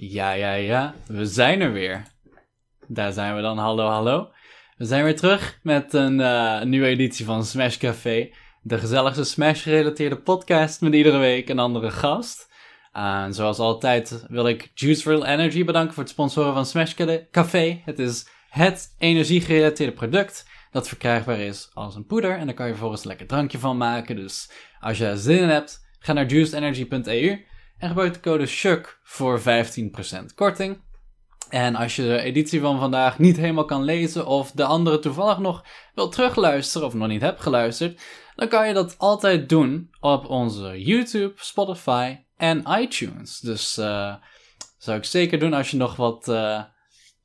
Ja, ja, ja. We zijn er weer. Daar zijn we dan. Hallo, hallo. We zijn weer terug met een, uh, nieuwe editie van Smash Café. De gezelligste Smash-gerelateerde podcast met iedere week een andere gast. En zoals altijd wil ik Juice Real Energy bedanken voor het sponsoren van Smash Café. Het is het energie-gerelateerde product dat verkrijgbaar is als een poeder. En daar kan je vervolgens een lekker drankje van maken. Dus als je zin in hebt, ga naar juicedenergy.eu en gebruik de code SHUK voor 15% korting. En als je de editie van vandaag niet helemaal kan lezen of de andere toevallig nog wil terugluisteren of nog niet hebt geluisterd, dan kan je dat altijd doen op onze YouTube, Spotify en iTunes. Dus uh, zou ik zeker doen als je nog wat, uh,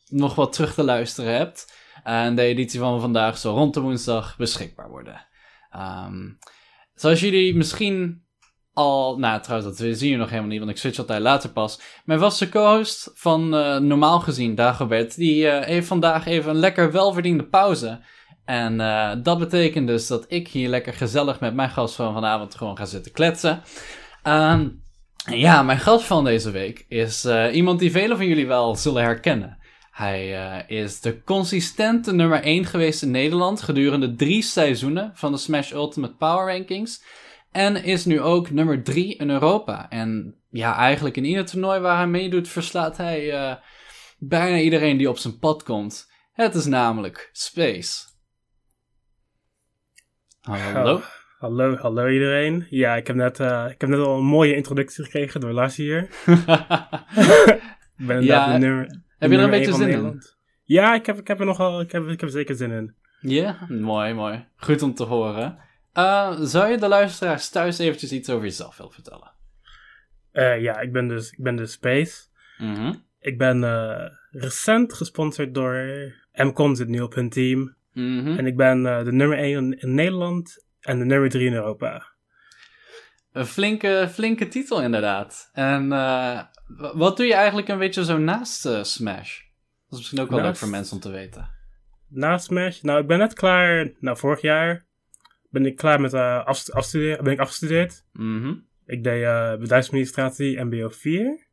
nog wat terug te luisteren hebt. En de editie van vandaag zal rond de woensdag beschikbaar worden. Um, zoals jullie misschien al, nou trouwens, dat zien je nog helemaal niet, want ik switch altijd later pas. Mijn vaste co-host van uh, normaal gezien, Dagobert, die uh, heeft vandaag even een lekker welverdiende pauze. En uh, dat betekent dus dat ik hier lekker gezellig met mijn gast van vanavond gewoon ga zitten kletsen. Um, ja, mijn gast van deze week is iemand die velen van jullie wel zullen herkennen. Hij is de consistente nummer 1 geweest in Nederland gedurende drie seizoenen van de Smash Ultimate Power Rankings. En is nu ook nummer 3 in Europa. En ja, eigenlijk in ieder toernooi waar hij meedoet, verslaat hij uh, bijna iedereen die op zijn pad komt. Het is namelijk Space. Hallo. Hallo, hallo iedereen. Ja, ik heb net, uh, ik heb net al een mooie introductie gekregen door Lars hier. ik ben ja, de nummer, heb je er een beetje zin in? Ja, ik heb, ik heb er nogal, ik heb, ik heb er zeker zin in. Ja, mooi, mooi. Goed om te horen. Uh, zou je de luisteraars thuis eventjes iets over jezelf willen vertellen? Uh, ja, ik ben dus, ik ben dus Space. Mm -hmm. Ik ben uh, recent gesponsord door MCON, zit nu op hun team. Mm -hmm. En ik ben de nummer 1 in Nederland en de nummer 3 in Europa. Een flinke, flinke titel inderdaad. En wat doe je eigenlijk een beetje zo naast Smash? Dat is misschien ook wel naast... leuk voor mensen om te weten. Naast Smash? Nou, ik ben net klaar, nou vorig jaar ben ik klaar met uh, afstuderen, ben ik afgestudeerd. Mm Ik deed uh, bedrijfsadministratie MBO 4.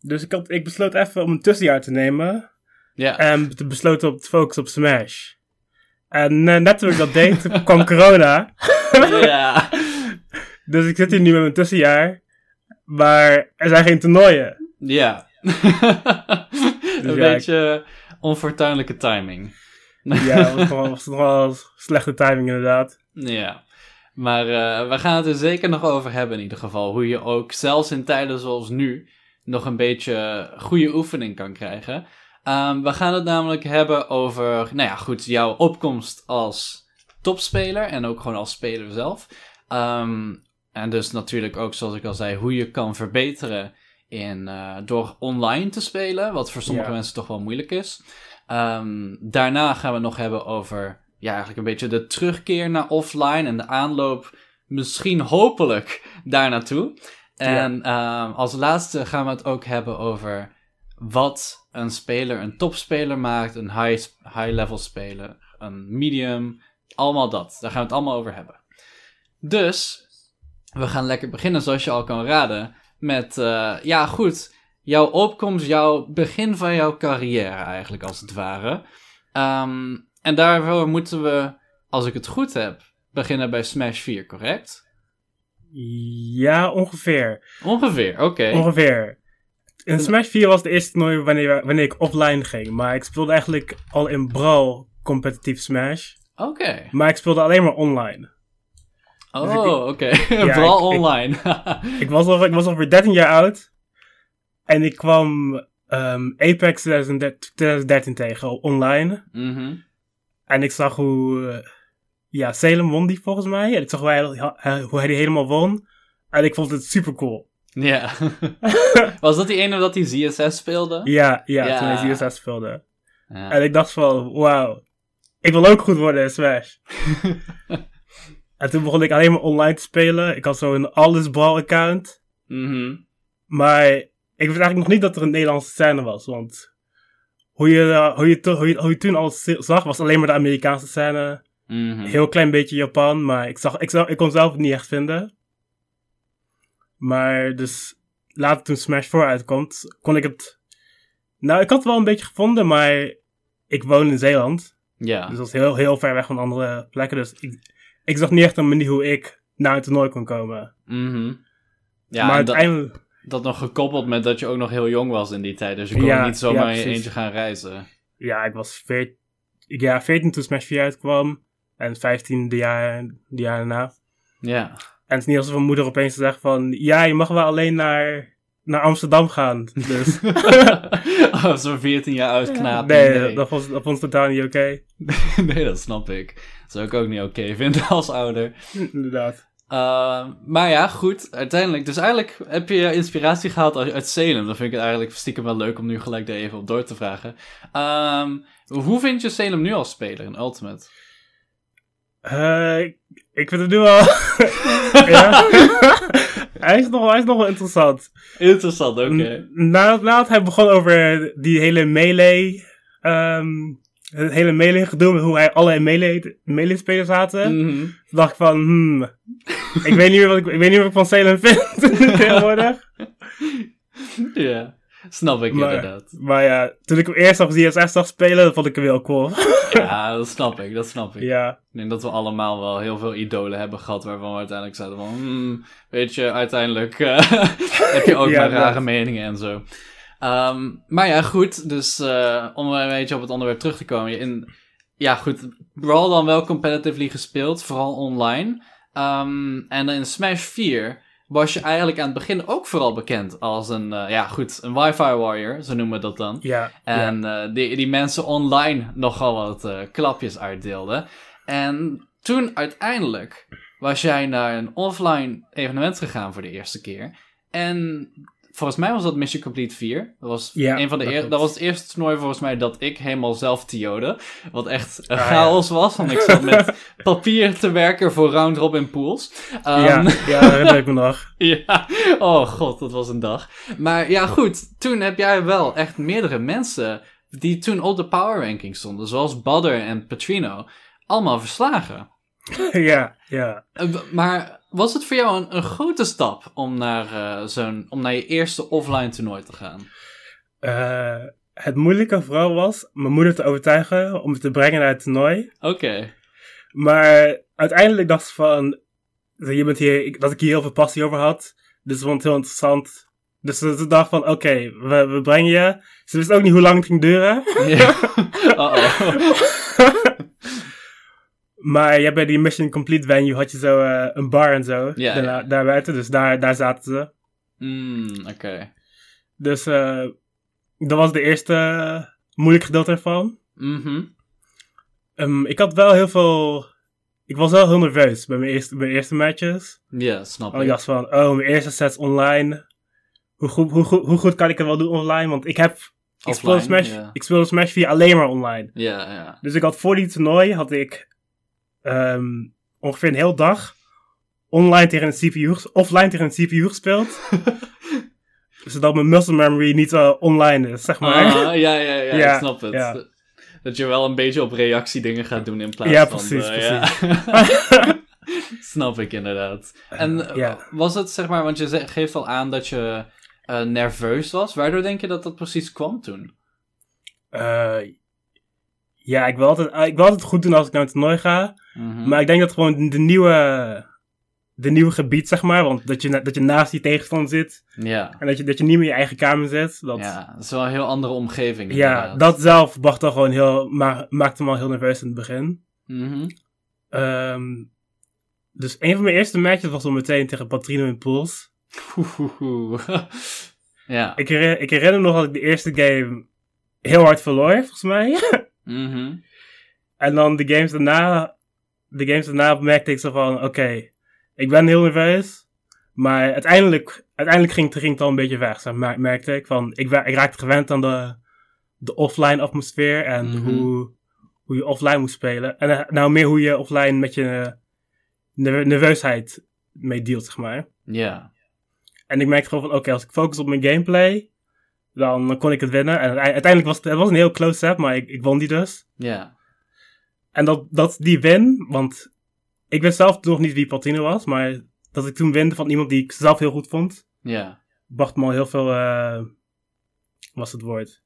Dus ik, had, ik besloot even om een tussenjaar te nemen. Ja. En te besloten op te focussen op Smash. En uh, net toen ik dat deed, kwam corona. ja. dus ik zit hier nu met mijn tussenjaar. Maar er zijn geen toernooien. Ja. dus een beetje onfortuinlijke timing. Ja, dat was, wel slechte timing inderdaad. Ja, maar uh, we gaan het er zeker nog over hebben in ieder geval. Hoe je ook zelfs in tijden zoals nu nog een beetje goede oefening kan krijgen. Um, we gaan het namelijk hebben over, nou ja, goed, jouw opkomst als topspeler en ook gewoon als speler zelf. Um, en dus natuurlijk ook, zoals ik al zei, hoe je kan verbeteren in, uh, door online te spelen, wat voor sommige mensen toch wel moeilijk is. Um, daarna gaan we het nog hebben over ja, eigenlijk een beetje de terugkeer naar offline en de aanloop, misschien hopelijk daar naartoe. En ja. um, als laatste gaan we het ook hebben over wat een speler een topspeler maakt, een high, high level speler, een medium, allemaal dat. Daar gaan we het allemaal over hebben. Dus we gaan lekker beginnen, zoals je al kan raden, met, uh, ja goed, jouw opkomst, jouw begin van jouw carrière eigenlijk, als het ware. Um, en daarvoor moeten we, als ik het goed heb, beginnen bij Smash 4, correct? Ja, ongeveer. Ongeveer, oké. Ongeveer. In Smash 4 was de eerste toernooi wanneer, wanneer ik offline ging. Maar ik speelde eigenlijk al in Brawl competitief Smash. Oké. Maar ik speelde alleen maar online. Oh, dus oké. Okay. Brawl online. ik, ik, was al, ik was ongeveer 13 jaar oud. En ik kwam um, Apex 2013, tegen online. Mhm. En ik zag hoe... Uh, ja, Salem won die volgens mij. En ik zag hoe hij, hoe hij die helemaal won. En ik vond het super cool. Ja. Was dat die ene dat hij ZSS speelde? Ja, ja, toen hij ZSS speelde. Ja. En ik dacht van, wauw. Ik wil ook goed worden in Smash. en toen begon ik alleen maar online te spelen. Ik had zo een alles ball account. Mm Maar ik wist eigenlijk nog niet dat er een Nederlandse scène was, want hoe je, uh, hoe je, hoe je, hoe je toen al zag, was alleen maar de Amerikaanse scène. Mm -hmm. Heel klein beetje Japan, maar ik, zag, ik, zag, ik kon zelf het niet echt vinden. Maar dus later toen Smash 4 uitkomt, kon ik het... Nou, ik had het wel een beetje gevonden, maar ik woon in Zeeland. Ja. Dus dat is heel, heel ver weg van andere plekken. Dus ik, ik zag niet echt een manier hoe ik naar een toernooi kon komen. Mhm. Ja, maar dat, uiteindelijk... dat nog gekoppeld met dat je ook nog heel jong was in die tijd. Dus je kon Ja, niet zomaar ja, in je eentje gaan reizen. Ja, ik was 14, ja, 14 toen Smash 4 uitkwam. En 15 de jaar, de jaar daarna. Ja. En het is niet alsof mijn moeder opeens zegt van... Ja, je mag wel alleen naar, naar Amsterdam gaan. Dus oh, zo'n 14 jaar oud knaap. nee, Dat, vond, dat vond totaal niet oké. nee, dat snap ik. Dat zou ik ook niet oké vinden als ouder. Inderdaad. Uh, maar ja, goed, uiteindelijk. Dus eigenlijk heb je inspiratie gehaald uit, Salem. Dan vind ik het eigenlijk stiekem wel leuk om nu gelijk daar even op door te vragen. Um, hoe vind je Salem nu als speler in Ultimate? Uh, ik, vind het nu wel... ja. hij, is nog, hij is nog wel interessant. Interessant, oké. Okay. Nadat hij begon over die hele melee... Um, het hele melee gedoe, hoe hij alle melee, melee spelers zaten. Mm -hmm. dacht ik van, hmm, ik, weet niet meer wat ik, ik weet niet wat ik van Salem vind tegenwoordig. Ja, snap ik maar, inderdaad. Maar ja, toen ik hem eerst nog ZSS zag spelen, vond ik hem heel cool. ja, dat snap ik, dat snap ik. Ja. Ik denk dat we allemaal wel heel veel idolen hebben gehad waarvan we uiteindelijk zeiden van, hmm, weet je, uiteindelijk uh, heb je ook ja, maar rare dat. meningen en zo. Um, maar ja, goed. Dus uh, om een beetje op het onderwerp terug te komen. In, ja, goed. Brawl dan wel competitively gespeeld, vooral online. Um, en in Smash 4 was je eigenlijk aan het begin ook vooral bekend als een, uh, ja goed, een wifi warrior, zo noemen we dat dan. Ja. En ja. Uh, die, die mensen online nogal wat uh, klapjes uitdeelden. En toen uiteindelijk was jij naar een offline evenement gegaan voor de eerste keer. En volgens mij was dat Mission Complete 4. Dat was, ja, een van de dat, dat was het eerste toernooi volgens mij dat ik helemaal zelf tiode. Wat echt een Ah, chaos ja. was, want ik zat met papier te werken voor round robin pools. Um, ja, ja, dat herinner ik me nog. ja, oh god, dat was een dag. Maar ja, goed, toen heb jij wel echt meerdere mensen die toen op de power ranking stonden, zoals Badder en Petrino, allemaal verslagen. ja, ja. Maar was het voor jou een, een grote stap om naar, uh, zo'n, om naar je eerste offline toernooi te gaan? Uh, het moeilijke vooral was mijn moeder te overtuigen om me te brengen naar het toernooi. Oké. Okay. Maar uiteindelijk dacht ze van, je bent hier, dat ik hier heel veel passie over had. Dus ik vond het heel interessant. Dus ze dacht van, oké, okay, we, we brengen je. Ze wist ook niet hoe lang het ging duren. Ja. Uh-oh. Maar ja, bij die Mission Complete venue had je zo uh, een bar en zo. Ja, daar, ja. dus daar, daar zaten ze. Mm, oké. Okay. Dus uh, dat was de eerste uh, moeilijk gedeelte ervan. Mm -hmm. um, ik had wel heel veel... Ik was wel heel nerveus bij mijn eerste, mijn eerste matches. Ja, snap ik. ik dacht van, oh, mijn eerste sets online. Hoe goed, hoe, goed, hoe goed kan ik het wel doen online? Want ik heb... Ik speelde, Smash, yeah. ik speelde Smash 4 alleen maar online. Ja, ja. Dus ik had voor die toernooi had ik um, ongeveer een heel dag online tegen een CPU, offline tegen een CPU gespeeld. zodat mijn muscle memory niet uh, online is, zeg maar. Ah, ja, ja, ja, ja, ik snap het. Ja. Dat je wel een beetje op reactie dingen gaat doen in plaats ja, van... Precies, uh, precies, ja. snap ik inderdaad. En ja. was het, zeg maar, want je geeft al aan dat je uh, nerveus was. Waardoor denk je dat dat precies kwam toen? Ja, ik wil, altijd, ik wil altijd goed doen als ik naar een toernooi ga. Mm -hmm. Maar ik denk dat gewoon de nieuwe, de nieuwe gebied, zeg maar. Want dat je, dat je naast die tegenstander zit. Ja. En dat je, dat je niet meer in je eigen kamer zit. Dat, ja, dat is wel een heel andere omgeving. Ja, inderdaad. dat zelf bracht al gewoon heel, ma maakte me al heel nerveus in het begin. Mm -hmm. um, dus een van mijn eerste matches was al meteen tegen Patrino in Pools. ja. Ik herinner, ik herinner nog dat ik de eerste game heel hard verloor, volgens mij. mm -hmm. En dan de games daarna, de games daarna merkte ik zo van, oké, okay, ik ben heel nerveus. Maar uiteindelijk, uiteindelijk ging, ging het al een beetje weg, zo merkte ik. Van, ik, ik raakte gewend aan de, de offline atmosfeer en Mhm. mm -hmm. hoe, hoe je offline moet spelen. En uh, nou meer hoe je offline met je nerveusheid mee dealt, zeg maar. Ja. Yeah. En ik merkte gewoon van, oké, okay, als ik focus op mijn gameplay, dan kon ik het winnen. En uiteindelijk was het, het was een heel close set, maar ik, ik won die dus. Ja. Yeah. En dat, dat die win, want ik wist zelf nog niet wie Patino was, maar dat ik toen winde van iemand die ik zelf heel goed vond. Ja. bracht me al heel veel, uh, was het woord?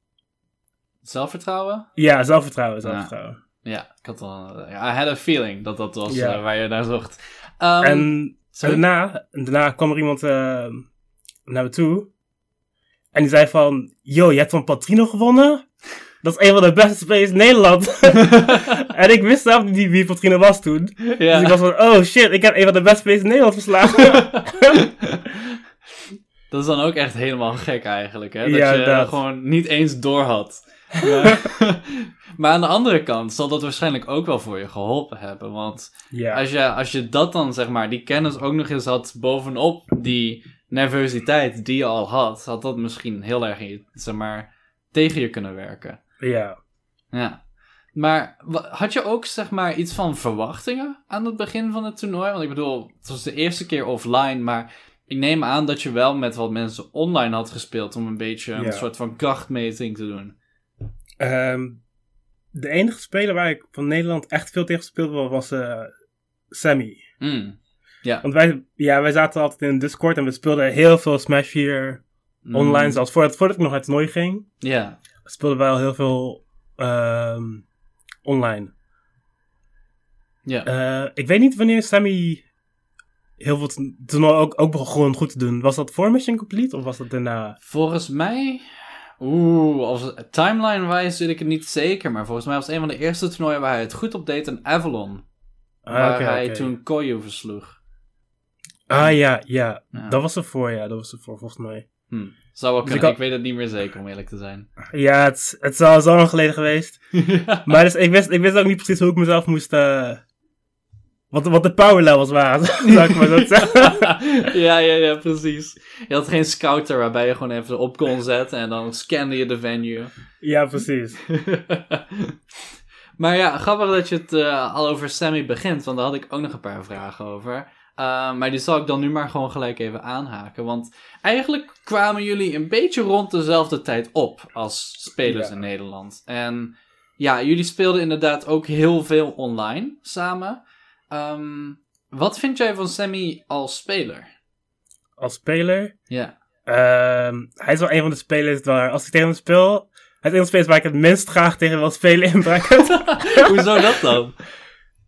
Zelfvertrouwen? Ja, zelfvertrouwen, zelfvertrouwen. Ja, ik had al, I had a feeling dat dat was ja. waar je naar zocht. Um, en, daarna, daarna kwam er iemand uh, naar me toe. En die zei van, yo, je hebt van Patrino gewonnen? Dat is een van de beste spelers in Nederland. en ik wist zelf niet wie Patrino was toen. Ja. Dus ik was van, oh shit, ik heb een van de beste spelers in Nederland verslagen. dat is dan ook echt helemaal gek eigenlijk, hè? Dat je dat. gewoon niet eens door had. Maar, maar, aan de andere kant zal dat waarschijnlijk ook wel voor je geholpen hebben. Want als, je, als je dat dan, zeg maar, die kennis ook nog eens had bovenop die nervositeit die je al had, had dat misschien heel erg, zeg maar, tegen je kunnen werken. Ja. Ja. Maar had je ook, zeg maar, iets van verwachtingen aan het begin van het toernooi? Want ik bedoel, het was de eerste keer offline, maar ik neem aan dat je wel met wat mensen online had gespeeld om een beetje een soort van krachtmeting te doen. Um, de enige speler waar ik van Nederland echt veel tegen speelde was uh, Sammy. Mm. Ja. Want wij, ja, wij zaten altijd in Discord en we speelden heel veel Smash 4 mm. online. Zelfs voordat, voordat ik nog uit het toernooi ging. Ja. Speelden wij al heel veel uh, online. Ja. Uh, ik weet niet wanneer Sammy heel veel toernooi ook, ook begon goed te doen. Was dat voor Mission Complete of was dat daarna? Volgens mij Oeh, als timeline-wise weet ik het niet zeker. Maar volgens mij was het een van de eerste toernooien waar hij het goed op deed in Avalon. Ah, waar hij toen Koyu versloeg. Ah ja, ja, Dat was ervoor, ja. Dat was ervoor, volgens mij. Hm. Zou wel dus kunnen. ik, weet het niet meer zeker, om eerlijk te zijn. Ja, het, het is al zo lang geleden geweest. maar dus, ik, wist, ik wist ook niet precies hoe ik mezelf moest... Uh, wat, wat de power levels waren, zou ik maar zo zeggen. ja, ja, ja, precies. Je had geen scouter waarbij je gewoon even op kon zetten en dan scande je de venue. Ja, precies. maar ja, grappig dat je het uh, al over Sammy begint, want daar had ik ook nog een paar vragen over. Uh, maar die zal ik dan nu maar gewoon gelijk even aanhaken. Want eigenlijk kwamen jullie een beetje rond dezelfde tijd op als spelers in Nederland. En ja, jullie speelden inderdaad ook heel veel online samen. Um, wat vind jij van Sammy als speler? Als speler? Ja. Um, hij is wel een van de spelers waar, als ik tegen hem speel, hij is een van de spelers waar ik het minst graag tegen wil spelen in bracket. Hoezo dat dan?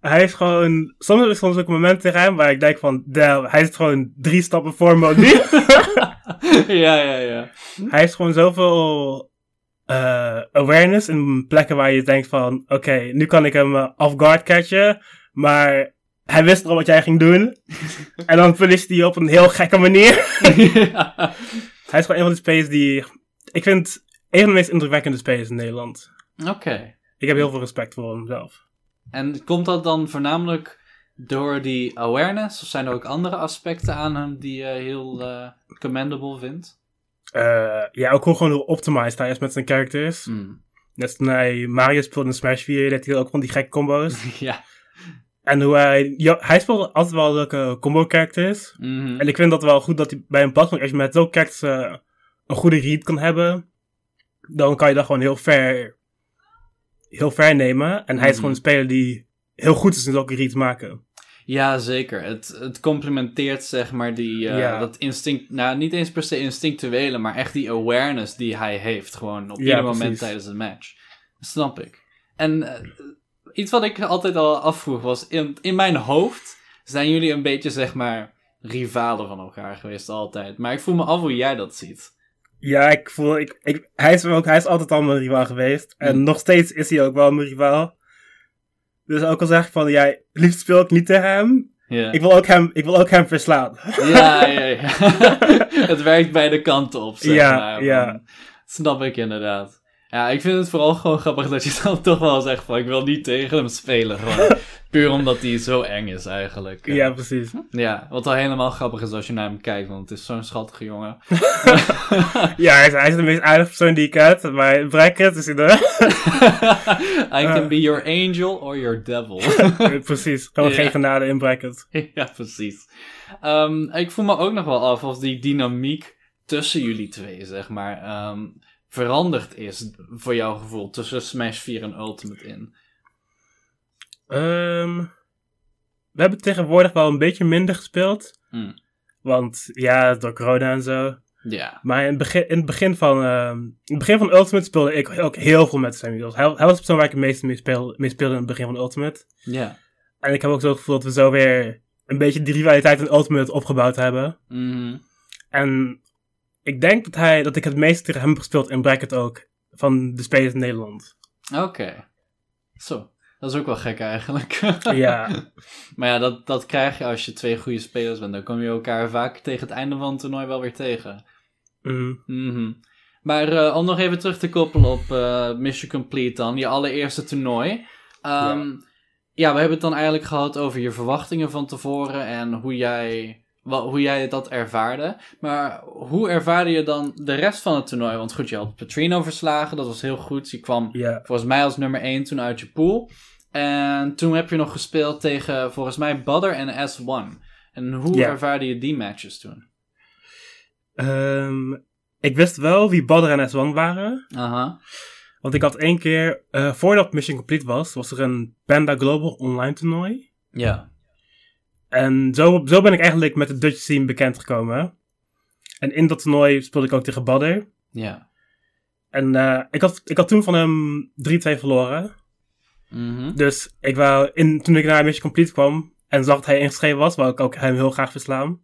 Hij is gewoon, soms is soms ook momenten tegen hem waar ik denk van, hij is gewoon drie stappen voor me nu. ja, ja, ja. Hij heeft gewoon zoveel uh, awareness in plekken waar je denkt van, oké, nu kan ik hem uh, off guard catchen. Maar hij wist al wat jij ging doen. en dan verliest hij op een heel gekke manier. Hij is gewoon een van de spelers die... Ik vind een van de meest indrukwekkende spelers in Nederland. Oké. Ik heb heel veel respect voor hem zelf. En komt dat dan voornamelijk door die awareness? Of zijn er ook andere aspecten aan hem die je heel uh, commendable vindt? Uh, ja, ook gewoon hoe optimized hij is met zijn characters. Mm. Net toen hij Mario speelde in Smash 4, deed hij ook van die gekke combo's. ja. En hoe hij... Ja, hij speelt altijd wel leuke combo characters. Mhm. En ik vind dat wel goed dat hij bij een past. Als je met zo'n characters uh, een goede read kan hebben... Dan kan je dat gewoon heel ver... Heel ver nemen. En hij is mhm. gewoon een speler die heel goed is in zulke reads maken. Ja, zeker. Het, het complementeert zeg maar die, uh, dat instinct, nou niet eens per se instinctuele, maar echt die awareness die hij heeft gewoon op ieder moment tijdens een match. snap ik. En uh, iets wat ik altijd al afvroeg was, in, in mijn hoofd zijn jullie een beetje, zeg maar, rivalen van elkaar geweest altijd. Maar ik voel me af hoe jij dat ziet. Ja, ik voel, ik, ik, hij, is ook, hij is altijd al mijn rivaal geweest. En hm. nog steeds is hij ook wel mijn rivaal. Dus ook al zeg ik van, ja, liefst speel ik niet tegen hem. Ik, wil ook hem, ik wil ook hem verslaan. Ja, ja, ja. het werkt beide kanten op, zeg ja, maar. Ja, Snap ik inderdaad. Ja, ik vind het vooral gewoon grappig dat je dan toch wel zegt van ik wil niet tegen hem spelen. Gewoon puur omdat hij zo eng is eigenlijk. Ja, precies. Ja, wat wel helemaal grappig is als je naar hem kijkt, want het is zo'n schattige jongen. ja, hij is, hij is de meest aardige persoon die ik heb, maar bracket is hij er. I can be your angel or your devil. precies, gewoon geen genade in bracket. ja, precies. Um, ik voel me ook nog wel af of die dynamiek tussen jullie twee, zeg maar. Um, veranderd is voor jouw gevoel tussen Smash 4 en Ultimate in? Um, we hebben tegenwoordig wel een beetje minder gespeeld. Hmm. Want ja, door corona en zo. Ja. Maar in het begin, in het begin, van, uh, in het begin van Ultimate speelde ik ook heel veel met Samuels. Hij, hij was de persoon waar ik het meeste mee speelde, mee speelde in het begin van Ultimate. Ja. En ik heb ook zo het gevoel dat we zo weer een beetje die rivaliteit in Ultimate opgebouwd hebben. Mm En ik denk dat, hij, dat ik het meest tegen hem heb gespeeld in Bracket ook. Van de spelers in Nederland. Oké. Zo. Dat is ook wel gek eigenlijk. ja. maar ja, dat, dat krijg je als je twee goede spelers bent. Dan kom je elkaar vaak tegen het einde van het toernooi wel weer tegen. Mm. Mm Maar uh, om nog even terug te koppelen op uh, Mission Complete dan. Je allereerste toernooi. Um, ja. ja, we hebben het dan eigenlijk gehad over je verwachtingen van tevoren. En hoe jij hoe jij dat ervaarde. Maar hoe ervaarde je dan de rest van het toernooi? Want goed, je had Petrino verslagen, dat was heel goed. Je kwam volgens mij als nummer 1 toen uit je pool. En toen heb je nog gespeeld tegen volgens mij Badder en S1. En hoe ervaarde je die matches toen? Um, ik wist wel wie Badder en S1 waren. Aha. Want ik had één keer, uh, voordat Mission Complete was, was er een Panda Global online toernooi. Ja. En zo, zo ben ik eigenlijk met de Dutch scene bekend gekomen. En in dat toernooi speelde ik ook tegen Badder. Ja. En uh, ik, had, ik had toen van hem 3-2 verloren. Mm Dus ik wou, in, toen ik naar Mission Complete kwam en zag dat hij ingeschreven was, wou ik ook hem heel graag verslaan.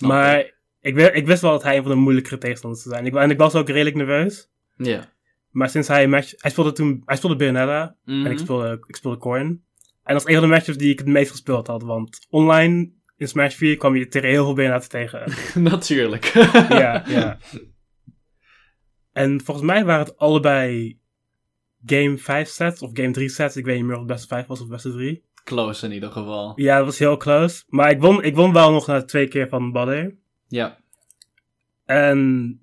maar ik. Ik, ik, wist wel dat hij een van de moeilijkere tegenstanders zou zijn. Ik, en ik was ook redelijk nerveus. Ja. Maar sinds hij match... Hij speelde toen... Hij speelde. En ik mhm. speelde, ik speelde Coin. En dat is een van de matches die ik het meest gespeeld had. Want online in Smash 4 kwam je tegen heel veel Bayonetta tegen. Natuurlijk. ja, ja. En volgens mij waren het allebei game 5 sets of game 3 sets. Ik weet niet meer of het beste 5 was of beste 3. Close in ieder geval. Ja, dat was heel close. Maar ik won, ik won wel nog na twee keer van Badder. Ja. En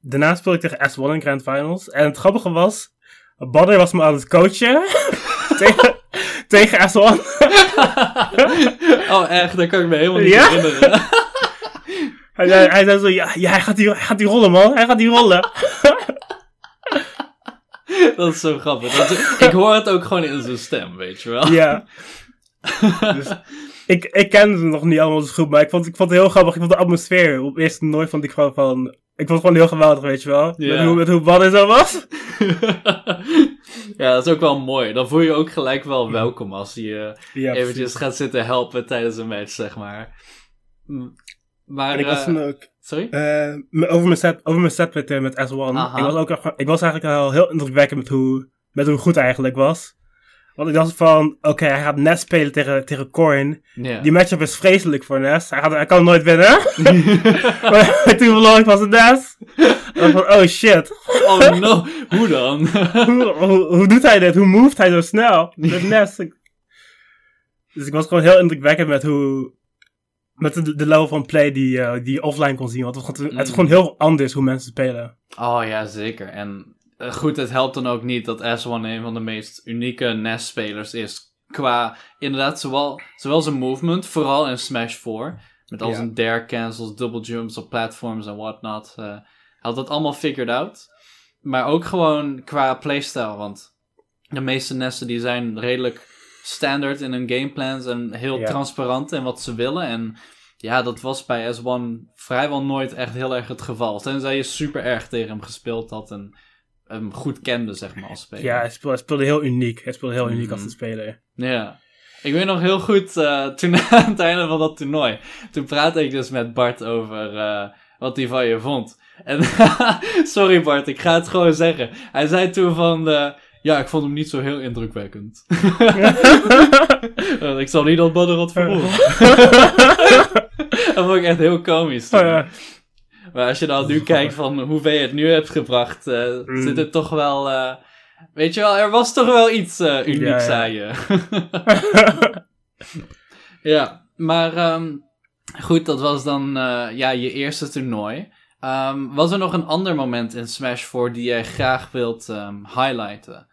daarna speelde ik tegen S1 in Grand Finals. En het grappige was, Badder was me aan het coachen. tegen, tegen S1. oh, echt? Dat kan ik me helemaal niet ja? herinneren. hij, zei, hij zei zo, ja, ja hij, gaat die, hij gaat die rollen, man. Hij gaat die rollen. dat is zo grappig. Dat, ik hoor het ook gewoon in zijn stem, weet je wel. Ja. Dus, ik, ik ken ze nog niet allemaal zo goed, maar ik vond, ik vond het heel grappig. Ik vond de atmosfeer op eerste nooit vond ik gewoon van... Ik vond het gewoon heel geweldig, weet je wel. Met hoe, met hoe bad zo was. ja, dat is ook wel mooi. Dan voel je je ook gelijk wel welkom als je ja, eventjes gaat zitten helpen tijdens een match, zeg maar. Maar, en ik was uh, ook... Sorry? Uh, over mijn set, over mijn set met, uh, met S1. Ik was, ook, ik was eigenlijk al heel indrukwekkend met hoe, met hoe goed hij eigenlijk was. Want ik dacht van, oké, hij gaat Nest spelen tegen, tegen Corin. Die matchup is vreselijk voor Nest. Hij, gaat, hij kan nooit winnen. maar toen verloor ik van. En van, oh shit. oh no, hoe dan? hoe, hoe, hoe, doet hij dit? Hoe moved hij zo snel? Met Nest. Dus ik was gewoon heel indrukwekkend met hoe, met de, de level van play die, uh, die je offline kon zien. Want het, het, is mm. gewoon heel anders hoe mensen spelen. Oh ja, zeker. En uh, goed, het helpt dan ook niet dat S1 een van de meest unieke NES-spelers is. Qua inderdaad, zowel, zowel zijn movement, vooral in Smash 4. Met al zijn dare cancels, double jumps op platforms en whatnot. Uh, had dat allemaal figured out. Maar ook gewoon qua playstyle. Want de meeste nesten die zijn redelijk standaard in hun gameplans en heel transparant in wat ze willen. En ja, dat was bij S1 vrijwel nooit echt heel erg het geval. Tenzij je super erg tegen hem gespeeld had en hem goed kende, zeg maar, als speler. Ja, hij speelde, hij speelde heel uniek. Hij speelde heel uniek als mhm. een speler. Ja. Ik weet nog heel goed, uh, toen aan het einde van dat toernooi, toen praatte ik dus met Bart over uh, wat hij van je vond. En sorry Bart, ik ga het gewoon zeggen. Hij zei toen van, uh, ja, ik vond hem niet zo heel indrukwekkend. ik zal niet dat Badder had vermoed. dat vond ik echt heel komisch. Oh, ja. Maar als je dan nu kijkt van hoeveel je het nu hebt gebracht, uh, zit het toch wel... Uh, weet je wel, er was toch wel iets uh, unieks ja, aan je. ja, maar um, goed, dat was dan ja, je eerste toernooi. Um, was er nog een ander moment in Smash 4 die jij graag wilt um, highlighten?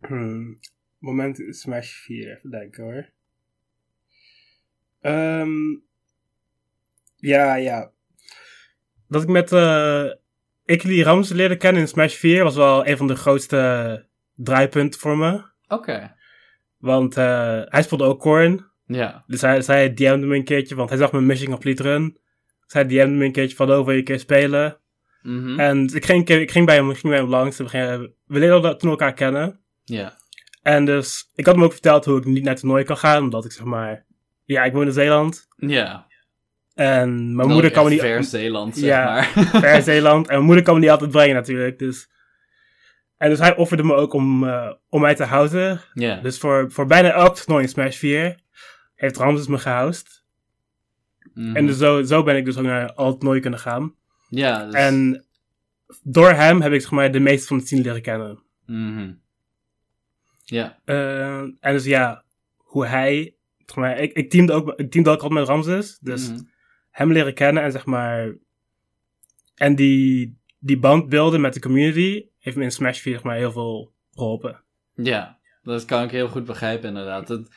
Hmm, moment in Smash 4, even denken hoor. Ja, ja. Dat ik met uh, Ikeli Rams leerde kennen in Smash 4 was wel een van de grootste draaipunten voor me. Oké. Want uh, hij speelde ook Korn. Ja. Dus hij, hij DM'de me een keertje, want hij zag mijn Mission Complete run. Zij DM'de me een keertje van, over je keer spelen. Mhm. En ik ging, ik ging, bij hem, ging bij hem langs. En we, gingen, we leerden toen elkaar kennen. Ja. En dus, ik had hem ook verteld hoe ik niet naar toernooien kan gaan. Omdat ik zeg maar, ja, ik woon in Zeeland. Ja. En mijn moeder kan me niet... Ver Zeeland, zeg Ja. maar. ver Zeeland. En mijn moeder kan me niet altijd brengen natuurlijk. Dus. En dus hij offerde me ook om, eh, om mij te houden. Dus voor, voor bijna elk toernooi in Smash 4 heeft Ramses me gehoust. Mhm. En dus zo, zo ben ik dus ook naar al toernooi kunnen gaan. Ja, dus... En door hem heb ik zeg maar de meeste van het team leren kennen. Mhm. Ja. Eh, en dus ja, hoe hij... Zeg maar, ik, ik, teamde ook, ik teamde ook altijd met Ramses. Dus Mhm. Hem leren kennen en zeg maar... En die, die band beelden met de community heeft me in Smash 4 zeg maar heel veel geholpen. Ja, dat kan ik heel goed begrijpen inderdaad. Dat,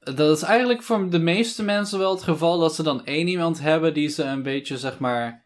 dat is eigenlijk voor de meeste mensen wel het geval dat ze dan één iemand hebben die ze een beetje, zeg maar,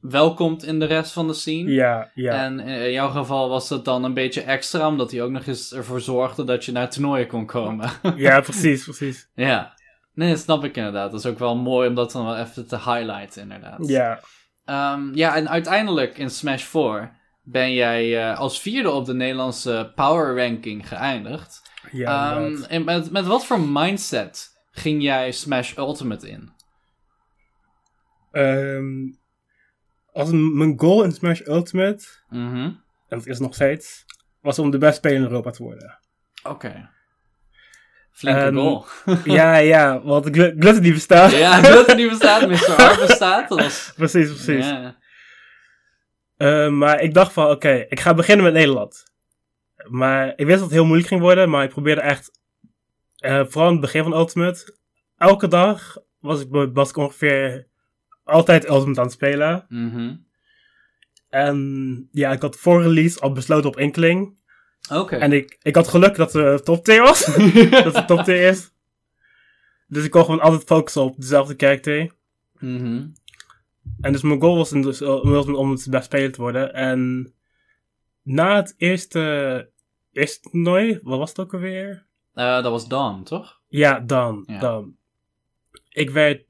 welkomt in de rest van de scene. Ja, ja. En in jouw geval was dat dan een beetje extra, omdat hij ook nog eens ervoor zorgde dat je naar toernooien kon komen. ja, precies, precies. ja. Nee, dat snap ik inderdaad. Dat is ook wel mooi om dat dan wel even te highlighten, inderdaad. Ja, Ehm, ja, en uiteindelijk in Smash 4 ben jij eh, als vierde op de Nederlandse Power Ranking geëindigd. ja. Inderdaad. en met, met wat voor mindset ging jij Smash Ultimate in? Ehm, als mijn goal in Smash Ultimate, Mhm. en dat is nog steeds, was om de beste speler in Europa te worden. Oké. Flinke Ehm, goal. ja, ja, want Gl- Glutter die bestaat. ja, er niet bestaat, Mr. R bestaat. Was... precies, precies. Ja. Ehm, maar ik dacht van, oké, ik ga beginnen met Nederland. Maar ik wist dat het heel moeilijk ging worden, maar ik probeerde echt, eh, vooral in het begin van Ultimate, elke dag was ik, was ik ongeveer altijd Ultimate aan het spelen. Mhm. En ja, ik had voor release al besloten op Inkling. Oké. En ik, ik had geluk dat de top tier was. dat het top tier is. Dus ik kon gewoon altijd focussen op dezelfde character. Mhm. En dus mijn goal was in dus, uh, om om het best speler te worden. En na het eerste, eerste toernooi, wat was het ook alweer? Eh, dat was Dawn, toch? Ja, dan, dan. Ik werd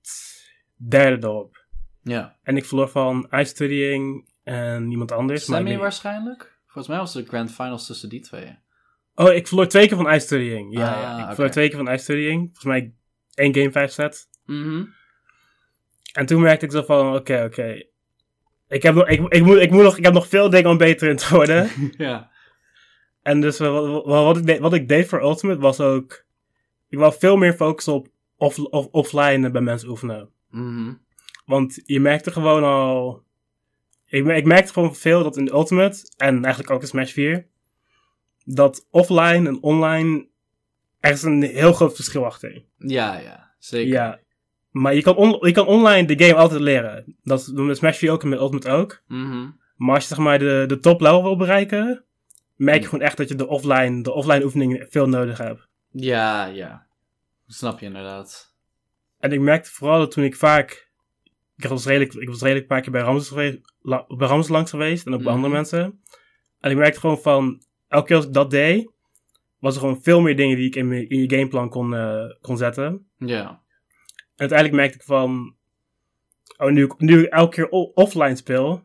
derde erop. Ja. En ik verloor van iStudying en iemand anders. maar ik Sammy waarschijnlijk? Volgens mij was het de grand finals tussen die twee. Oh, ik verloor twee keer van iStudying. Ja, Ah, ja. Ik oké. verloor twee keer van iStudying. Volgens mij één game vijf set. Mhm. En toen merkte ik zo van, oké, oké. Ik heb nog, ik, ik, moet, ik moet nog, ik heb nog veel dingen om beter in te worden. ja. en dus wat, wat, wat, ik deed, wat ik deed voor Ultimate was ook, ik wou veel meer focussen op off, off- offline bij mensen oefenen. Mhm. Want je merkte gewoon al, ik, ik merkte gewoon veel dat in Ultimate, en eigenlijk ook in Smash 4, dat offline en online, er is een heel groot verschil achter. Ja, ja. Zeker. Ja. Maar je kan, on- je kan online de game altijd leren. Dat is met Smash 4 ook en met Ultimate ook. Mhm. Maar als je zeg maar de, de top level wil bereiken, merk je Hmm. gewoon echt dat je de offline, de offline oefeningen veel nodig hebt. Ja, ja. Snap je inderdaad. En ik merkte vooral dat toen ik vaak, ik was redelijk, ik was redelijk een paar keer bij Ramses, geweest, la- bij Ramses langs geweest en ook bij Mhm. andere mensen. En ik merkte gewoon van, elke keer als ik dat deed, was er gewoon veel meer dingen die ik in, mijn- in je gameplan kon, eh, kon zetten. Ja. En uiteindelijk merkte ik van, oh, nu, ik- nu ik elke keer offline speel,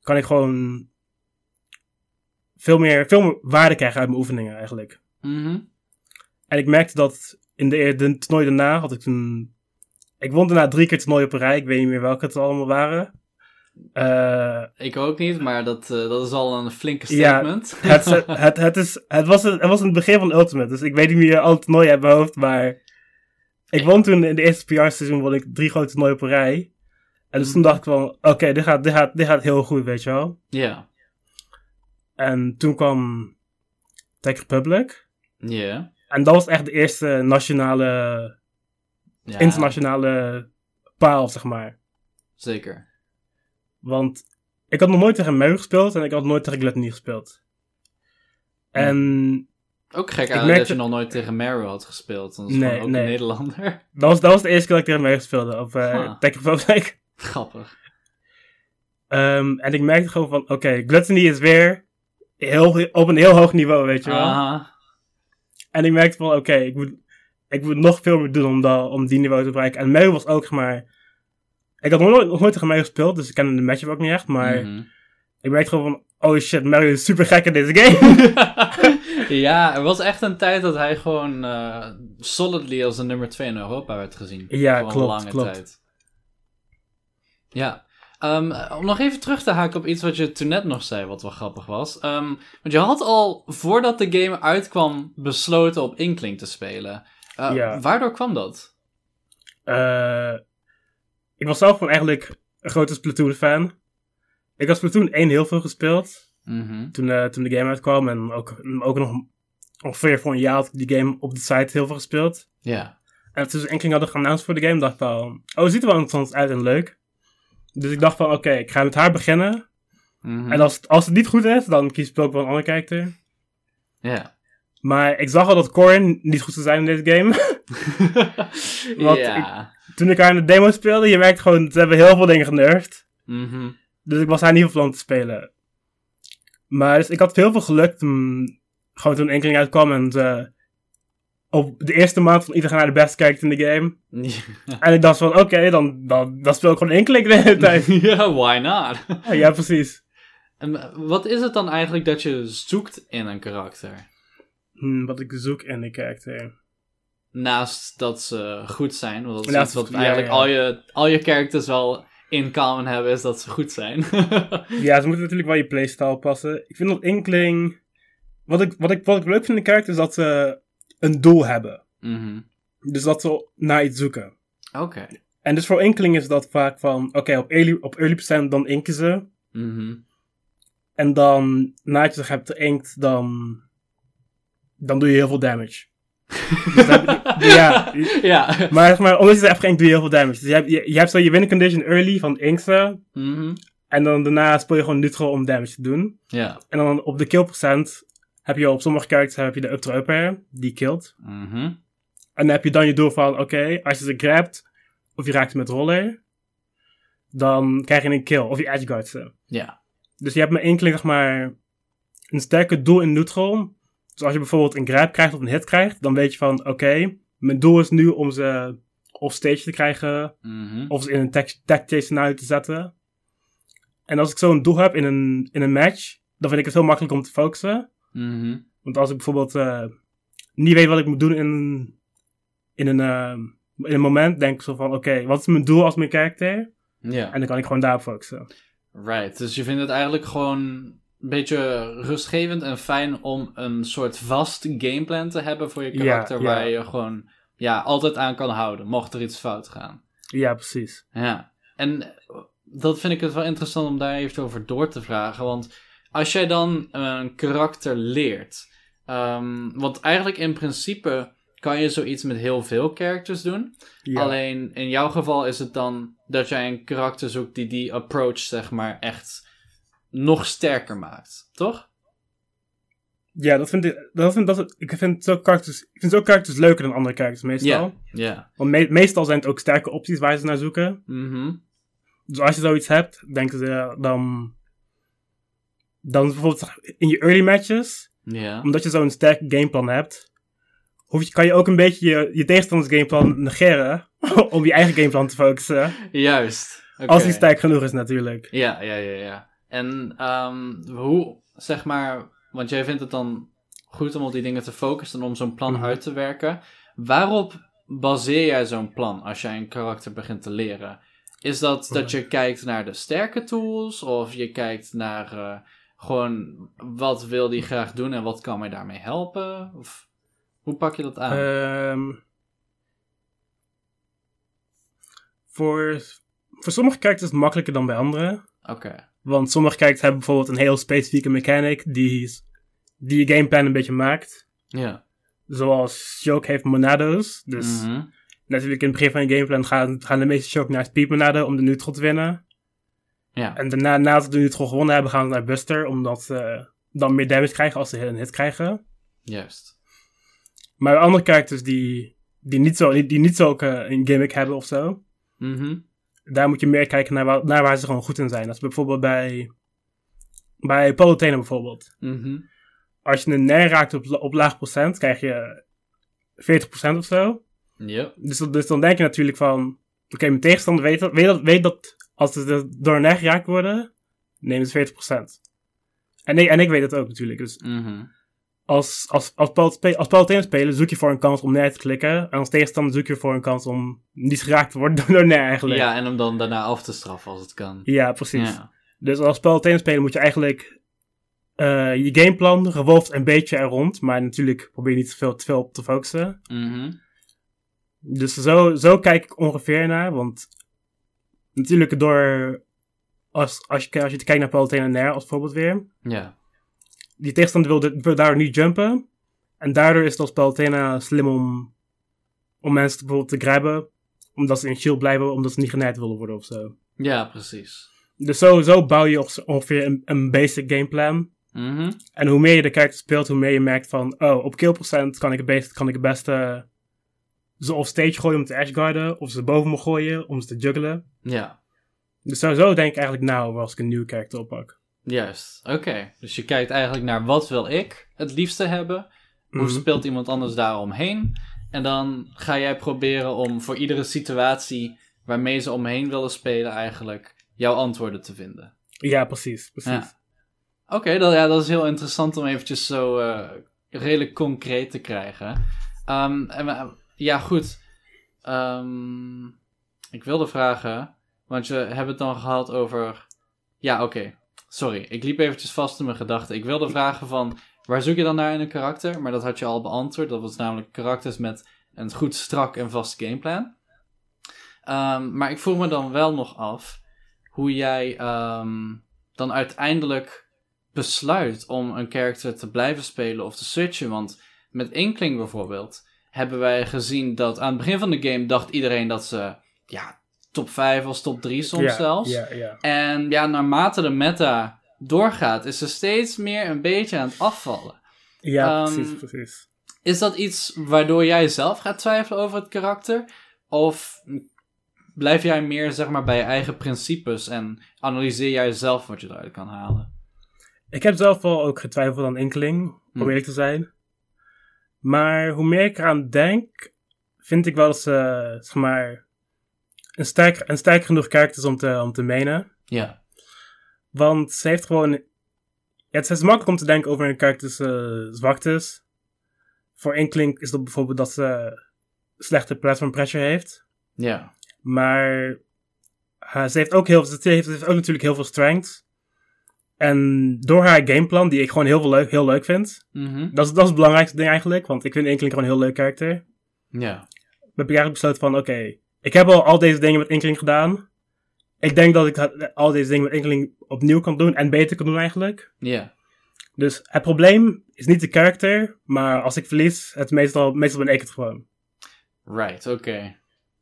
kan ik gewoon veel meer, veel meer waarde krijgen uit mijn oefeningen eigenlijk. Mhm. En ik merkte dat in de, de toernooi daarna had ik toen, ik won daarna drie keer toernooi op een rij, ik weet niet meer welke het allemaal waren. Eh, Ik ook niet, maar dat, eh, dat is al een flinke Ja. statement. het, het, het, is, het, was, het was in het begin van Ultimate, dus ik weet niet meer alle toernooien uit mijn hoofd, maar ik won toen in de eerste PR-seizoen won ik drie grote toernooien op een rij. En dus toen dacht ik van, oké, dit, gaat, dit, gaat, dit gaat heel goed, weet je wel. Ja. En toen kwam Tech Republic. Ja. En dat was echt de eerste nationale, Ja, internationale paal, zeg maar. Zeker. Want ik had nog nooit tegen Meu gespeeld en ik had nooit tegen Gluttony gespeeld. En Ook gek merkte- dat je nog nooit tegen Meryl had gespeeld. Dan is Nee, ook nee. een Nederlander. dat was, dat was de eerste keer dat ik tegen Meu speelde op eh Ah. Grappig. Ehm, en ik merkte gewoon van, oké, Gluttony is weer heel, op een heel hoog niveau, weet je wel. Aha. En ik merkte van, oké, ik, moet, ik moet nog veel meer doen om, dat, om die niveau te bereiken. En Meu was ook, maar... Ik had nog nooit, nog nooit tegen mij gespeeld, dus ik kende de matchup ook niet echt. Maar Mhm. ik merkte gewoon van, oh shit, Mario is super gek in deze game. ja, er was echt een tijd dat hij gewoon eh, solidly als de nummer 2 in Europa werd gezien. Ja, Voor een klopt, lange klopt. tijd. Ja. Ehm, om nog even terug te haken op iets wat je toen net nog zei, wat wel grappig was. Ehm, want je had al, voordat de game uitkwam, besloten op Inkling te spelen. Eh, Ja. Waardoor kwam dat? Eh, ik was zelf gewoon eigenlijk een grote Splatoon-fan. Ik had Splatoon 1 heel veel gespeeld. Mhm. toen, eh, toen de game uitkwam. En ook, ook nog ongeveer voor een jaar had ik die game op de site heel veel gespeeld. Ja. En toen ze enkeling hadden geannounced voor de game, dacht ik van... Oh, het ziet er wel interessant uit en leuk. Dus ik dacht van, oké, ik ga met haar beginnen. Mhm. En als, het- als het niet goed is, dan kies ik ook wel een andere character. Ja. Maar ik zag al dat Corin niet goed zou zijn in deze game. Want ja. toen ik haar in de demo speelde, je merkt gewoon, ze hebben heel veel dingen genervd. Mhm. Dus ik was haar niet van plan te spelen. Maar dus ik had heel veel geluk toen, gewoon toen enkeling uitkwam en ze op de eerste maand van iedereen naar de best kijkt in de game. En ik dacht van, oké, dan, dan, dan speel ik gewoon enkeling de hele tijd. ja, why not? ja, precies. En eh, wat is het dan eigenlijk dat je zoekt in een karakter? Hm, wat ik zoek in de character. Naast dat ze goed zijn, want dat is Naast- iets wat ja, eigenlijk ja. Al, je, al je characters wel in common hebben, is dat ze goed zijn. Ja, ze moeten natuurlijk wel je playstyle passen. Ik vind dat Inkling... Wat ik, wat, ik, wat ik leuk vind in de character is dat ze een doel hebben. Mhm. Dus dat ze naar iets zoeken. Oké. En dus voor Inkling is dat vaak van... Oké, op early, op early percent dan inken ze. Mhm. En dan, nadat je ze hebt inkt, dan... Dan doe je heel veel damage. Dus dan ja, ja. maar, maar omdat je ze hebt geïnkt, doe je heel veel damage. Dus je hebt, je, je hebt zo je win condition early van ink ze. Mhm. En dan daarna speel je gewoon neutral om damage te doen. Ja. En dan op de kill procent heb je op sommige characters heb je de up die killt. Mhm. En dan heb je dan je doel van, oké, als je ze grabt, of je raakt ze met roller, dan krijg je een kill, of je edgeguard ze. Ja. Dus je hebt met één zeg maar, een sterke doel in neutral. Dus als je bijvoorbeeld een grab krijgt of een hit krijgt, dan weet je van, oké, mijn doel is nu om ze off stage te krijgen, Mhm. of ze in een tech chase scenario te zetten. En als ik zo'n doel heb in een, in een match, dan vind ik het heel makkelijk om te focussen. Mhm. Want als ik bijvoorbeeld eh, niet weet wat ik moet doen in, in, een, eh, in een moment, denk ik zo van, oké, wat is mijn doel als mijn karakter? Ja. En dan kan ik gewoon daarop focussen. Right, dus je vindt het eigenlijk gewoon beetje rustgevend en fijn om een soort vast gameplan te hebben voor je karakter, ja. waar je gewoon ja, altijd aan kan houden, mocht er iets fout gaan. Ja, precies. Ja, en dat vind ik het wel interessant om daar even over door te vragen, want als jij dan een karakter leert, ehm, want eigenlijk in principe kan je zoiets met heel veel characters doen, Ja. Alleen in jouw geval is het dan dat jij een karakter zoekt die die approach, zeg maar, echt nog sterker maakt. Toch? Ja, dat vind ik. Dat vind, dat, ik vind zulke karakters, ik vind zulke karakters leuker dan andere karakters meestal. Ja. Want me- meestal zijn het ook sterke opties waar ze naar zoeken. Mhm. Dus als je zoiets hebt, denken ze ja, dan. Dan bijvoorbeeld in je early matches, omdat je zo'n sterk gameplan hebt, hoef je, kan je ook een beetje je, je tegenstanders gameplan negeren. om je eigen gameplan te focussen. Juist. Als die sterk genoeg is, natuurlijk. Ja, ja, ja, ja. En ehm, hoe, zeg maar, want jij vindt het dan goed om op die dingen te focussen en om zo'n plan Mhm. uit te werken. Waarop baseer jij zo'n plan als jij een karakter begint te leren? Is dat dat je kijkt naar de sterke tools of je kijkt naar eh, gewoon wat wil die graag doen en wat kan mij daarmee helpen? Of hoe pak je dat aan? Ehm, voor, voor sommige characters is het makkelijker dan bij anderen. Oké. Want sommige characters hebben bijvoorbeeld een heel specifieke mechanic die, die je gameplan een beetje maakt. Ja. Zoals Shock heeft monado's. Dus Mhm. natuurlijk in het begin van je gameplan gaan, gaan de meeste Shock naar Speed Monado om de neutral te winnen. Ja. En daarna, nadat ze de neutral gewonnen hebben, gaan ze naar Buster. Omdat ze dan meer damage krijgen als ze een hit krijgen. Juist. Maar andere characters die, die niet zo, die, die niet eh, een gimmick hebben of zo. Mhm. Daar moet je meer kijken naar, waar, naar waar ze gewoon goed in zijn. Dat is bijvoorbeeld bij, bij bijvoorbeeld. Mhm. Als je een ner raakt op, op laag procent, krijg je 40% of zo. Ja. Dus, dat- dus dan denk je natuurlijk van, oké, mijn tegenstander weet dat, weet, dat, weet dat als ze door een ner geraakt worden, nemen ze 40%. En ik, en ik weet het ook natuurlijk. Dus Mhm. Als, als, als, als zoek je voor een kans om neer te klikken. En als tegenstander zoek je voor een kans om niet geraakt te worden door neer eigenlijk. Ja, en hem dan daarna af te straffen als het kan. Ja, precies. Ja. Dus als spelen moet je eigenlijk eh, je gameplan revolft een beetje er rond. Maar natuurlijk probeer je niet te veel, te veel op te focussen. Mhm. Dus zo, zo kijk ik ongeveer naar. Want natuurlijk door... Als, als, je, als je kijkt naar Paul Nair als voorbeeld weer. Ja. Die tegenstander wil, de- wil daardoor niet jumpen. En daardoor is het als Palutena slim om, om mensen te, bijvoorbeeld te grabben. Omdat ze in shield blijven, omdat ze niet genaaid willen worden of zo. Ja, precies. Dus zo, zo bouw je ongeveer een, een basic gameplan. Mhm. En hoe meer je de character speelt, hoe meer je merkt van... Oh, op killprocent kan ik het best, kan ik het beste ze op stage gooien om te ashguarden. Of ze boven me gooien om ze te juggelen. Ja, Dus zo, zo denk ik eigenlijk over als ik een nieuwe character oppak. Juist. Oké. Dus je kijkt eigenlijk naar wat wil ik het liefste hebben? Hoe Mhm. speelt iemand anders daaromheen? En dan ga jij proberen om voor iedere situatie waarmee ze omheen willen spelen eigenlijk jouw antwoorden te vinden. Ja, precies. precies. Ja. Oké, dat, ja, dat is heel interessant om eventjes zo eh, redelijk concreet te krijgen. Ehm, en, ja, goed. Ehm, ik wilde vragen, want we hebben het dan gehad over... Ja, oké. Sorry, ik liep eventjes vast in mijn gedachten. Ik wilde vragen van, waar zoek je dan naar in een karakter? Maar dat had je al beantwoord. Dat was namelijk karakters met een goed strak en vast gameplan. Ehm, maar ik vroeg me dan wel nog af hoe jij ehm, dan uiteindelijk besluit om een character te blijven spelen of te switchen. Want met Inkling bijvoorbeeld hebben wij gezien dat aan het begin van de game dacht iedereen dat ze ja, top 5 was, top 3 soms zelfs. En ja, naarmate de meta doorgaat, is ze steeds meer een beetje aan het afvallen. Ja, Ehm, precies, precies. Is dat iets waardoor jij zelf gaat twijfelen over het karakter? Of blijf jij meer zeg maar, bij je eigen principes en analyseer jij zelf wat je eruit kan halen? Ik heb zelf wel ook getwijfeld aan Enkeling, om Hm. eerlijk te zijn. Maar hoe meer ik eraan denk, vind ik wel dat ze, zeg maar, een sterk, een sterk genoeg karakter is om te, om te menen. Ja. Want ze heeft gewoon... Ja, het is makkelijk om te denken over een karakter dat ze zwak is. Voor Inkling is dat bijvoorbeeld dat ze slechte platform pressure heeft. Ja. Maar eh, ze heeft ook heel ze heeft, ze heeft ook natuurlijk heel veel strength. En door haar gameplan, die ik gewoon heel, veel leuk, heel leuk vind. Mhm. Dat is, dat is het belangrijkste ding eigenlijk. Want ik vind Inkling gewoon een heel leuk karakter. Ja. heb ik eigenlijk besloten van, oké, ik heb al al deze dingen met Inkling gedaan. Ik denk dat ik al deze dingen met Inkling opnieuw kan doen en beter kan doen eigenlijk. Ja. Dus het probleem is niet de character, maar als ik verlies, het meestal, meestal ben ik het gewoon. Right, oké.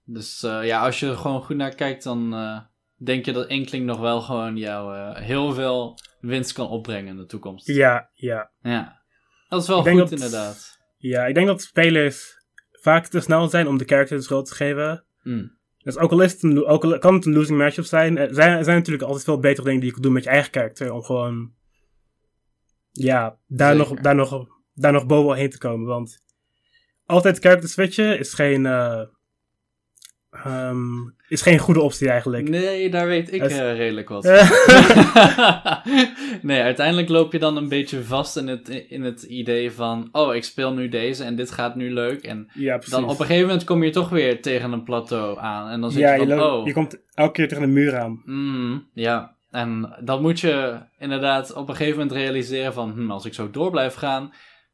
Dus eh, ja, als je er gewoon goed naar kijkt, dan eh, denk je dat Inkling nog wel gewoon jou eh, heel veel winst kan opbrengen in de toekomst. Ja, ja. Ja. Dat is wel goed dat- inderdaad. Ja, ik denk dat spelers vaak te snel zijn om de character de schuld te geven. Mm. Dus ook al, is het een, ook al kan het een losing matchup zijn, er zijn, er zijn natuurlijk altijd veel betere dingen die je kunt doen met je eigen karakter. Om gewoon, ja, daar, Zeker. nog, daar, nog, daar nog boven heen te komen. Want altijd character switchen is geen, eh, ehm, is geen goede optie eigenlijk. Nee, daar weet ik eh, redelijk wat nee, uiteindelijk loop je dan een beetje vast in het, in het idee van... Oh, ik speel nu deze en dit gaat nu leuk. En ja, dan op een gegeven moment kom je toch weer tegen een plateau aan. En dan zit ja, je van, oh... je komt elke keer tegen de muur aan. Mm, ja, en dan moet je inderdaad op een gegeven moment realiseren van... Hm, als ik zo door blijf gaan,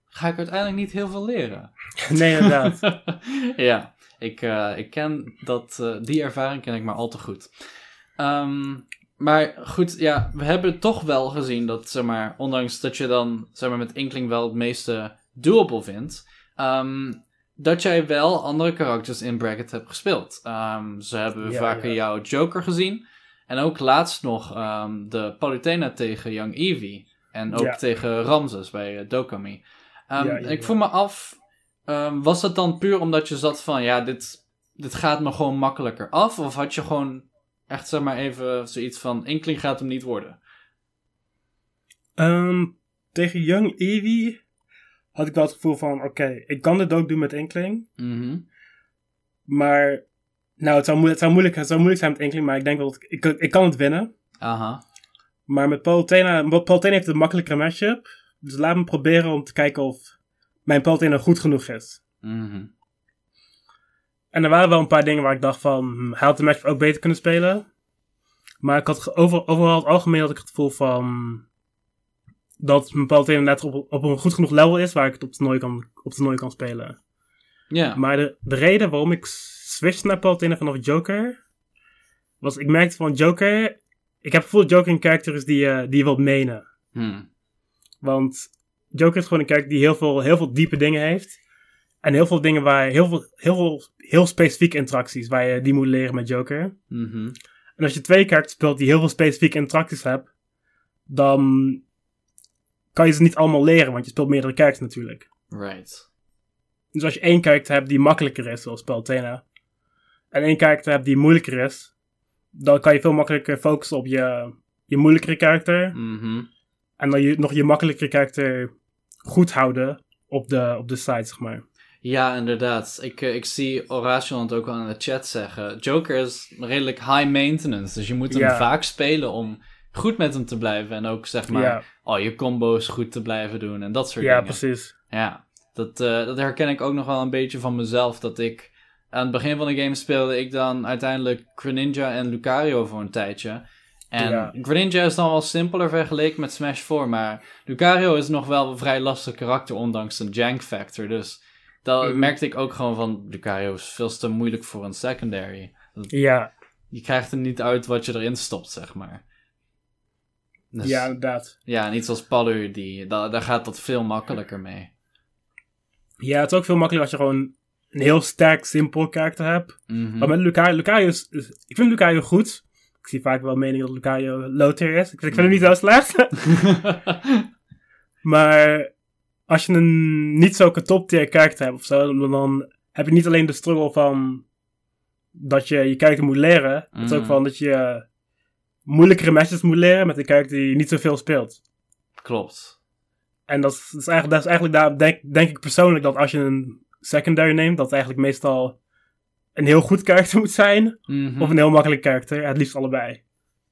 ga ik uiteindelijk niet heel veel leren. nee, inderdaad. ja, ik, eh, ik ken dat, eh, die ervaring ken ik maar al te goed. Ehm, maar goed, ja, we hebben toch wel gezien dat, zeg maar, ondanks dat je dan, zeg maar, met Inkling wel het meeste doable vindt, ehm, dat jij wel andere karakters in Bracket hebt gespeeld. Ehm ze hebben Ja, vaker ja. jouw Joker gezien. En ook laatst nog de Palutena tegen Young Eevee. En ook Ja. tegen Ramses bij eh, Dokami. Ik vroeg me af, ehm, was dat dan puur omdat je zat van, ja, dit, dit gaat me gewoon makkelijker af? Of had je gewoon echt, zeg maar even zoiets van, Inkling gaat hem niet worden? Ehm, tegen Young Eevee had ik wel het gevoel van, oké, ik kan dit ook doen met Inkling. Mhm. Maar Nou, het zou, het, zou moeilijk, het zou moeilijk zijn met enkeling, maar ik denk wel dat ik, ik kan het winnen. Aha. Maar met Palutena, Palutena heeft een makkelijkere matchup. Dus laat me proberen om te kijken of mijn Palutena goed genoeg is. Mhm. En er waren wel een paar dingen waar ik dacht van, hm, hij had de match ook beter kunnen spelen. Maar ik had over, overal het algemeen had ik het gevoel van dat mijn Palutena net op, op een goed genoeg level is waar ik het op het toernooi kan, op toernooi kan spelen. Ja. Maar de, de reden waarom ik switchte naar Palutena vanaf Joker, was ik merkte van Joker, ik heb het gevoel dat Joker een karakter is die, je- die je wilt menen. Hmm. Want Joker is gewoon een karakter die heel veel, heel veel diepe dingen heeft. En heel veel dingen waar je, heel veel, heel veel, heel specifieke interacties waar je die moet leren met Joker. Mhm. En als je twee karakters speelt die heel veel specifieke interacties hebben, dan kan je ze niet allemaal leren, want je speelt meerdere karakters natuurlijk. Right. Dus als je één karakter hebt die makkelijker is, zoals Palutena, en één karakter hebt die moeilijker is, dan kan je veel makkelijker focussen op je, je moeilijkere karakter. Mhm. En dan je, nog je makkelijkere karakter goed houden op de, op de site, zeg maar. Ja, inderdaad. Ik, eh, ik zie Horatio het ook al in de chat zeggen. Joker is redelijk high maintenance. Dus je moet hem Ja. vaak spelen om goed met hem te blijven. En ook zeg maar, ja, oh, je combo's goed te blijven doen en dat soort ja dingen. precies. Ja, dat, eh, dat herken ik ook nog wel een beetje van mezelf. Dat ik aan het begin van de game speelde ik dan uiteindelijk Greninja en Lucario voor een tijdje. En Ja. Greninja is dan wel simpeler vergeleken met Smash 4, maar Lucario is nog wel een vrij lastig karakter, ondanks de jank factor. Dus dat Mhm. merkte ik ook gewoon van, Lucario is veel te moeilijk voor een secondary. Ja, Je krijgt er niet uit wat je erin stopt, zeg maar. Dus, ja, ja. inderdaad. niet zoals Palu, die, da- daar gaat dat veel makkelijker mee. Ja, het is ook veel makkelijker als je gewoon een heel sterk, simpel karakter hebt. Mhm. Maar met Lucario, Lucario is, is- Ik vind Lucario goed. Ik zie vaak wel meningen dat Lucario low tier is. Ik, vind hem niet zo slecht. maar als je een niet zo top tier karakter hebt of zo, dan, heb je niet alleen de struggle van dat je je karakter moet leren. Het is ook Mhm. van dat je moeilijkere matches moet leren met een karakter die niet zoveel speelt. Klopt. En dat is, dat is eigenlijk, dat is eigenlijk daar denk, denk ik persoonlijk dat als je een secondary neemt, dat eigenlijk meestal een heel goed karakter moet zijn. Mhm. Of een heel makkelijk karakter. Het liefst allebei.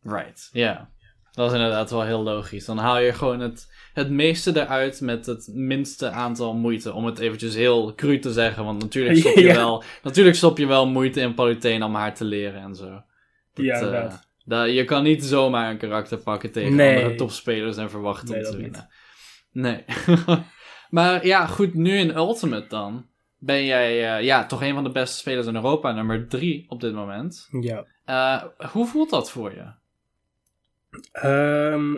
Right, ja. Dat is inderdaad wel heel logisch. Dan haal je gewoon het, het meeste eruit met het minste aantal moeite. Om het eventjes heel cru te zeggen. Want natuurlijk stop je, Ja. wel, natuurlijk stop je wel moeite in Palutena om haar te leren en zo. Dat, Ja, eh, inderdaad. dat- je kan niet zomaar een karakter pakken tegen Nee. andere topspelers en verwachten Nee, om te winnen. Nee. maar ja, goed, nu in Ultimate dan. Ben jij eh, ja, toch een van de beste spelers in Europa, nummer drie op dit moment. Ja. Eh, hoe voelt dat voor je? Ehm,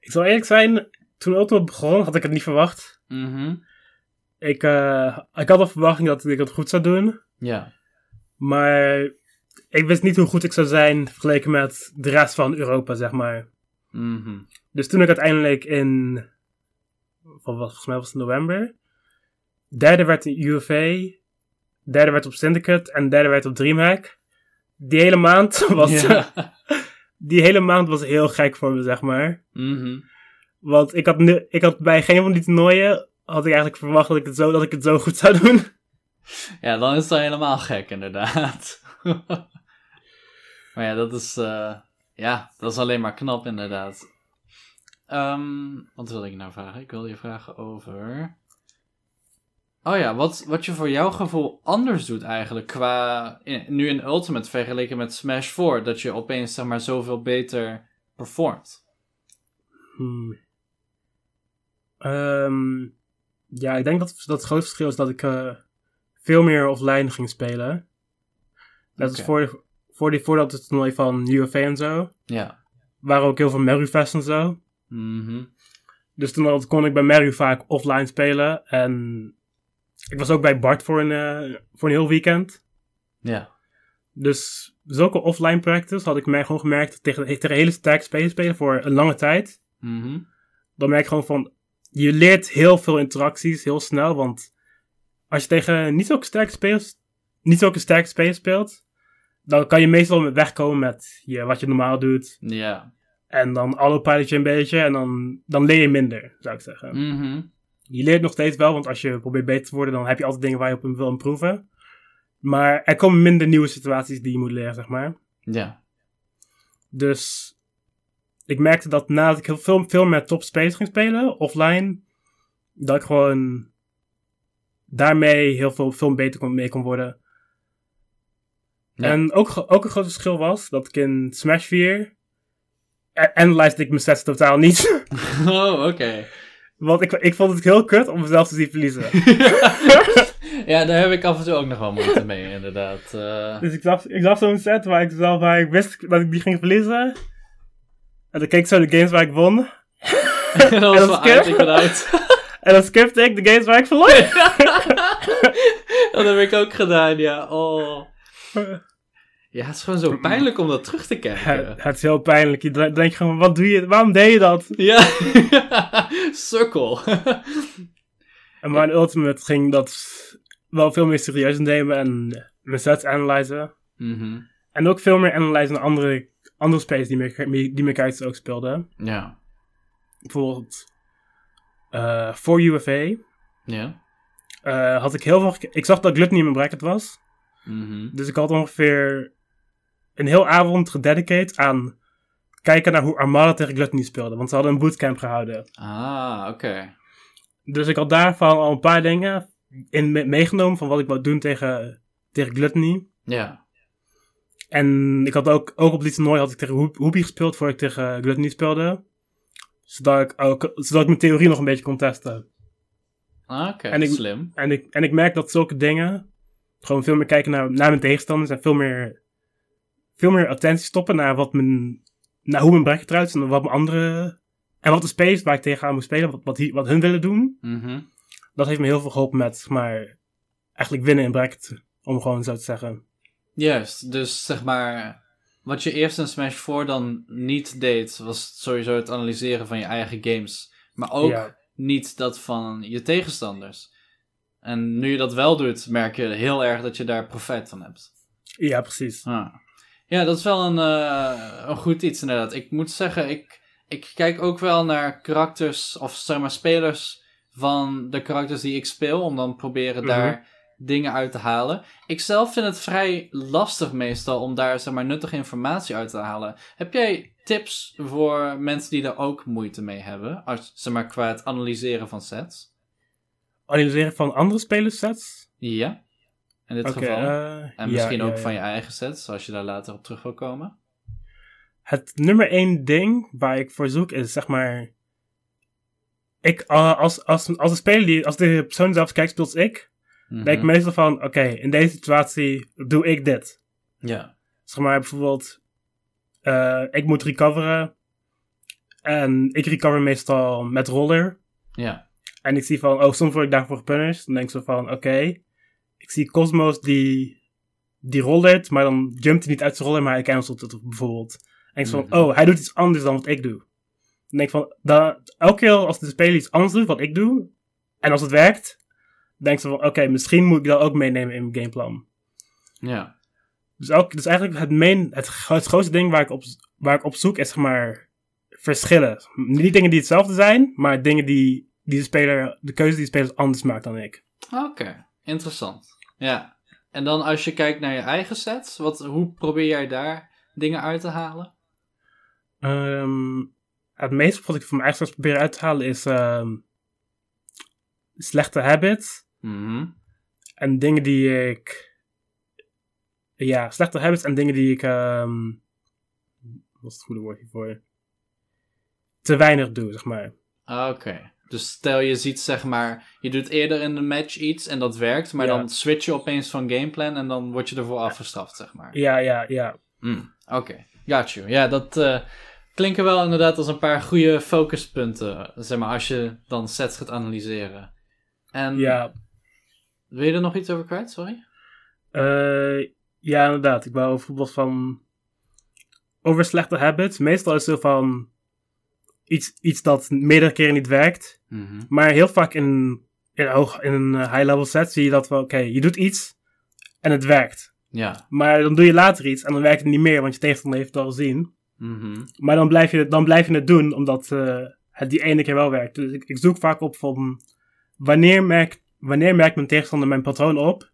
ik zal eerlijk zijn, toen Ultimate begon, had ik het niet verwacht. Mhm. Ik, eh, ik had de verwachting dat ik het goed zou doen. Ja. Maar ik wist niet hoe goed ik zou zijn vergeleken met de rest van Europa, zeg maar. Mhm. Dus toen ik uiteindelijk in, volgens mij was het november, derde werd in UFA, derde werd op Syndicate en derde werd op Dreamhack. Die hele maand was, Ja. die hele maand was heel gek voor me, zeg maar. Mhm. Want ik had, nu, ik had bij geen van die toernooien, had ik eigenlijk verwacht dat ik het zo, dat ik het zo goed zou doen. Ja, dan is dat helemaal gek, inderdaad. maar ja, dat is, eh, ja, dat is alleen maar knap, inderdaad. Ehm, wat wil ik nou vragen? Ik wil je vragen over... Oh ja, wat, wat je voor jouw gevoel anders doet eigenlijk qua... nu in Ultimate vergeleken met Smash 4, dat je opeens, zeg maar, zoveel beter performt. Hmm. Ehm, ja, ik denk dat, dat het grootste verschil is dat ik eh, veel meer offline ging spelen. Als Oké. voor, voor die, voordat het toernooi van UFA en zo. Ja. waren ook heel veel Merufest en zo. Mhm. Dus toen kon ik bij Meru vaak offline spelen. En ik was ook bij Bart voor een, eh, voor een heel weekend. Ja. Dus zulke offline practice had ik mij gewoon gemerkt tegen, tegen hele sterke spelers spelen voor een lange tijd. Mhm. Dan merk ik gewoon van, je leert heel veel interacties heel snel. Want als je tegen niet zulke sterke spelers, niet zulke sterke spelers speelt, dan kan je meestal met wegkomen met je, wat je normaal doet. Ja. En dan autopilot je een beetje en dan, dan leer je minder, zou ik zeggen. Mhm. Je leert nog steeds wel, want als je probeert beter te worden, dan heb je altijd dingen waar je op wil improven. Maar er komen minder nieuwe situaties die je moet leren, zeg maar. Ja. Dus ik merkte dat nadat ik heel veel, veel met top space ging spelen, offline, dat ik gewoon daarmee heel veel, veel beter kon, mee kon worden. Ja. En ook, ook een groot verschil was dat ik in Smash 4 a- analyseerde ik mijn sets totaal niet. Oh, oké. Want ik, ik vond het heel kut om mezelf te zien verliezen. ja, daar heb ik af en toe ook nog wel moeite mee, inderdaad. Eh, Dus ik zag, ik zag zo'n set waar ik, zelf, waar ik wist dat ik die ging verliezen. En dan keek ik zo de games waar ik won. dat wel is kut. aardig uit. En dan skipte ik de games waar ik verloor. dat heb ik ook gedaan, ja. Oh. Ja, het is gewoon zo pijnlijk om dat terug te kijken. het is heel pijnlijk. Je de- denkt gewoon, wat doe je? Waarom deed je dat? Ja, sukkel. En mijn ultimate ging dat wel veel meer serieus nemen en mijn sets analyzen. Mhm. En ook veel meer analyzen naar andere, andere spelers die mijn, die mijn ook speelden. Ja. Bijvoorbeeld eh voor UFA Ja. eh, had ik heel veel... Ik zag dat Gluttony in mijn bracket was. Mhm. Dus ik had ongeveer een heel avond gededicated aan kijken naar hoe Armada tegen Gluttony speelde. Want ze hadden een bootcamp gehouden. Ah, oké. Dus ik had daarvan al een paar dingen in me- meegenomen van wat ik wou doen tegen, tegen Gluttony. Ja. En ik had ook, ook op dit toernooi had ik tegen Hoepie gespeeld voordat ik tegen Gluttony speelde. Zodat ik, ook, zodat ik mijn theorie nog een beetje kon testen. Ah, Oké, En ik- slim. En ik, en ik merk dat zulke dingen gewoon veel meer kijken naar, naar mijn tegenstanders en veel meer, veel meer attentie stoppen naar, wat mijn, naar hoe mijn bracket eruit ziet en wat mijn andere. En wat de space waar ik tegenaan moet spelen, wat, wat, wat hun willen doen. Mhm. Dat heeft me heel veel geholpen met, maar, eigenlijk winnen in bracket. Om gewoon zo te zeggen. Juist, dus zeg maar, wat je eerst in Smash 4 dan niet deed, was sowieso het analyseren van je eigen games. Maar ook Ja. niet dat van je tegenstanders. En nu je dat wel doet, merk je heel erg dat je daar profijt van hebt. Ja, precies. Ah. Ja, dat is wel een, eh, een goed iets inderdaad. Ik moet zeggen, ik, ik kijk ook wel naar karakters, of zeg maar spelers van de karakters die ik speel, om dan proberen Mhm. daar dingen uit te halen. Ik zelf vind het vrij lastig meestal om daar zeg maar nuttige informatie uit te halen. Heb jij tips voor mensen die daar ook moeite mee hebben, als, zeg maar qua het analyseren van sets? Analyseren van andere spelers sets. Ja, in dit geval. eh, en misschien ja, ook ja. van je eigen sets, als je daar later op terug wil komen. Het nummer één ding waar ik voor zoek is, zeg maar... Ik, eh, als, als, als een speler die, als de persoon zelf kijkt, speelt ik, denk ik meestal van, oké, in deze situatie doe ik dit. Ja. Zeg maar bijvoorbeeld, eh, ik moet recoveren. En ik recover meestal met roller. Ja. En ik zie van, oh, soms word ik daarvoor gepunished. Dan denk ik zo van, oké. Ik zie Cosmos die, die rollert, maar dan jumpt hij niet uit zijn roller, maar hij cancelt het bijvoorbeeld. En ik zo van, Mhm. oh, hij doet iets anders dan wat ik doe. Dan denk ik van, elke keer als de speler iets anders doet wat ik doe, en als het werkt, denk ik zo van, oké, misschien moet ik dat ook meenemen in mijn gameplan. Ja. Dus, dus eigenlijk het, main, het, het grootste ding waar ik, op, waar ik op zoek is zeg maar verschillen. Niet dingen die hetzelfde zijn, maar dingen die, die de speler, de keuze die de speler anders maakt dan ik. Oké, interessant. Ja. En dan als je kijkt naar je eigen sets, wat, hoe probeer jij daar dingen uit te halen? Ehm, het meeste wat ik van mijn eigen sets probeer uit te halen is ehm, slechte habits Mhm. en dingen die ik. Ja, slechte habits en dingen die ik. ehm, wat is het goede woord hiervoor? Te weinig doe, zeg maar. Oké. Dus stel je ziet zeg maar, je doet eerder in de match iets en dat werkt, maar Ja. dan switch je opeens van gameplan en dan word je ervoor afgestraft, zeg maar. Ja, ja, ja. Mm, Oké, got you. Ja, dat eh, klinken wel inderdaad als een paar goede focuspunten, zeg maar, als je dan sets gaat analyseren. En Ja, wil je er nog iets over kwijt, sorry? Eh, ja, inderdaad. Ik wou bijvoorbeeld van. Over slechte habits. Meestal is het zo van. Iets, iets dat meerdere keren niet werkt. Mhm. Maar heel vaak in, in, hoog, in een eh, high-level set zie je dat wel. Oké, je doet iets. En het werkt. Ja. Maar dan doe je later iets. En dan werkt het niet meer. Want je tegenstander heeft het al gezien. Mhm. Maar dan blijf je, dan blijf je het doen. Omdat eh, het die ene keer wel werkt. Dus ik, ik zoek vaak op van. Wanneer merkt, wanneer merkt mijn tegenstander mijn patroon op?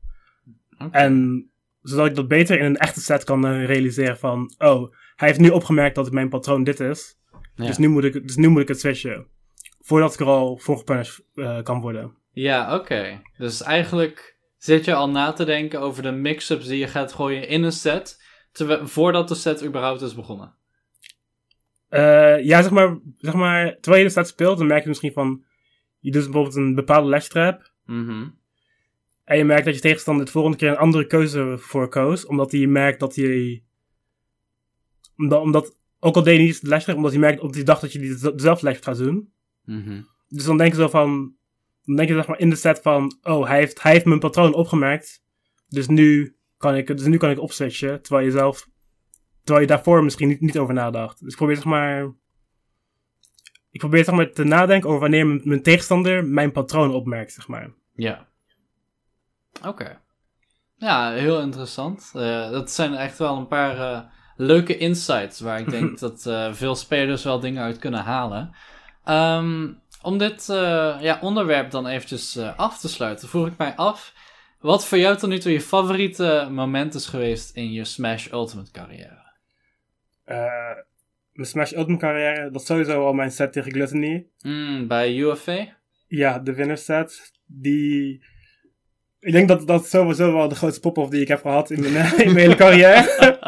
En zodat ik dat beter in een echte set kan eh, realiseren van... Oh, hij heeft nu opgemerkt dat mijn patroon dit is. Dus, nu moet ik, dus nu moet ik het switchen. Voordat ik er al voor gepunished uh, kan worden. Ja, oké. Dus eigenlijk zit je al na te denken over de mix-ups die je gaat gooien in een set... voordat de set überhaupt is begonnen. Uh, ja, zeg maar, zeg maar, terwijl je de set speelt, dan merk je misschien van... Je doet bijvoorbeeld een bepaalde legstrap. Mm en je merkt dat je tegenstander de volgende keer een andere keuze voor koos. Omdat hij merkt dat hij. Omdat, omdat ook al deed hij niet de lesje, omdat hij merkt, omdat hij dacht dat je die dezelfde les gaat doen. Mm Dus dan denk je zo van. Dan denk je zeg maar in de set van. Oh, hij heeft, hij heeft mijn patroon opgemerkt. Dus nu kan ik, dus nu kan ik opswitchen. Terwijl je zelf. Terwijl je daarvoor misschien niet, niet over nadacht. Dus ik probeer zeg maar. Ik probeer zeg maar te nadenken over wanneer mijn, mijn tegenstander mijn patroon opmerkt, zeg maar. Ja. Oké. Ja, heel interessant. Uh, dat zijn echt wel een paar uh, leuke insights waar ik denk dat uh, veel spelers wel dingen uit kunnen halen. Um, om dit ja, onderwerp dan eventjes af te sluiten, vroeg ik mij af wat voor jou tot nu toe je favoriete moment is geweest in je Smash Ultimate carrière. mijn Smash Ultimate carrière, dat is sowieso al mijn set tegen Gluttony. Mm, bij UFA? Ja, de winner set. Die ik denk dat dat sowieso wel de grootste pop-off die ik heb gehad in mijn, in mijn hele carrière.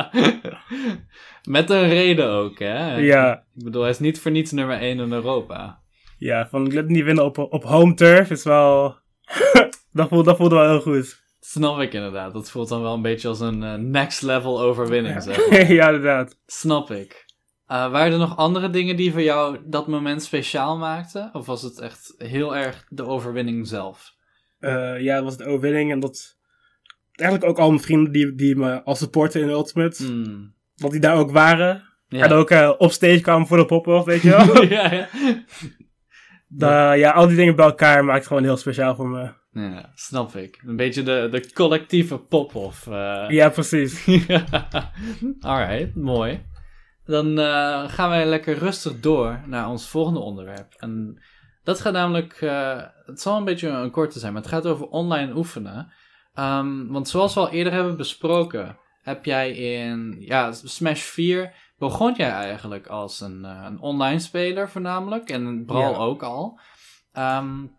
Met een reden ook, hè? Ja. Ik bedoel, hij is niet voor niets nummer 1 in Europa. Ja, van Gluttony winnen op, op home turf is wel... dat, voelt, dat voelt wel heel goed. Snap ik inderdaad. Dat voelt dan wel een beetje als een uh, next level overwinning, zeg ja, inderdaad. Snap ik. Uh, waren er nog andere dingen die voor jou dat moment speciaal maakten? Of was het echt heel erg de overwinning zelf? Uh, ja, dat was de overwinning. En dat eigenlijk ook al mijn vrienden die, die me al supporten in Ultimate, mm. dat die daar ook waren. Ja. En ook uh, op stage kwamen voor de pop-off, weet je wel. ja, ja. Da, ja, al die dingen bij elkaar maakt het gewoon heel speciaal voor me. Ja, snap ik. Een beetje de, de collectieve pop-off. Uh... Ja, precies. Alright, mooi. Dan uh, gaan wij lekker rustig door naar ons volgende onderwerp. En dat gaat namelijk, uh, het zal een beetje een korte zijn, maar het gaat over online oefenen. Um, want zoals we al eerder hebben besproken, heb jij in ja, Smash 4 begon jij eigenlijk als een, uh, een online speler voornamelijk. En Brawl ja. ook al. Um,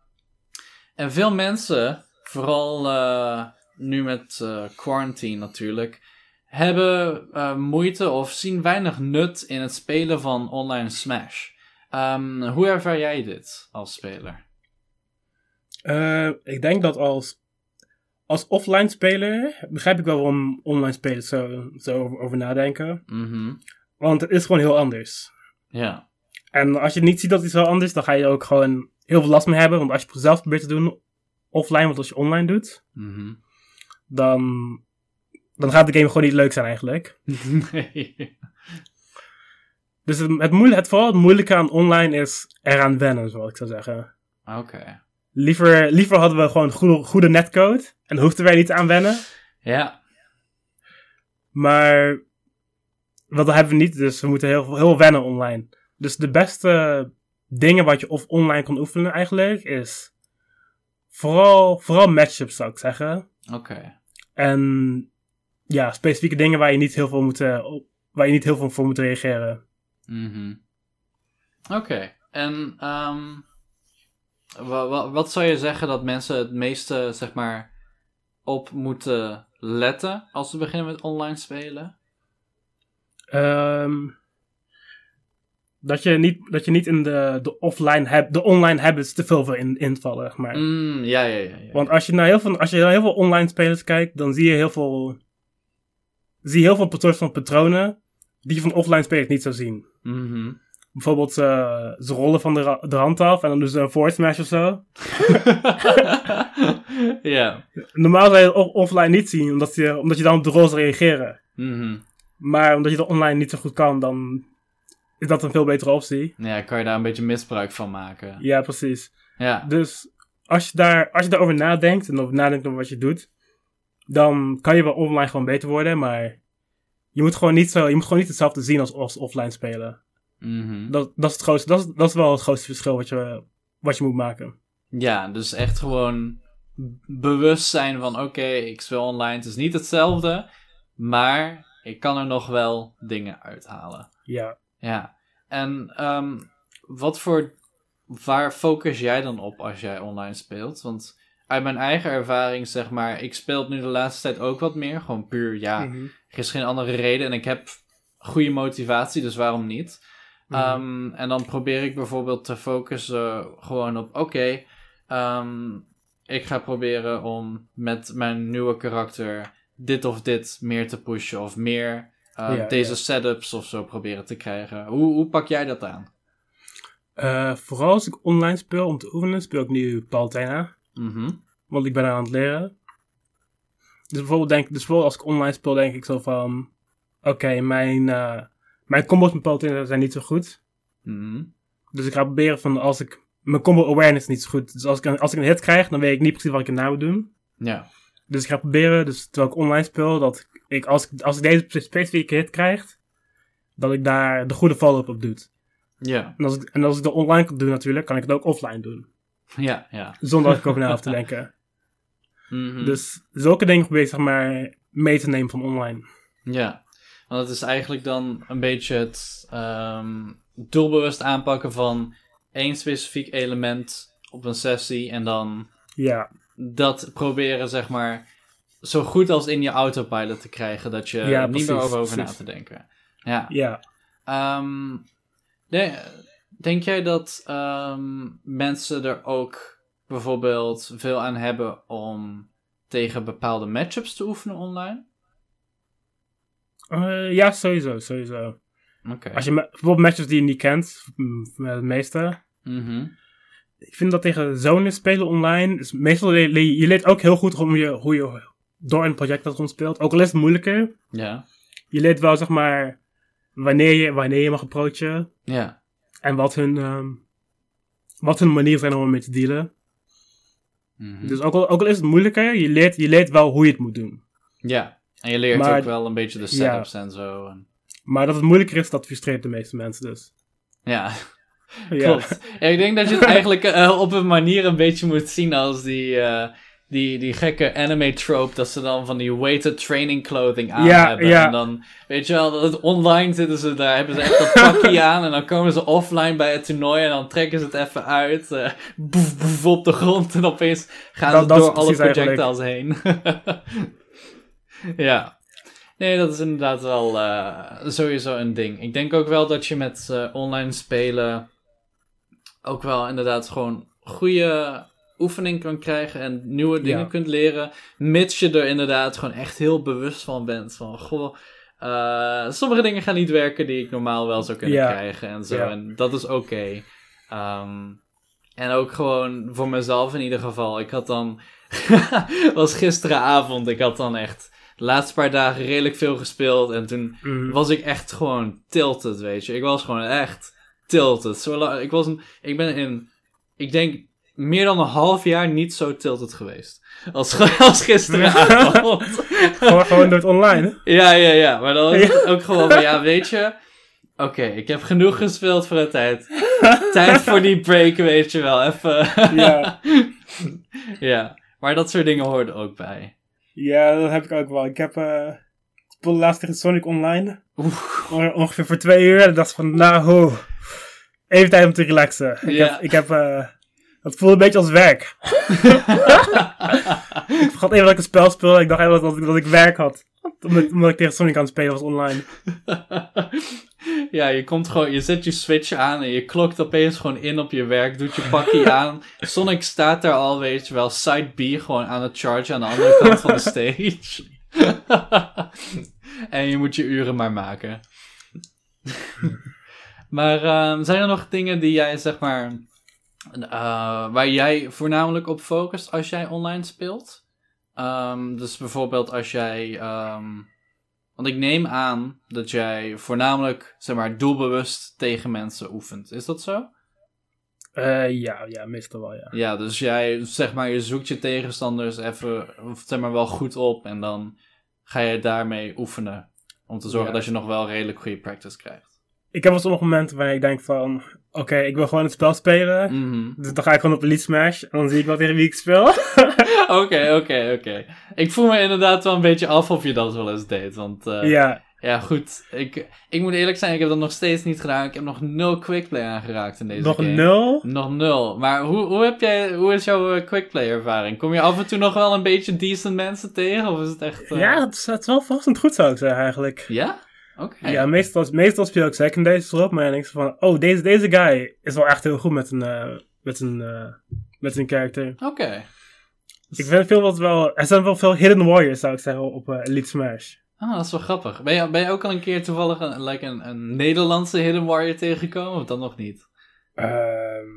en veel mensen, vooral uh, nu met quarantine natuurlijk, hebben moeite of zien weinig nut in het spelen van online Smash. Um, hoe ervaar jij dit als speler? Uh, ik denk dat als, als offline speler begrijp ik wel waarom online spelers zo, zo over, over nadenken. Mm -hmm. Want het is gewoon heel anders. Ja. En als je niet ziet dat het zo anders is, dan ga je ook gewoon heel veel last mee hebben. Want als je het zelf probeert te doen offline, want als je online doet, mm -hmm. dan, dan gaat de game gewoon niet leuk zijn eigenlijk. nee. Dus het, het, moeilijk, het vooral het moeilijke aan online is eraan wennen, zoals ik zou zeggen. Oké. Liever, liever hadden we gewoon goede, goede netcode en hoefden wij niet aan wennen. Ja. Maar wat hebben we niet, dus we moeten heel, heel wennen online. Dus de beste dingen wat je of online kan oefenen eigenlijk is vooral, vooral matchups zou ik zeggen. Oké. En ja, specifieke dingen waar je niet heel veel moet, waar je niet heel veel voor moet reageren. Mhm. Oké, en um, wat zou je zeggen dat mensen het meeste, zeg maar, op moeten letten als ze beginnen met online spelen? Um, dat, je niet, dat je niet in de, de offline heb, de online habits te veel in, invallen. Maar. Mm, ja, ja, ja, ja, Want als je naar heel veel, als je naar heel veel online spelers kijkt, dan zie je heel veel, zie je heel veel patronen van patronen die je van offline spelers niet zou zien. Mm -hmm. Bijvoorbeeld, uh, ze rollen van de, de rand af en dan doen ze een forward smash of zo. Ja. Normaal zou je het offline niet zien, omdat je, omdat je dan op de rol zou reageren. Mm -hmm. Maar omdat je dat online niet zo goed kan, dan is dat een veel betere optie. Ja, kan je daar een beetje misbruik van maken. Ja, precies. Ja. Dus als je, daar, als je daarover nadenkt en over nadenkt over wat je doet, dan kan je wel online gewoon beter worden, maar je moet gewoon niet, zo, je moet gewoon niet hetzelfde zien als, als offline spelen. Mm -hmm. dat, dat, is het grootste, dat, is, dat is wel het grootste verschil wat je, wat je moet maken. Ja, dus echt gewoon bewust zijn van oké, ik speel online, het is niet hetzelfde, maar ik kan er nog wel dingen uithalen. Ja. Ja. En um, wat voor, waar focus jij dan op als jij online speelt? Want uit mijn eigen ervaring, zeg maar, ik speel nu de laatste tijd ook wat meer. Gewoon puur, ja, Mhm. Er is geen andere reden en ik heb goede motivatie, dus waarom niet? Mhm. Ehm, en dan probeer ik bijvoorbeeld te focussen gewoon op, oké, ehm, ik ga proberen om met mijn nieuwe karakter dit of dit meer te pushen of meer eh, Ja, deze ja. setups of zo proberen te krijgen. Hoe, hoe pak jij dat aan? Eh, vooral als ik online speel om te oefenen, speel ik nu Palutena. Mhm. Want ik ben aan het leren. Dus bijvoorbeeld, denk, dus bijvoorbeeld als ik online speel, denk ik zo van... Oké, mijn, eh mijn combos met Palutena zijn niet zo goed. Mhm. Dus ik ga proberen van als ik... Mijn combo awareness is niet zo goed. Dus als ik, een, als ik een hit krijg, dan weet ik niet precies wat ik erna moet doen. Ja. Dus ik ga proberen, dus terwijl ik online speel, dat ik als ik, als ik deze specifieke hit krijg, dat ik daar de goede follow-up op doe. Ja. En als, ik, en als ik dat online kan doen natuurlijk, kan ik het ook offline doen. Ja. Ja. Zonder dat ik over na hoef te denken. Mhm. Dus zulke dingen probeer ik zeg maar mee te nemen van online. Ja, want het is eigenlijk dan een beetje het ehm, doelbewust aanpakken van één specifiek element op een sessie en dan Ja, dat proberen, zeg maar, zo goed als in je autopilot te krijgen, dat je Ja, niet meer over, over na te denken. Ja. ja. Ehm, de- denk jij dat ehm, mensen er ook bijvoorbeeld veel aan hebben om tegen bepaalde matchups te oefenen online? Eh, ja, sowieso, sowieso. Als je bijvoorbeeld matches die je niet kent, het meeste. Mhm. Ik vind dat tegen zonen spelen online, is meestal le- le- je leert ook heel goed hoe je, hoe je door een project dat speelt. Ook al is het moeilijker, Ja. je leert wel zeg maar wanneer je, wanneer je mag approachen Ja. en wat hun, ehm, wat hun manieren zijn om ermee te dealen. Mhm. Dus ook al, ook al is het moeilijker, je leert, je leert wel hoe je het moet doen. Ja. En je leert Maar- ook wel een beetje de setups en zo. En... Maar dat het moeilijker is, dat frustreert de meeste mensen dus. Ja, Ja. klopt. Ja, ik denk dat je het eigenlijk eh, op een manier een beetje moet zien als die, eh, die, die gekke anime trope. Dat ze dan van die weighted training clothing aan Ja, hebben. ja. En dan, weet je wel, dat online zitten ze daar, hebben ze echt dat pakje aan. En dan komen ze offline bij het toernooi en dan trekken ze het even uit. eh boef, boef op de grond en opeens gaan Dat- ze dat door alle projectiles heen. ja. Nee, dat is inderdaad wel eh, sowieso een ding. Ik denk ook wel dat je met eh, online spelen ook wel inderdaad gewoon goede oefening kan krijgen en nieuwe dingen Ja. kunt leren. Mits je er inderdaad gewoon echt heel bewust van bent. Van, goh, eh, sommige dingen gaan niet werken die ik normaal wel zou kunnen Ja. krijgen en zo. Ja. En dat is oké. Ehm, en ook gewoon voor mezelf in ieder geval. Ik had dan, was gisteravond, ik had dan echt de laatste paar dagen redelijk veel gespeeld. En toen Mhm. was ik echt gewoon tilted, weet je. Ik was gewoon echt tilted. Ik, was een, ik ben in, ik denk, meer dan een half jaar niet zo tilted geweest. Als, als gisteravond. gewoon, gewoon door het online. hè? ja, ja, ja. Maar dan het ook gewoon van, ja, weet je. Oké, ik heb genoeg gespeeld voor de tijd. Tijd voor die break, weet je wel. Even. Ja. ja. Maar dat soort dingen hoorden ook bij. Ja, dat heb ik ook wel. Ik heb eh ik speelde laatst tegen Sonic Online. Oeh. Onge- Ongeveer voor twee uur. En dacht van, nou, ho. Even tijd om te relaxen. Ik Ja. heb, ik heb eh, het voelde een beetje als werk. ik vergat even dat ik een spel speelde. Ik dacht even dat, dat, dat ik werk had. Omdat, omdat ik tegen Sonic aan het spelen was online. ja, je komt gewoon, je zet je switch aan en je klokt opeens gewoon in op je werk, doet je pakje aan. Sonic staat daar al, weet je wel, side B gewoon aan het charge aan de andere kant van de stage. en je moet je uren maar maken. maar ehm, zijn er nog dingen die jij, zeg maar, eh, waar jij voornamelijk op focust als jij online speelt? Ehm, dus bijvoorbeeld als jij. ehm, want ik neem aan dat jij voornamelijk, zeg maar, doelbewust tegen mensen oefent. Is dat zo? Eh, ja, ja, meestal wel, ja. Ja, dus jij, zeg maar, je zoekt je tegenstanders even, zeg maar, wel goed op. En dan ga je daarmee oefenen. Om te zorgen Ja. dat je nog wel redelijk goede practice krijgt. Ik heb wel sommige momenten waarin ik denk van... oké, ik wil gewoon het spel spelen. Mhm. Dus dan ga ik gewoon op Elite Smash en dan zie ik wel tegen wie ik speel. Oké, oké, oké. Ik voel me inderdaad wel een beetje af of je dat wel eens deed. Want eh, ja. ja, goed. Ik, ik moet eerlijk zijn, ik heb dat nog steeds niet gedaan. Ik heb nog nul quickplay aangeraakt in deze nog game. een nul. Nog nul. Maar hoe, hoe, heb jij, hoe is jouw eh, quickplay ervaring? Kom je af en toe nog wel een beetje decent mensen tegen? Of is het echt... eh, Ja, het is, het is wel verrassend goed zou ik zeggen eigenlijk. Ja? Ja, meestal, meestal speel ik second erop, maar dan denk ik zo van, oh, deze, deze guy is wel echt heel goed met een, eh, met een, eh, met een karakter. Oké. Ik vind veel wat wel, er zijn wel veel hidden warriors zou ik zeggen op eh, Elite Smash. Ah, dat is wel grappig. Ben je, ben je ook al een keer toevallig een, like een, een Nederlandse Hidden Warrior tegengekomen? Of dan nog niet? Ehm,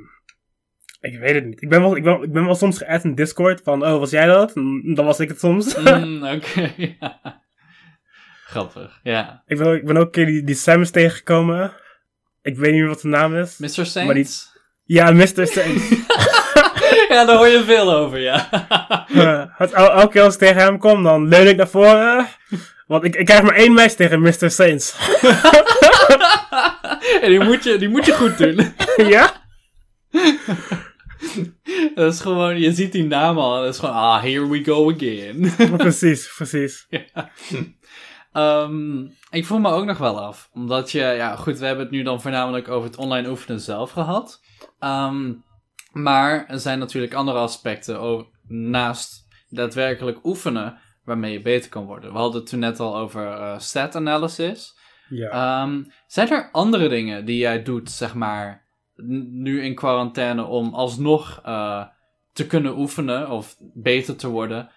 ik weet het niet. Ik ben wel, ik ben, ik ben wel soms geadd in Discord van, oh, was jij dat? En dan was ik het soms. Mm, Oké. Grappig, ja. ik, ben, ook- ik ben ook een keer die, die Samus tegengekomen. Ik weet niet meer wat de naam is. Mr. Saints? Maar die- Ja, Mr. Saints. ja, daar hoor je veel over, ja. Het, el- elke keer als ik tegen hem kom, dan leun ik naar voren. Want ik, ik krijg maar één match tegen Mr. Saints. en die moet, je, die moet je goed doen. ja? dat is gewoon, je ziet die naam al. Dat is gewoon, ah, here we go again. precies, precies. Ehm, ik voel me ook nog wel af. Omdat je, ja goed, we hebben het nu dan voornamelijk over het online oefenen zelf gehad. Ehm, maar er zijn natuurlijk andere aspecten naast daadwerkelijk oefenen waarmee je beter kan worden. We hadden het toen net al over eh, stat analysis. Ja. Ehm, zijn er andere dingen die jij doet, zeg maar, nu in quarantaine om alsnog eh, te kunnen oefenen of beter te worden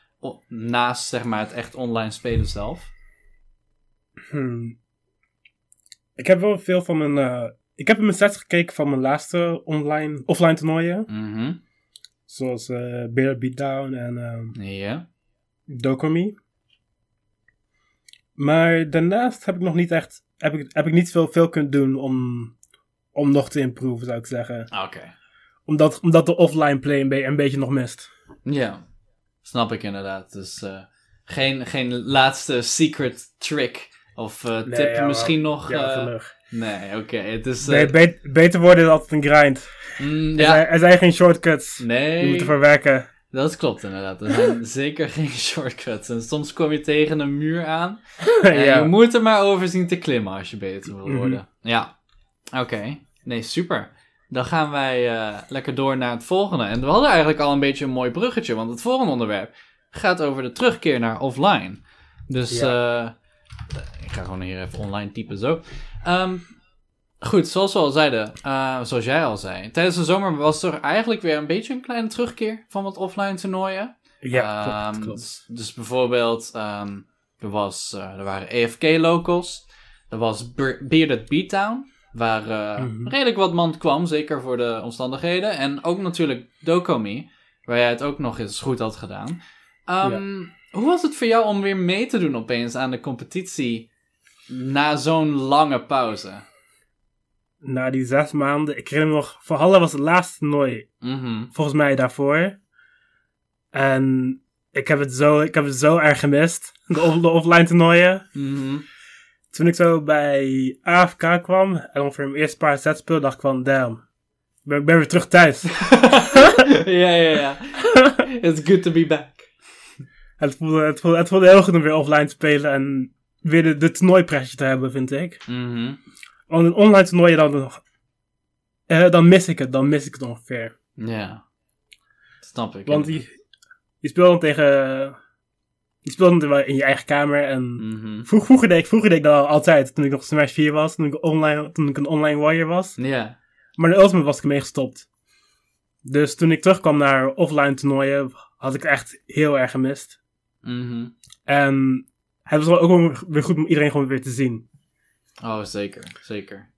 naast, zeg maar, het echt online spelen zelf? Hmm. Ik heb wel veel van mijn... eh, ik heb in mijn sets gekeken van mijn laatste online, offline toernooien. Mhm. Zoals eh Bear Beatdown en ehm Ja. Dokumi. Maar daarnaast heb ik nog niet echt... Heb ik, heb ik niet veel, veel kunnen doen om, om nog te improven, zou ik zeggen. Oké. Omdat, omdat de offline play een, be- een beetje nog mist. Ja. Snap ik inderdaad. Dus eh, geen, geen laatste secret trick of eh, Nee, tip ja, misschien nog. Ja, eh, nee, oké. Het is. eh, Nee, bet- beter worden is altijd een grind. mm, Er, ja. zijn, er zijn geen shortcuts. Je Nee. moet ervoor werken. Dat klopt inderdaad. Er zijn zeker geen shortcuts. En soms kom je tegen een muur aan. En ja. je moet er maar over zien te klimmen als je beter wil Mhm. worden. Ja. Oké. Nee, super. Dan gaan wij eh, lekker door naar het volgende. En we hadden eigenlijk al een beetje een mooi bruggetje. Want het volgende onderwerp gaat over de terugkeer naar offline. Dus eh, ik ga gewoon hier even online typen zo. Ehm, goed, zoals we al zeiden, eh, zoals jij al zei. Tijdens de zomer was er eigenlijk weer een beetje een kleine terugkeer van wat offline toernooien. Ja, Ehm, klopt. Dus, dus bijvoorbeeld, ehm, er, was, eh, er waren AFK-locals. Er was Be- Bearded Beatdown, waar eh, Mhm. redelijk wat man kwam, zeker voor de omstandigheden. En ook natuurlijk Dokomi, waar jij het ook nog eens goed had gedaan. Ehm, Hoe was het voor jou om weer mee te doen opeens aan de competitie na zo'n lange pauze? Na die zes maanden, ik herinner me nog, voor Halle was het laatste toernooi, Mhm. volgens mij daarvoor. En ik heb het zo, ik heb het zo erg gemist, de, off- de offline toernooien. Mhm. Toen ik zo bij AFK kwam en ongeveer mijn eerste paar sets speelde, dacht ik van, damn, ik ben, ben weer terug thuis. ja, ja, ja. It's good to be back. Het, voelde, het, voelde, het voelde heel goed om weer offline te spelen en weer de, de toernooipressje te hebben, vind ik. Mhm. Want een online toernooi, dan, eh, dan mis ik het, dan mis ik het ongeveer. Ja. Snap ik. Want je, je speelt dan tegen. Je speelt dan in je eigen kamer. En Mhm. vroeg, vroeger, deed ik, vroeger deed ik dat al altijd. Toen ik nog Smash 4 was. Toen ik, online, toen ik een online warrior was. Ja. Maar de Ultimate was ik mee gestopt. Dus toen ik terugkwam naar offline toernooien. had ik het echt heel erg gemist. Mhm. En het was wel ook wel weer goed om iedereen gewoon weer te zien. Oh, zeker. Zeker.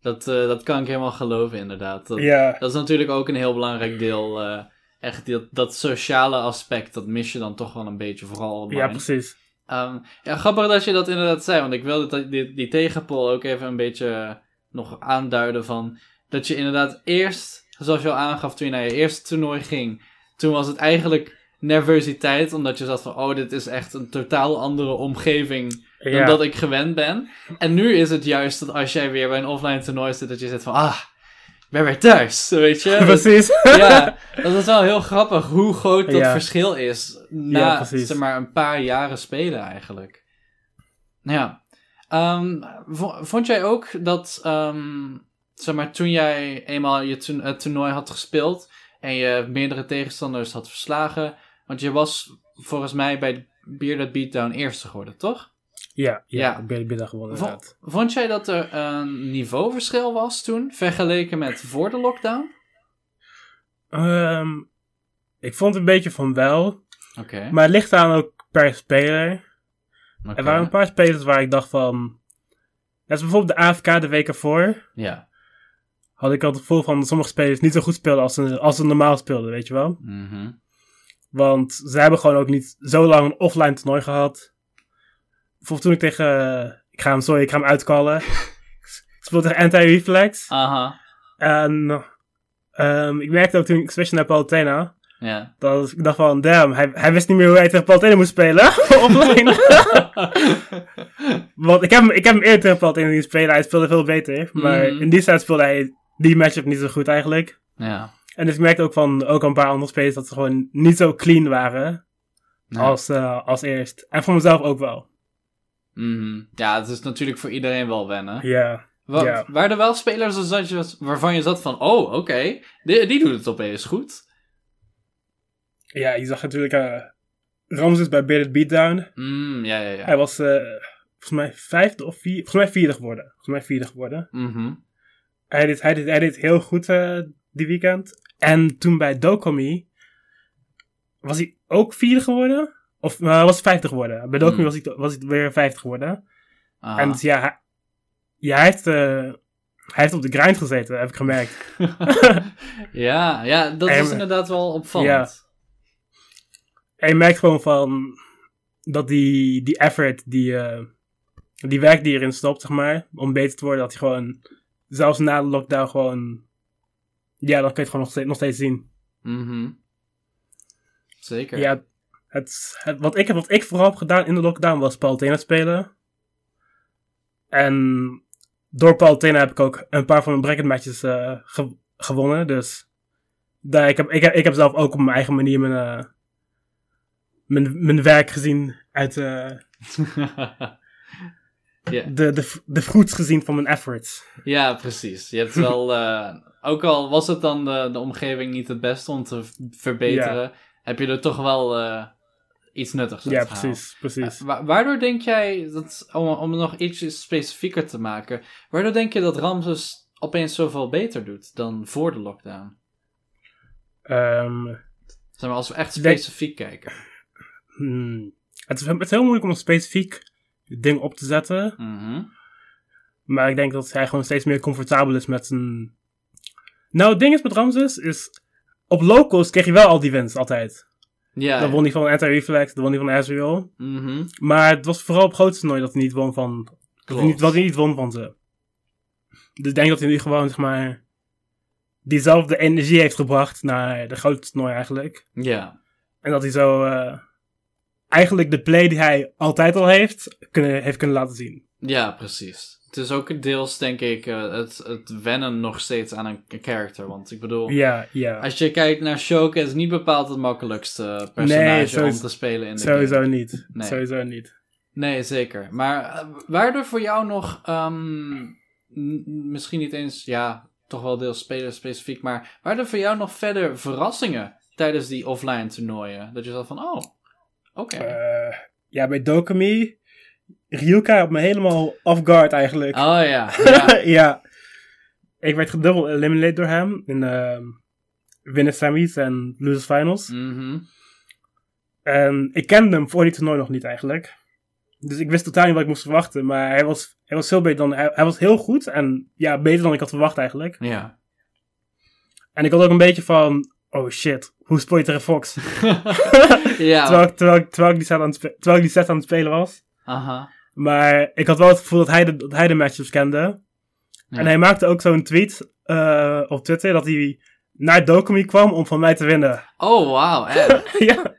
Dat, eh, dat kan ik helemaal geloven, inderdaad. Dat, dat is natuurlijk ook een heel belangrijk deel. eh, echt dat, dat sociale aspect, dat mis je dan toch wel een beetje, vooral online. Ja, precies. Ehm, ja, grappig dat je dat inderdaad zei, want ik wilde dat, die, die tegenpol ook even een beetje nog aanduiden van dat je inderdaad eerst, zoals je al aangaf toen je naar je eerste toernooi ging, toen was het eigenlijk nervositeit, omdat je zat van, oh, dit is echt een totaal andere omgeving dan Ja. dat ik gewend ben. En nu is het juist dat als jij weer bij een offline toernooi zit, dat je zit van, ah, ben weer thuis, weet je? Precies. ja, dat is wel heel grappig hoe groot dat Ja. verschil is na Ja, zeg maar, een paar jaren spelen eigenlijk. Ja. Ehm, vo- vond jij ook dat, ehm, zeg maar, toen jij eenmaal je het toernooi had gespeeld en je meerdere tegenstanders had verslagen, want je was volgens mij bij Bearded Beatdown eerste geworden, toch? Ja, Ja. ja, ik ben, ik ben daar gewonnen inderdaad. vond jij dat er een niveauverschil was toen, vergeleken met voor de lockdown? Ehm, ik vond een beetje van wel, Oké. maar het ligt aan ook per speler. oké. Er waren een paar spelers waar ik dacht van... Net als bijvoorbeeld de AFK de week ervoor. Ja. Had ik al het gevoel van dat sommige spelers niet zo goed speelden als ze, als ze normaal speelden, weet je wel. Mhm. Want ze hebben gewoon ook niet zo lang een offline toernooi gehad. Bijvoorbeeld toen ik tegen... Ik ga hem, sorry, ik ga hem uitkallen. ik speelde tegen Anti-Reflex. Aha. En ehm, ik merkte ook toen ik switchte naar Palutena... Ja. Dat ik dacht van, damn, hij, hij wist niet meer hoe hij tegen Palutena moest spelen. offline. Want ik heb, hem- ik heb hem eerder tegen Palutena zien spelen. Hij speelde veel beter. Maar Mhm. in die set speelde hij die matchup niet zo goed eigenlijk. ja. En dus ik merkte ook van ook een paar andere spelers dat ze gewoon niet zo clean waren als, eh, als eerst. En voor mezelf ook wel. Mhm. ja, het is natuurlijk voor iedereen wel wennen. Ja. Wa- ja. Waren er wel spelers waarvan je zat van, oh, oké, die, die doet het opeens goed? Ja, je zag natuurlijk eh Ramses bij Bearded Beatdown. Mm, ja, ja, ja. Hij was eh, volgens mij vijfde of vier, volgens mij vierde geworden. Volgens mij vierde geworden. Mhm. Hij deed, hij deed, hij deed heel goed die weekend. En toen bij Dokumi was hij ook vierde geworden. Of uh, hij was vijfde geworden. Bij Dokumi Hmm. was, hij, was hij weer vijfde geworden. Aha. En dus ja, hij, ja, hij heeft, eh, hij heeft op de grind gezeten, heb ik gemerkt. ja, ja, dat En- is inderdaad wel opvallend. Ja. En je merkt gewoon van dat die, die effort, die, eh, die werk die erin stopt, zeg maar, om beter te worden, dat hij gewoon, zelfs na de lockdown gewoon, ja, dan kun je het gewoon nog steeds, nog steeds zien. Mhm. Zeker. Ja, het, het, wat, ik, wat ik vooral heb gedaan in de lockdown was Palutena spelen. En door Palutena heb ik ook een paar van mijn bracket matches eh, ge- gewonnen. Dus daar, ik, heb, ik, heb, ik heb zelf ook op mijn eigen manier mijn, eh, mijn, mijn werk gezien uit eh, de, de, de fruits gezien van mijn efforts. ja, precies. Je hebt wel, eh, ook al was het dan de, de omgeving niet het beste om te verbeteren, heb je er toch wel eh, iets nuttigs uit Ja, precies, precies. Eh, wa- waardoor denk jij, dat, om, om het nog iets specifieker te maken, waardoor denk je dat Ramses opeens zoveel beter doet dan voor de lockdown? Zeg maar, als we echt denk- specifiek kijken. hmm, het, is, het is heel moeilijk om specifiek ding op te zetten. Mhm. Maar ik denk dat hij gewoon steeds meer comfortabel is met zijn... Nou, het ding is met Ramses is... Op locals kreeg je wel al die wins, altijd. Ja. Dan won hij van Anti-Reflex, dan won hij van Ezreal. Mhm. Maar het was vooral op grootste toernooi dat hij niet won van... Dat hij niet, dat hij niet won van ze. Dus ik denk dat hij nu gewoon, zeg maar... Diezelfde energie heeft gebracht naar de grote toernooi eigenlijk. Ja. En dat hij zo... eh, eigenlijk de play die hij altijd al heeft, kunnen, heeft kunnen laten zien. Ja, precies. Het is ook deels, denk ik, eh, het, het wennen nog steeds aan een character. Want ik bedoel, Ja, ja. als je kijkt naar Shoka, is niet bepaald het makkelijkste personage Nee, om te spelen in de Sowieso game. niet. Nee. Sowieso niet. Nee, zeker. Maar eh, waardoor voor jou nog, ehm, misschien niet eens, ja, toch wel deels spelen specifiek, maar waardoor voor jou nog verder verrassingen tijdens die offline toernooien? Dat je zat van, oh, oké. Eh, ja, bij Dokumi. Ryuka had me helemaal off guard eigenlijk. Oh ja, ja. ja. Ik werd gedubbeld eliminated door hem. In ehm winnen semis en losers finals. Mhm. En ik kende hem voor die toernooi nog niet eigenlijk. Dus ik wist totaal niet wat ik moest verwachten. Maar hij was, hij was veel beter dan... Hij, hij was heel goed. En ja, beter dan ik had verwacht eigenlijk. Ja. En ik had ook een beetje van... Oh shit, hoe speel je tegen Fox? ja. terwijl, ik- terwijl, ik- terwijl, ik die set aan het terwijl ik die set aan het spelen was. Aha. Maar ik had wel het gevoel dat hij de, dat hij de matchups kende. Ja. En hij maakte ook zo'n tweet eh, op Twitter dat hij naar Dokumi kwam om van mij te winnen. Oh, wauw, ja,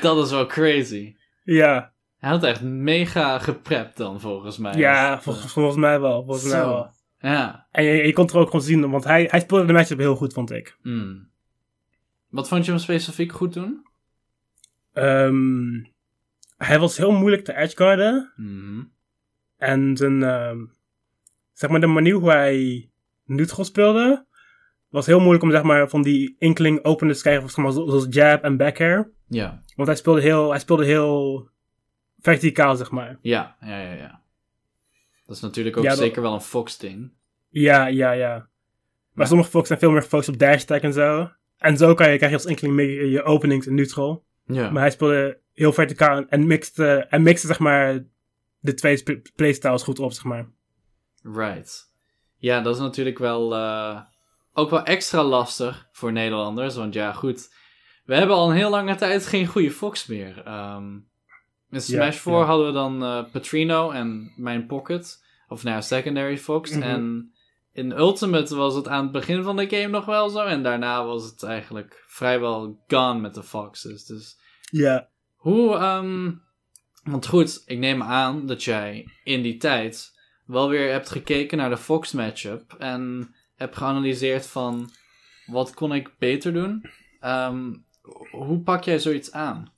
Dat is wel crazy. ja, Hij had echt mega geprept dan, volgens mij. ja volgens, mij wel. Volgens mij wel. Ja. En je, je kon het er ook gewoon zien, want hij, hij speelde de matchup heel goed, vond ik. Hmm. Wat vond je hem specifiek goed doen? Ehm, hij was heel moeilijk te edgeguarden. Mhm. En zijn, ehm, zeg maar, de manier hoe hij neutral speelde, was heel moeilijk om, zeg maar, van die inkling openness te krijgen, zeg maar, zoals jab en backair. Ja. Want hij speelde heel, hij speelde heel verticaal, zeg maar. Ja, ja, ja, ja. Dat is natuurlijk ook Ja, dat- zeker wel een Fox-ding. Ja, ja, ja. Maar Ja. sommige folks zijn veel meer gefocust op dash en zo. En zo kan je, krijg je als meer je openings in neutral. Ja. Maar hij speelde heel verticaal en mixte, en mixte zeg maar, de twee playstyles goed op, zeg maar. Right. Ja, dat is natuurlijk wel eh, ook wel extra lastig voor Nederlanders. Want ja, goed. We hebben al een heel lange tijd geen goede Fox meer. Ehm in Smash 4 ja. hadden we dan eh, Patrino en mijn Pocket. Of nou ja, Secondary Fox. Mhm. En in Ultimate was het aan het begin van de game nog wel zo. En daarna was het eigenlijk vrijwel gone met de Foxes. Dus Ja. hoe, ehm, want goed, ik neem aan dat jij in die tijd wel weer hebt gekeken naar de Fox matchup en hebt geanalyseerd van wat kon ik beter doen? Ehm, hoe pak jij zoiets aan?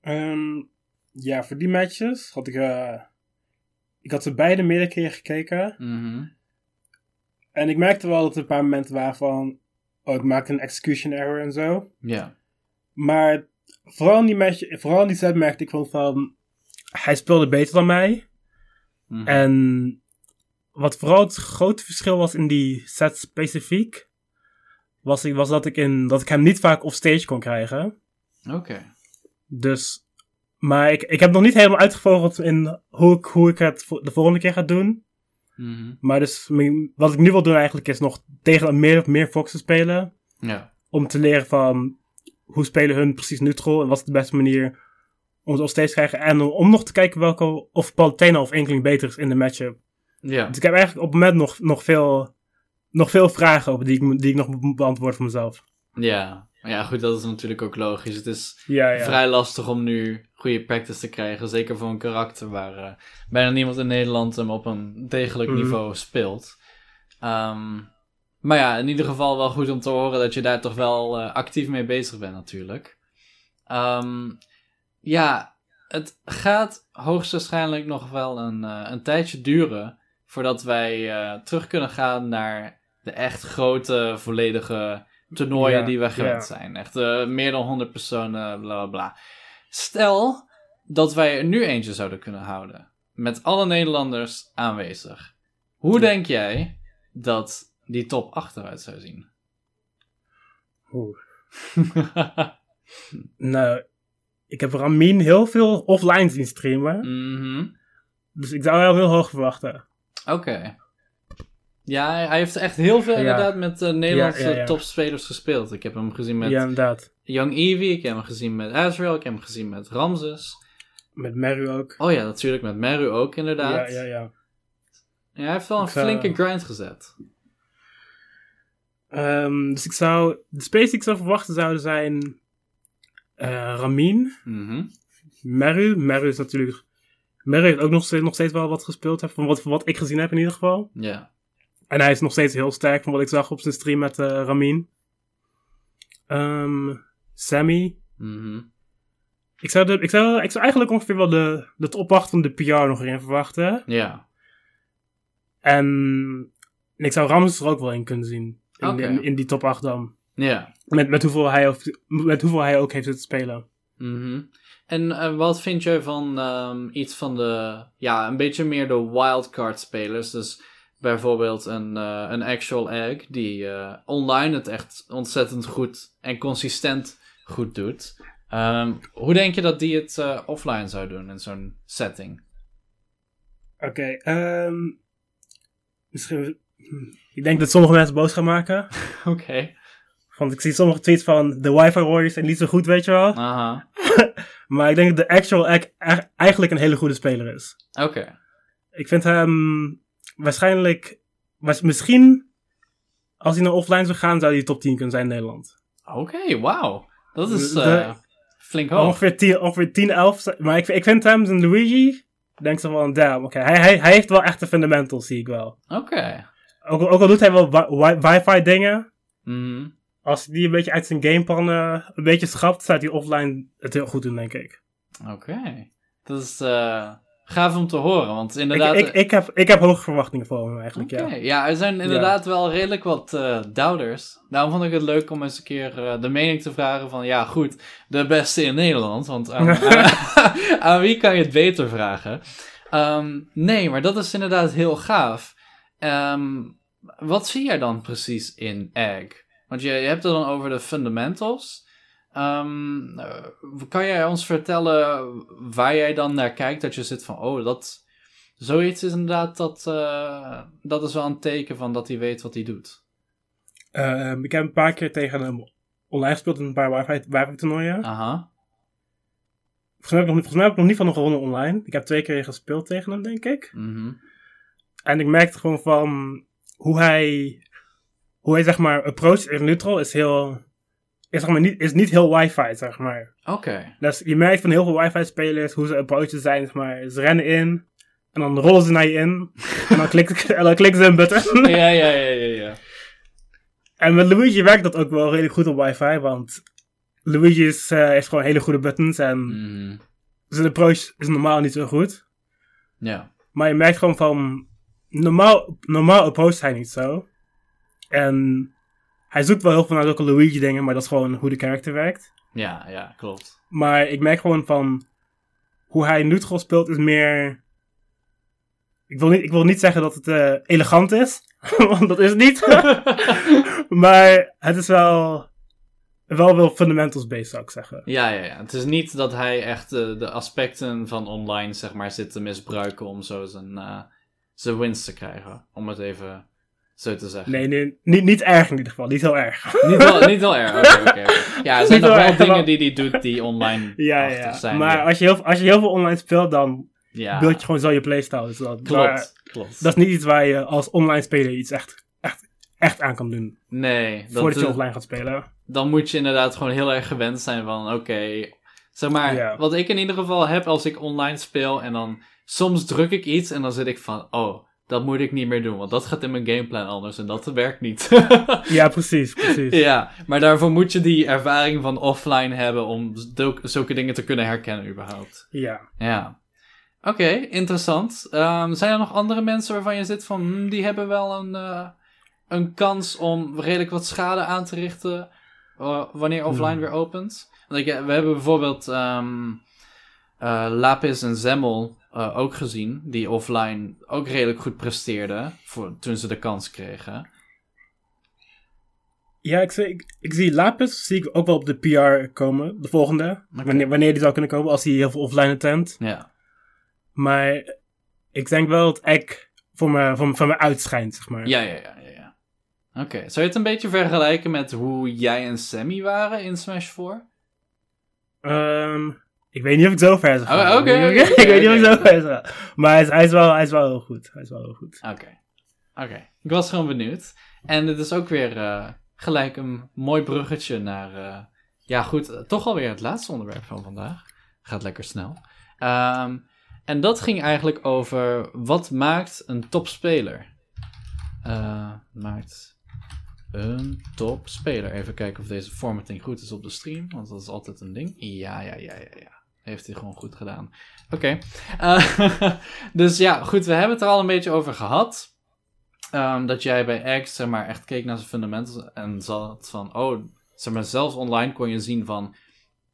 Ehm, ja, voor die matches had ik... eh, ik had ze beide meerdere keren gekeken. Mhm. En ik merkte wel dat er een paar momenten waren van... Oh, ik maakte een execution error en zo. Ja. Maar vooral in die, match, vooral in die set merkte ik gewoon van... Hij speelde beter dan mij. Mhm. En wat vooral het grote verschil was in die set specifiek... Was, ik, was dat, ik in, dat ik hem niet vaak offstage kon krijgen. Oké. Dus... Maar ik, ik heb nog niet helemaal uitgevogeld in hoe ik, hoe ik het de volgende keer ga doen. Mhm. Maar dus wat ik nu wil doen eigenlijk is nog tegen meer, meer Foxen spelen. Ja. Om te leren van hoe spelen hun precies neutral en wat is de beste manier om het steeds te krijgen. En om, nog te kijken welke of Palutena of Inkling beter is in de matchup. Ja. Dus ik heb eigenlijk op het moment nog, nog, veel, nog veel vragen over die ik, die ik nog moet beantwoorden voor mezelf. Ja. Maar ja, goed, dat is natuurlijk ook logisch. Het is Ja, ja. vrij lastig om nu goede practice te krijgen. Zeker voor een karakter waar eh, bijna niemand in Nederland hem op een degelijk Mhm. niveau speelt. Ehm, maar ja, in ieder geval wel goed om te horen dat je daar toch wel eh, actief mee bezig bent natuurlijk. Ehm, ja, het gaat hoogstwaarschijnlijk nog wel een, eh, een tijdje duren voordat wij terug kunnen gaan naar de echt grote, volledige toernooien Ja, die we gewend ja. zijn. Echt eh, meer dan 100 personen, bla bla bla. Stel dat wij er nu eentje zouden kunnen houden. Met alle Nederlanders aanwezig. Hoe Ja. denk jij dat die top achteruit zou zien? Oeh. Nou, ik heb Ramin heel veel offline zien streamen. Mhm. Dus ik zou wel heel hoog verwachten. Oké. Ja, hij heeft echt heel veel Ja. inderdaad met eh, Nederlandse Ja, ja, ja. topspelers gespeeld. Ik heb hem gezien met Ja, inderdaad. Young Eevee, ik heb hem gezien met Azrael, ik heb hem gezien met Ramses. Met Meru ook. Oh ja, natuurlijk met Meru ook inderdaad. Ja, ja, ja. Ja, hij heeft wel een Ik zou- flinke grind gezet. Ehm, dus ik zou... De space die ik zou verwachten zouden zijn... eh, Ramin. Mhm. Meru. Meru is natuurlijk... Meru heeft ook nog steeds, nog steeds wel wat gespeeld. Van wat, van wat ik gezien heb in ieder geval. Ja. En hij is nog steeds heel sterk van wat ik zag op zijn stream met eh, Ramin. Ehm, Sammy. Mhm. Ik zou, de, ik, zou, ik zou eigenlijk ongeveer wel de, de top 8 van de PR nog erin verwachten. Ja. En, en ik zou Ramses er ook wel in kunnen zien. In, in, in die top 8 dan. Ja. Met, met, hoeveel hij, ook- met hoeveel hij ook heeft zitten spelen. Mhm. En eh, wat vind je van ehm, iets van de, ja, een beetje meer de wildcard spelers? Dus bijvoorbeeld een, eh, een actual egg die eh, online het echt ontzettend goed en consistent goed doet. Ehm, hoe denk je dat die het eh, offline zou doen in zo'n setting? Oké, ehm misschien... hm, Ik denk dat sommige mensen boos gaan maken. Oké. Want ik zie sommige tweets van de Wi-Fi Warriors zijn niet zo goed, weet je wel. Aha. Maar ik denk dat de actual egg eigenlijk een hele goede speler is. Oké. Ik vind hem waarschijnlijk... Was, misschien, als hij naar offline zou gaan, zou hij top 10 kunnen zijn in Nederland. Oké, wauw. Dat is De- eh, flink hoog. Ongeveer 10, ongeveer 10, 11. Maar ik, ik vind hem, zijn Luigi, denk ze van, damn, oké, hij, hij, hij heeft wel echte fundamentals, zie ik wel. Oké. Ook, ook al doet hij wel wi- wi- wifi dingen, Mhm. als hij die een beetje uit zijn gameplan een beetje schapt, staat hij offline het heel goed doen, denk ik. Oké. Dat is eh, gaaf om te horen, want inderdaad... Ik, ik, ik, heb, ik heb hoge verwachtingen voor hem eigenlijk, ja. ja. er zijn inderdaad wel redelijk wat doubters. Daarom vond ik het leuk om eens een keer eh, de mening te vragen van... Ja, goed, de beste in Nederland. Want aan, aan, aan wie kan je het beter vragen? Ehm, nee, maar dat is inderdaad heel gaaf. Ehm, wat zie jij dan precies in Egg? Want je, je hebt het dan over de fundamentals. Ehm, eh, kan jij ons vertellen waar jij dan naar kijkt? Dat je zit van, oh, dat... Zoiets is inderdaad, dat, eh, dat is wel een teken van dat hij weet wat hij doet. Eh, ik heb een paar keer tegen hem online gespeeld in een paar wifi, wifi toernooien. Aha. Volgens, mij heb ik nog, volgens mij heb ik nog niet van een gewonnen online. Ik heb twee keer gespeeld tegen hem, denk ik. Mhm. En ik merkte gewoon van hoe hij, hoe hij zeg maar approach in neutral is heel, is, zeg maar, niet, is niet heel wifi, zeg maar. Oké. Dus je merkt van heel veel wifi spelers hoe ze approaches zijn, zeg maar. Ze rennen in en dan rollen ze naar je in en dan klikken, en dan klikken ze een button. Ja, ja, ja, ja, ja. En met Luigi werkt dat ook wel redelijk goed op wifi, want Luigi is, eh, heeft gewoon hele goede buttons en Mhm. zijn approach is normaal niet zo goed. Ja. Maar je merkt gewoon van, normaal, normaal approacht hij niet zo. En hij zoekt wel heel veel naar zulke Luigi dingen, maar dat is gewoon hoe de character werkt. Ja, ja, klopt. Maar ik merk gewoon van, hoe hij neutral speelt is meer... Ik wil niet, ik wil niet zeggen dat het eh, elegant is, want dat is het niet. maar het is wel, wel wel fundamentals based, zou ik zeggen. Ja, ja, ja. Het is niet dat hij echt de aspecten van online, zeg maar, zit te misbruiken om zo zijn, eh, zijn winst te krijgen. Om het even zo te zeggen. Nee, nee niet, niet erg in ieder geval, niet heel erg. Niet wel, niet wel erg. Oké, oké, oké. Ja, er zijn nog wel dingen wel- die hij doet die online Ja, ja. zijn. Maar ja. als je, heel, als je heel veel online speelt, dan ja. beeld je gewoon zo je playstyle. Dus dat, Klopt, maar klopt. dat is niet iets waar je als online speler iets echt, echt, echt aan kan doen. nee, dat, voordat je offline gaat spelen. dan moet je inderdaad gewoon heel erg gewend zijn van, oké, zeg maar, wat ik in ieder geval heb als ik online speel en dan soms druk ik iets en dan zit ik van, oh, dat moet ik niet meer doen, want dat gaat in mijn gameplan anders en dat werkt niet. Ja, precies, precies. ja, maar daarvoor moet je die ervaring van offline hebben om zulke, dingen te kunnen herkennen überhaupt. Ja. Ja. Oké, interessant. Ehm, zijn er nog andere mensen waarvan je zit van, hmm, die hebben wel een, eh, een kans om redelijk wat schade aan te richten eh, wanneer offline Hmm. weer opent? Want ik, we hebben bijvoorbeeld ehm, eh, Lapis en Zemmel eh, ook gezien, die offline ook redelijk goed presteerden voor, toen ze de kans kregen. Ja, ik, zie- ik, ik zie Lapis zie ik ook wel op de PR komen, de volgende. Wanneer, wanneer die zou kunnen komen, als hij heel veel offline attempt. Ja. Maar ik denk wel dat Egg voor me, voor me, voor me uitschijnt, zeg maar. Ja, ja, ja, ja. ja. Oké, zou je het een beetje vergelijken met hoe jij en Sammy waren in Smash 4? Ehm, ik weet niet of ik zo ver zou gaan. Oh, oké, Ik weet- oké, Ik weet niet of ik zo ver zou gaan. Maar hij is, hij, is wel, hij is wel heel goed. Hij is wel heel goed. Oké. Oké. Ik was gewoon benieuwd. En dit is ook weer eh, gelijk een mooi bruggetje naar... eh, ja, goed. eh, toch alweer het laatste onderwerp van vandaag. Gaat lekker snel. Ehm, en dat ging eigenlijk over... Wat maakt een topspeler? Maakt een topspeler. Even kijken of deze formatting goed is op de stream. Want dat is altijd een ding. Ja, ja, ja, ja, ja. Heeft hij gewoon goed gedaan. Oké. Eh, dus ja, goed. We hebben het er al een beetje over gehad. Ehm, dat jij bij X zeg maar, echt keek naar zijn fundamentals en zat van, oh, zeg maar, zelfs online kon je zien van,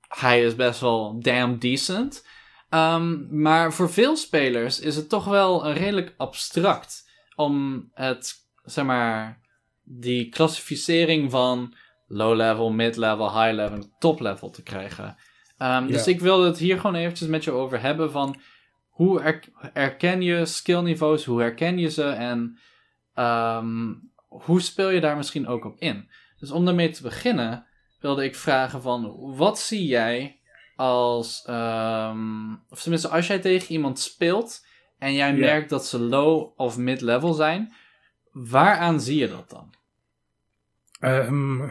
hij is best wel damn decent. Ehm, maar voor veel spelers is het toch wel redelijk abstract om het, zeg maar, die klassificering van low level, mid level, high level, top level te krijgen. Ehm, Dus ik wilde het hier gewoon eventjes met je over hebben van, hoe er- herken je skillniveaus, hoe herken je ze en ehm, hoe speel je daar misschien ook op in? Dus om daarmee te beginnen wilde ik vragen van, wat zie jij als, ehm, of tenminste als jij tegen iemand speelt en jij merkt dat ze low of mid level zijn, waaraan zie je dat dan? Ehm,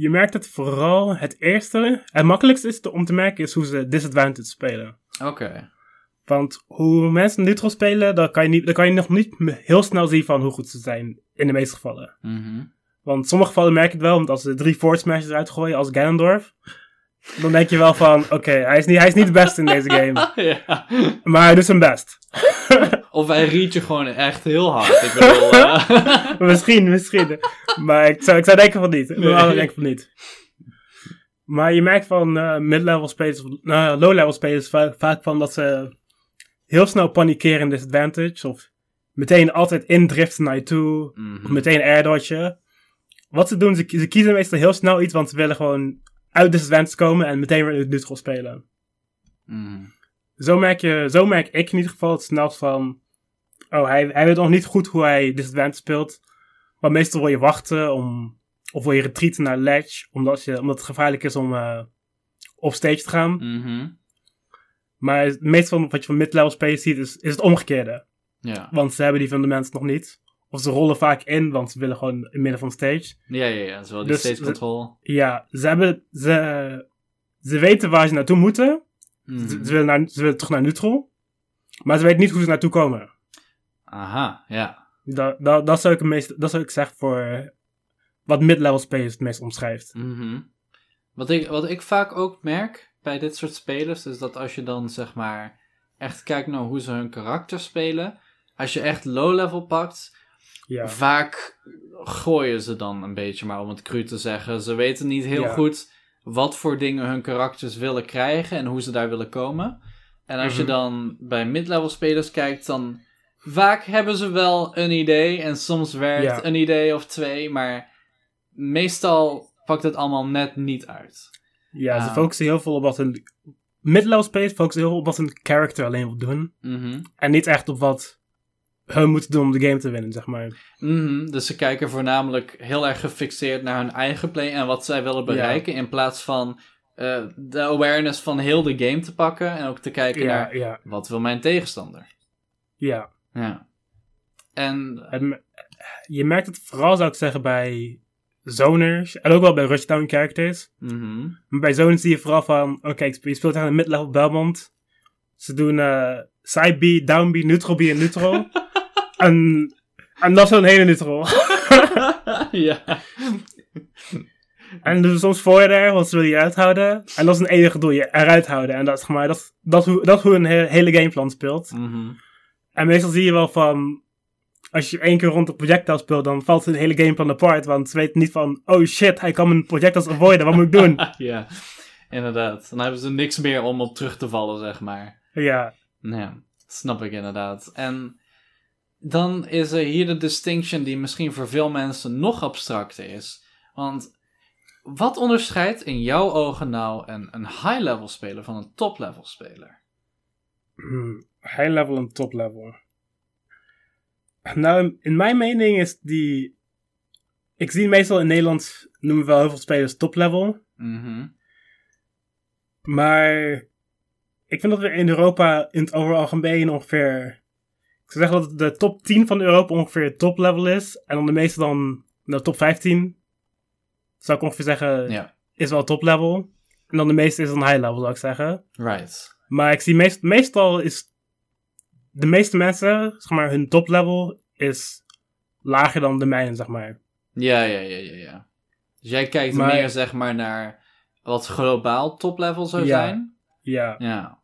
je merkt het vooral het eerste. Het makkelijkste is te- om te merken is hoe ze disadvantage spelen. Oké. Want hoe mensen neutral spelen, dan kan, je niet, dan kan je nog niet heel snel zien van hoe goed ze zijn. In de meeste gevallen. Mhm. Want in sommige gevallen merk je het wel, want als ze drie forward smashes eruit gooien als Ganondorf, dan denk je wel van, oké, hij, is niet, hij is niet de beste in deze game. ja. Maar hij doet zijn best. Of hij riet je gewoon echt heel hard. Ik bedoel, eh, misschien, misschien. Maar ik zou, ik zou denken van niet. Ik Nee. denken van niet. Maar je merkt van eh, mid-level spelers, of nou, low-level spelers vaak, vaak van dat ze heel snel panikeren in disadvantage. Of meteen altijd indriften naar je toe. mhm. Of meteen airdodgen. Wat ze doen, ze, ze kiezen meestal heel snel iets, want ze willen gewoon uit disadvantage komen en meteen weer neutral spelen. Mhm. Zo merk, je, zo merk ik in ieder geval het snelst van... Oh, hij, hij weet nog niet goed hoe hij disadvantage speelt. Maar meestal wil je wachten om... Of wil je retreaten naar ledge, omdat, je, omdat het gevaarlijk is om eh, op stage te gaan. Mhm. Maar het meeste van wat je van mid-level spelers ziet, is, is het omgekeerde. Ja. Want ze hebben die fundamenten nog niet. Of ze rollen vaak in, want ze willen gewoon in het midden van stage. Ja, ja, ja. Zowel die Dus stage ze- control. Ja, ze, hebben, ze, ze weten waar ze naartoe moeten. Mhm. Ze, ze willen naar, ze willen terug naar neutral. Maar ze weten niet hoe ze naartoe komen. Aha, ja. Dat, dat, dat, zou ik het meest, dat zou ik zeggen voor wat mid-level spelers het meest omschrijft. Mhm. Wat, ik, wat ik vaak ook merk bij dit soort spelers, is dat als je dan zeg maar echt kijkt naar hoe ze hun karakter spelen, als je echt low level pakt, Ja, vaak gooien ze dan een beetje, maar om het cru te zeggen. Ze weten niet heel Ja. goed wat voor dingen hun karakters willen krijgen en hoe ze daar willen komen. En als je Mhm. dan bij mid-level spelers kijkt, dan vaak hebben ze wel een idee en soms werkt Ja. een idee of twee, maar meestal pakt het allemaal net niet uit. ja ze Ah. focussen heel veel op wat hun... Mid-level spelers focussen heel veel op wat hun character alleen wil doen. Mhm. En niet echt op wat hun moeten doen om de game te winnen, zeg maar. Mhm, Dus ze kijken voornamelijk heel erg gefixeerd naar hun eigen play en wat zij willen bereiken. In plaats van eh, de awareness van heel de game te pakken. En ook te kijken Ja, naar ja, wat wil mijn tegenstander. ja. Ja. En En je merkt het vooral, zou ik zeggen, bij zoners. En ook wel bij rushdown characters. mhm, Maar bij zoners zie je vooral van... Oké, je speelt tegen een mid-level Belmont. Ze doen eh side B, down B, neutral B en neutral. en, en dat is een hele neutral. ja. en dus soms voor je er, want ze willen je uithouden. En dat is een enige doel, je eruit houden. En dat is, maar, dat, dat, hoe, dat hoe een he- hele gameplan speelt. Mhm. En meestal zie je wel van... Als je één keer rond de projectile speelt, dan valt een hele gameplan apart. Want ze weten niet van... Oh shit, hij kan mijn projectiles avoiden. Wat moet ik doen? ja, inderdaad. Dan hebben ze niks meer om op terug te vallen, zeg maar. ja, Ja, snap ik inderdaad. En dan is er hier de distinction die misschien voor veel mensen nog abstracter is. Want wat onderscheidt in jouw ogen nou een, een high-level speler van een top-level speler? Hmm, high level en top level. Nou, in mijn mening is die... Ik zie meestal in Nederland noemen we wel heel veel spelers top level. Mhm. Maar ik vind dat we in Europa in het over algemeen ongeveer... Ik zou zeggen dat de top 10 van Europa ongeveer top level is. En dan de meeste dan de top 15. Zou ik ongeveer zeggen, Ja, is wel top level. En dan de meeste is dan high level, zou ik zeggen. right. Maar ik zie meest, meestal is de meeste mensen, zeg maar, hun top level is lager dan de mijne, zeg maar. Ja, ja, ja, ja, ja. Dus jij kijkt Maar- meer, zeg maar, naar wat globaal top-level zou Ja. zijn? Ja. Ja.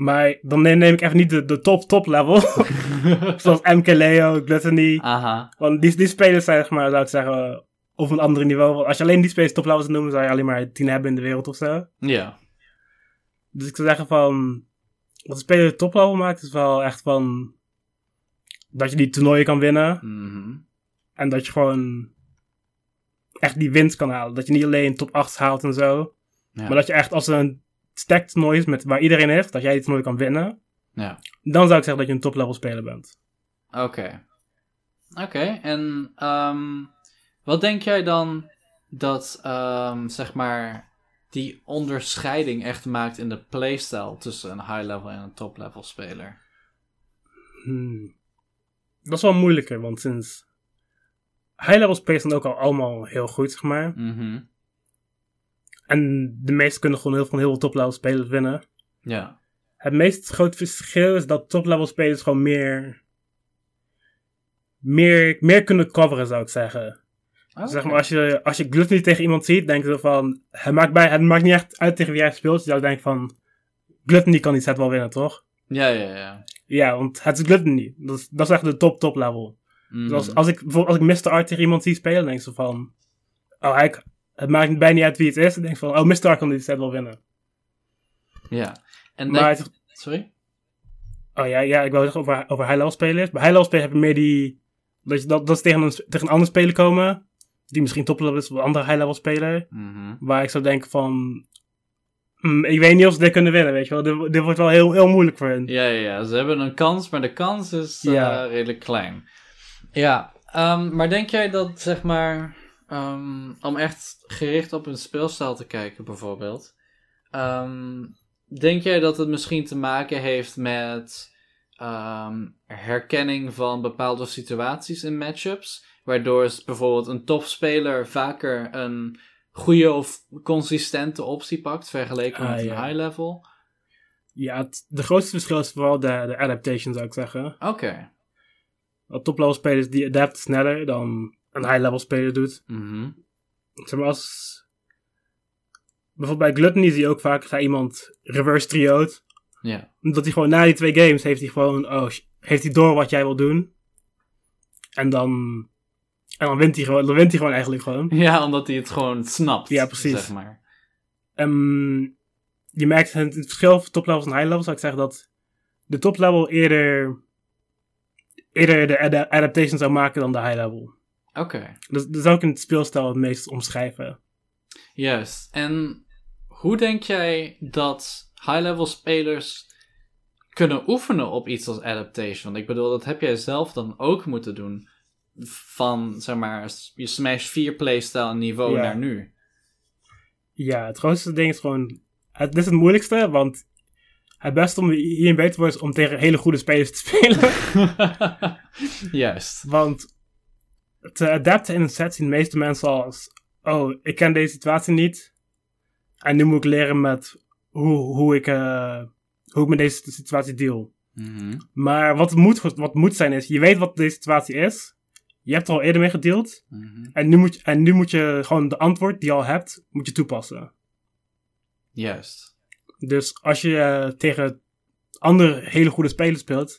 Maar dan neem, neem ik even niet de, de top top level. Zoals MK Leo, Gluttony. Aha. Want die, die spelers zijn, zeg maar, zou ik zeggen, op een andere niveau. Als je alleen die spelers top level zou noemen, zou je alleen maar 10 hebben in de wereld of zo. Ja. Dus ik zou zeggen van, wat een speler top level maakt, is wel echt van, dat je die toernooien kan winnen. Mhm. En dat je gewoon echt die winst kan halen. Dat je niet alleen top 8 haalt en zo. Ja. Maar dat je echt als een stack toernooi is met, waar iedereen is, dat jij die toernooi kan winnen. Ja. Dan zou ik zeggen dat je een top level speler bent. Oké. Oké, en ehm, wat denk jij dan dat, ehm, zeg maar, die onderscheiding echt maakt in de playstyle tussen een high-level en een top-level speler? Hmm. Dat is wel moeilijker, want sinds high level spelers zijn ook al allemaal heel goed, zeg maar. Mhm. En de meesten kunnen gewoon heel van heel veel top level spelers winnen. Ja. het meest grote verschil is dat top-level spelers gewoon meer, meer, meer kunnen coveren, zou ik zeggen. Oh, Zeg maar, als je, als je Gluttony tegen iemand ziet, denk je van, het maakt, bij, het maakt niet echt uit tegen wie jij speelt. Je zou denken van, Gluttony kan die set wel winnen, toch? Ja, ja, ja. Ja, want het is Gluttony. Dat is, dat is echt de top, top level. Mhm. Dus als, als ik bijvoorbeeld als ik Mr. Art tegen iemand zie spelen, denk ik zo van, oh, hij, het maakt bijna niet uit wie het is. Ik denk van, oh, Mr. Kan die set wel winnen. Ja. En Maar, Sorry? oh ja, ja, ik wou zeggen over, over high-level spelers. Bij high-level spelers heb je meer die, dat, je, dat, dat ze tegen een, tegen een ander speler komen, die misschien top-level is of een andere high-level speler. Mhm. Waar ik zou denken van... hmm, ik weet niet of ze dit kunnen winnen, weet je wel. Dit, dit wordt wel heel, heel moeilijk voor hen. Ja, ja, ja, ze hebben een kans, maar de kans is eh, Ja. redelijk klein. Ja, ehm, maar denk jij dat, zeg maar, ehm, om echt gericht op een speelstijl te kijken bijvoorbeeld, ehm, denk jij dat het misschien te maken heeft met ehm, herkenning van bepaalde situaties in matchups, waardoor bijvoorbeeld een topspeler vaker een goede of consistente optie pakt vergeleken Ah, met een ja. high level? Ja, het, de grootste verschil is vooral de, de adaptation, zou ik zeggen. Oké. Want top-level spelers die adapten sneller dan een high-level speler doet. Mhm. Zeg maar als... Bijvoorbeeld bij Gluttony zie je ook vaak, ga iemand reverse trio'd. Ja. Omdat hij gewoon na die twee games heeft hij gewoon, oh, heeft hij door wat jij wil doen. En dan, en dan wint hij gewoon, dan wint hij gewoon eigenlijk gewoon. Ja, omdat hij het gewoon snapt. Ja, precies. Zeg maar. Ehm, je merkt het, het verschil van top levels en high levels. Zou ik zeggen dat de top level eerder, eerder de ada- adaptation zou maken dan de high level. Oké, Dus dat zou ik in het speelstijl het meest omschrijven. juist. En hoe denk jij dat high-level spelers kunnen oefenen op iets als adaptation? Want ik bedoel, dat heb jij zelf dan ook moeten doen. Van, zeg maar, je Smash 4 playstyle niveau Ja. naar nu. Ja, het grootste ding is gewoon, het dit is het moeilijkste, want het beste om hierin beter te worden is om tegen hele goede spelers te spelen. juist. Want te adapten in een set zien de meeste mensen als: oh, ik ken deze situatie niet. En nu moet ik leren met hoe, hoe, ik, eh, hoe ik met deze situatie deal. Mhm. Maar wat moet, wat moet zijn is: je weet wat deze situatie is. Je hebt er al eerder mee gedeeld. Mhm. En nu, moet, je- en nu moet je gewoon de antwoord die je al hebt, moet je toepassen. Juist. Dus als je eh, tegen andere hele goede spelers speelt,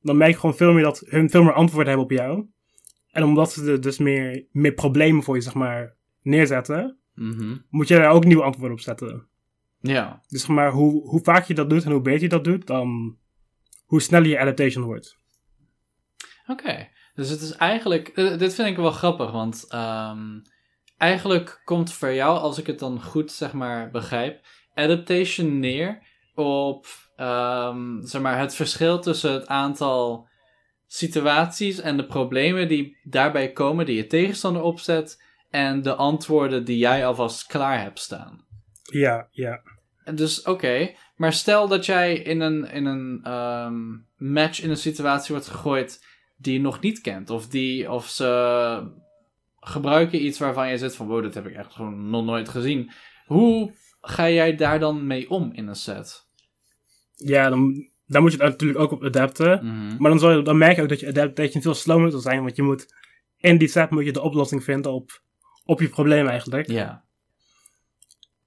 dan merk je gewoon veel meer dat hun veel meer antwoorden hebben op jou. En omdat ze er dus meer, meer problemen voor je, zeg maar, neerzetten, Mhm. moet je daar ook nieuwe antwoorden op zetten. Ja. Dus zeg maar, hoe, hoe vaak je dat doet en hoe beter je dat doet, dan hoe sneller je adaptation wordt. Oké, dus het is eigenlijk. eh, dit vind ik wel grappig, want ehm, eigenlijk komt voor jou, als ik het dan goed zeg maar begrijp, adaptation neer op ehm, zeg maar het verschil tussen het aantal situaties en de problemen die daarbij komen, die je tegenstander opzet, en de antwoorden die jij alvast klaar hebt staan. Ja, ja. Dus oké, maar stel dat jij in een, in een ehm, match in een situatie wordt gegooid die je nog niet kent. Of, die, of ze gebruiken iets waarvan je zit van wow, dat heb ik echt gewoon nog nooit gezien. Hoe ga jij daar dan mee om in een set? Ja, dan, dan moet je het natuurlijk ook op adapten. Mhm. Maar dan, zal je, dan merk je ook dat je adaptation veel slower zal zijn, want je moet in die set moet je de oplossing vinden op, op je probleem eigenlijk. Ja,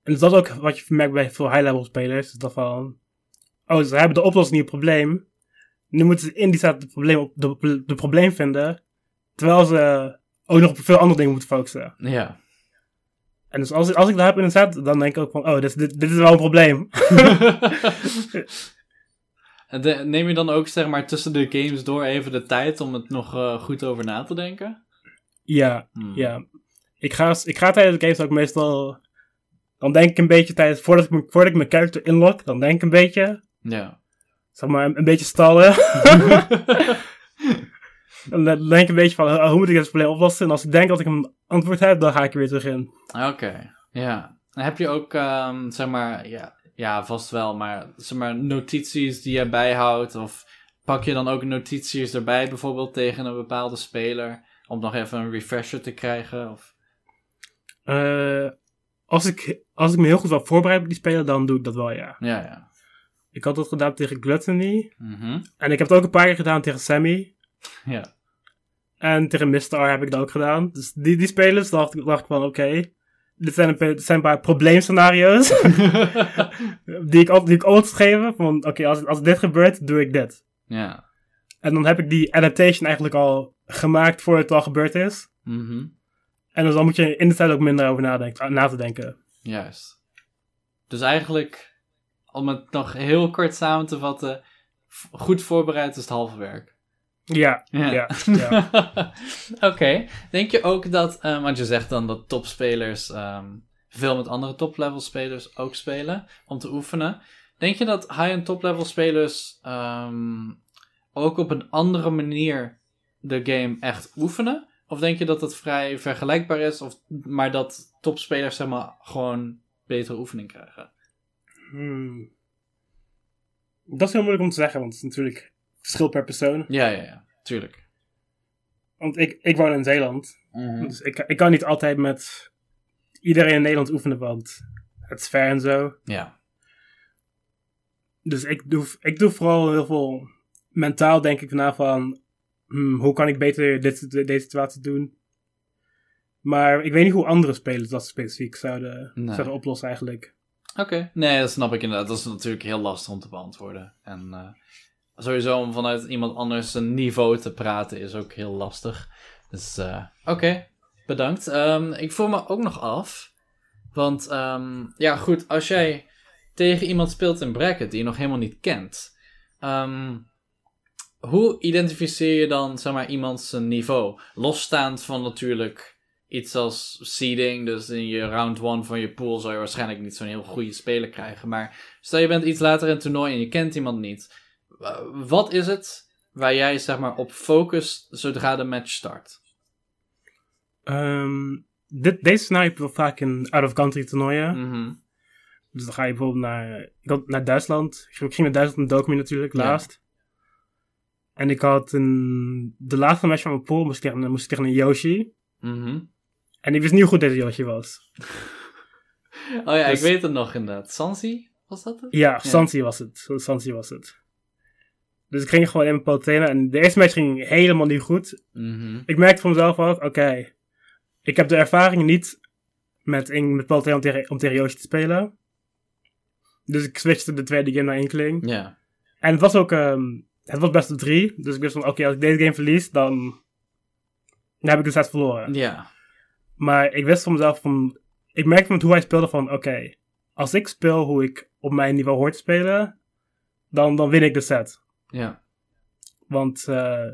En dus dat is ook wat je merkt bij veel high-level spelers. Dat van, oh, ze hebben de oplossing niet op het probleem. Nu moeten ze in die set het probleem, op, de, de probleem vinden. Terwijl ze ook nog op veel andere dingen moeten focussen. ja. En dus als, als ik dat heb in een set, dan denk ik ook van, oh, dit, dit, dit is wel een probleem. De- neem je dan ook zeg maar tussen de games door even de tijd om het nog eh, goed over na te denken? ja, Hmm. ja. Ik ga, ik ga tijdens de games ook meestal... Dan denk ik een beetje tijdens, voordat ik, mijn- voordat ik mijn character inlog, dan denk ik een beetje. Ja. Zeg maar, een, een beetje stallen. En dan denk ik een beetje van, oh, hoe moet ik dit probleem oplossen? En als ik denk dat ik een antwoord heb, dan ga ik er weer terug in. Oké, ja. En heb je ook, ehm, zeg maar, ja, ja, vast wel, maar zeg maar notities die je bijhoudt? Of pak je dan ook notities erbij, bijvoorbeeld tegen een bepaalde speler, om nog even een refresher te krijgen? Of... Eh, als, ik, als ik me heel goed wil voorbereiden op die speler, dan doe ik dat wel, ja. Ja, ja. Ik had dat gedaan tegen Gluttony. Mhm. En ik heb het ook een paar keer gedaan tegen Sammy. Ja. En tegen Mr. heb ik dat ook gedaan. Dus die, die spelers dacht, dacht ik van, oké. Dit, zijn een, zijn een paar probleemscenario's. die, ik, die ik altijd geven. Van, oké, als, als dit gebeurt, doe ik dit. Ja. En dan heb ik die adaptation eigenlijk al gemaakt voordat het al gebeurd is. Mhm. En dus dan moet je in de tijd ook minder over nadenken, na te denken. Juist. Dus eigenlijk, om het nog heel kort samen te vatten, goed voorbereid is het halve werk. Ja, ja. ja, Oké. Denk je ook dat, um, want je zegt dan dat topspelers um, veel met andere top-level spelers ook spelen om te oefenen. Denk je dat high- en top-level spelers um, ook op een andere manier de game echt oefenen? Of denk je dat het vrij vergelijkbaar is, of, maar dat topspelers zeg maar gewoon betere oefening krijgen? Hmm. Dat is heel moeilijk om te zeggen, want het is natuurlijk verschil per persoon. Ja, ja, ja, tuurlijk. Want ik, ik woon in Zeeland, Mhm. dus ik, ik kan niet altijd met iedereen in Nederland oefenen, want het is ver en zo. Ja. Dus ik doe, ik doe vooral heel veel mentaal, denk ik, na van hmm, hoe kan ik beter dit, deze situatie doen. Maar ik weet niet hoe andere spelers dat specifiek zouden, Nee. zouden oplossen eigenlijk. Oké, nee, dat snap ik inderdaad. Dat is natuurlijk heel lastig om te beantwoorden. En eh, sowieso om vanuit iemand anders een niveau te praten is ook heel lastig. Dus eh, oké, bedankt. Ehm, ik voel me ook nog af. Want ehm, ja, goed, als jij tegen iemand speelt in bracket die je nog helemaal niet kent. ehm, hoe identificeer je dan zeg maar, iemands niveau? Losstaand van natuurlijk iets als seeding. Dus in je round 1 van je pool zou je waarschijnlijk niet zo'n heel goede speler krijgen. Maar stel je bent iets later in het toernooi en je kent iemand niet. Wa- Wat is het waar jij zeg maar, op focust zodra de match start? Ehm, dit, deze scenario heb je vaak in out-of-country toernooien. Mhm. Dus dan ga je bijvoorbeeld naar, naar Duitsland. Ik ging naar Duitsland een document natuurlijk, Ja. laatst. En ik had een, de laatste match van mijn pool moest ik tegen, moest ik tegen een Yoshi. Mhm. En ik wist niet hoe goed deze Yoshi was. Oh ja, Dus- ik weet het nog inderdaad. Sansi, was dat het? Ja, Sansi was het. Sansi was het. Dus ik ging gewoon in mijn trainen. En de eerste match ging helemaal niet goed. Mhm. Ik merkte voor mezelf ook, oké. ik heb de ervaring niet met, in, met om tegen, om tegen Yoshi te spelen. Dus ik switchte de tweede game naar Inkling. Ja. En het was ook, ehm, het was best op drie. Dus ik wist van, oké, als ik deze game verlies, dan, dan heb ik de set verloren. Ja. Maar ik wist van mezelf van, ik merkte met hoe hij speelde van, oké, als ik speel hoe ik op mijn niveau hoort te spelen, dan, dan win ik de set. Ja. Want eh,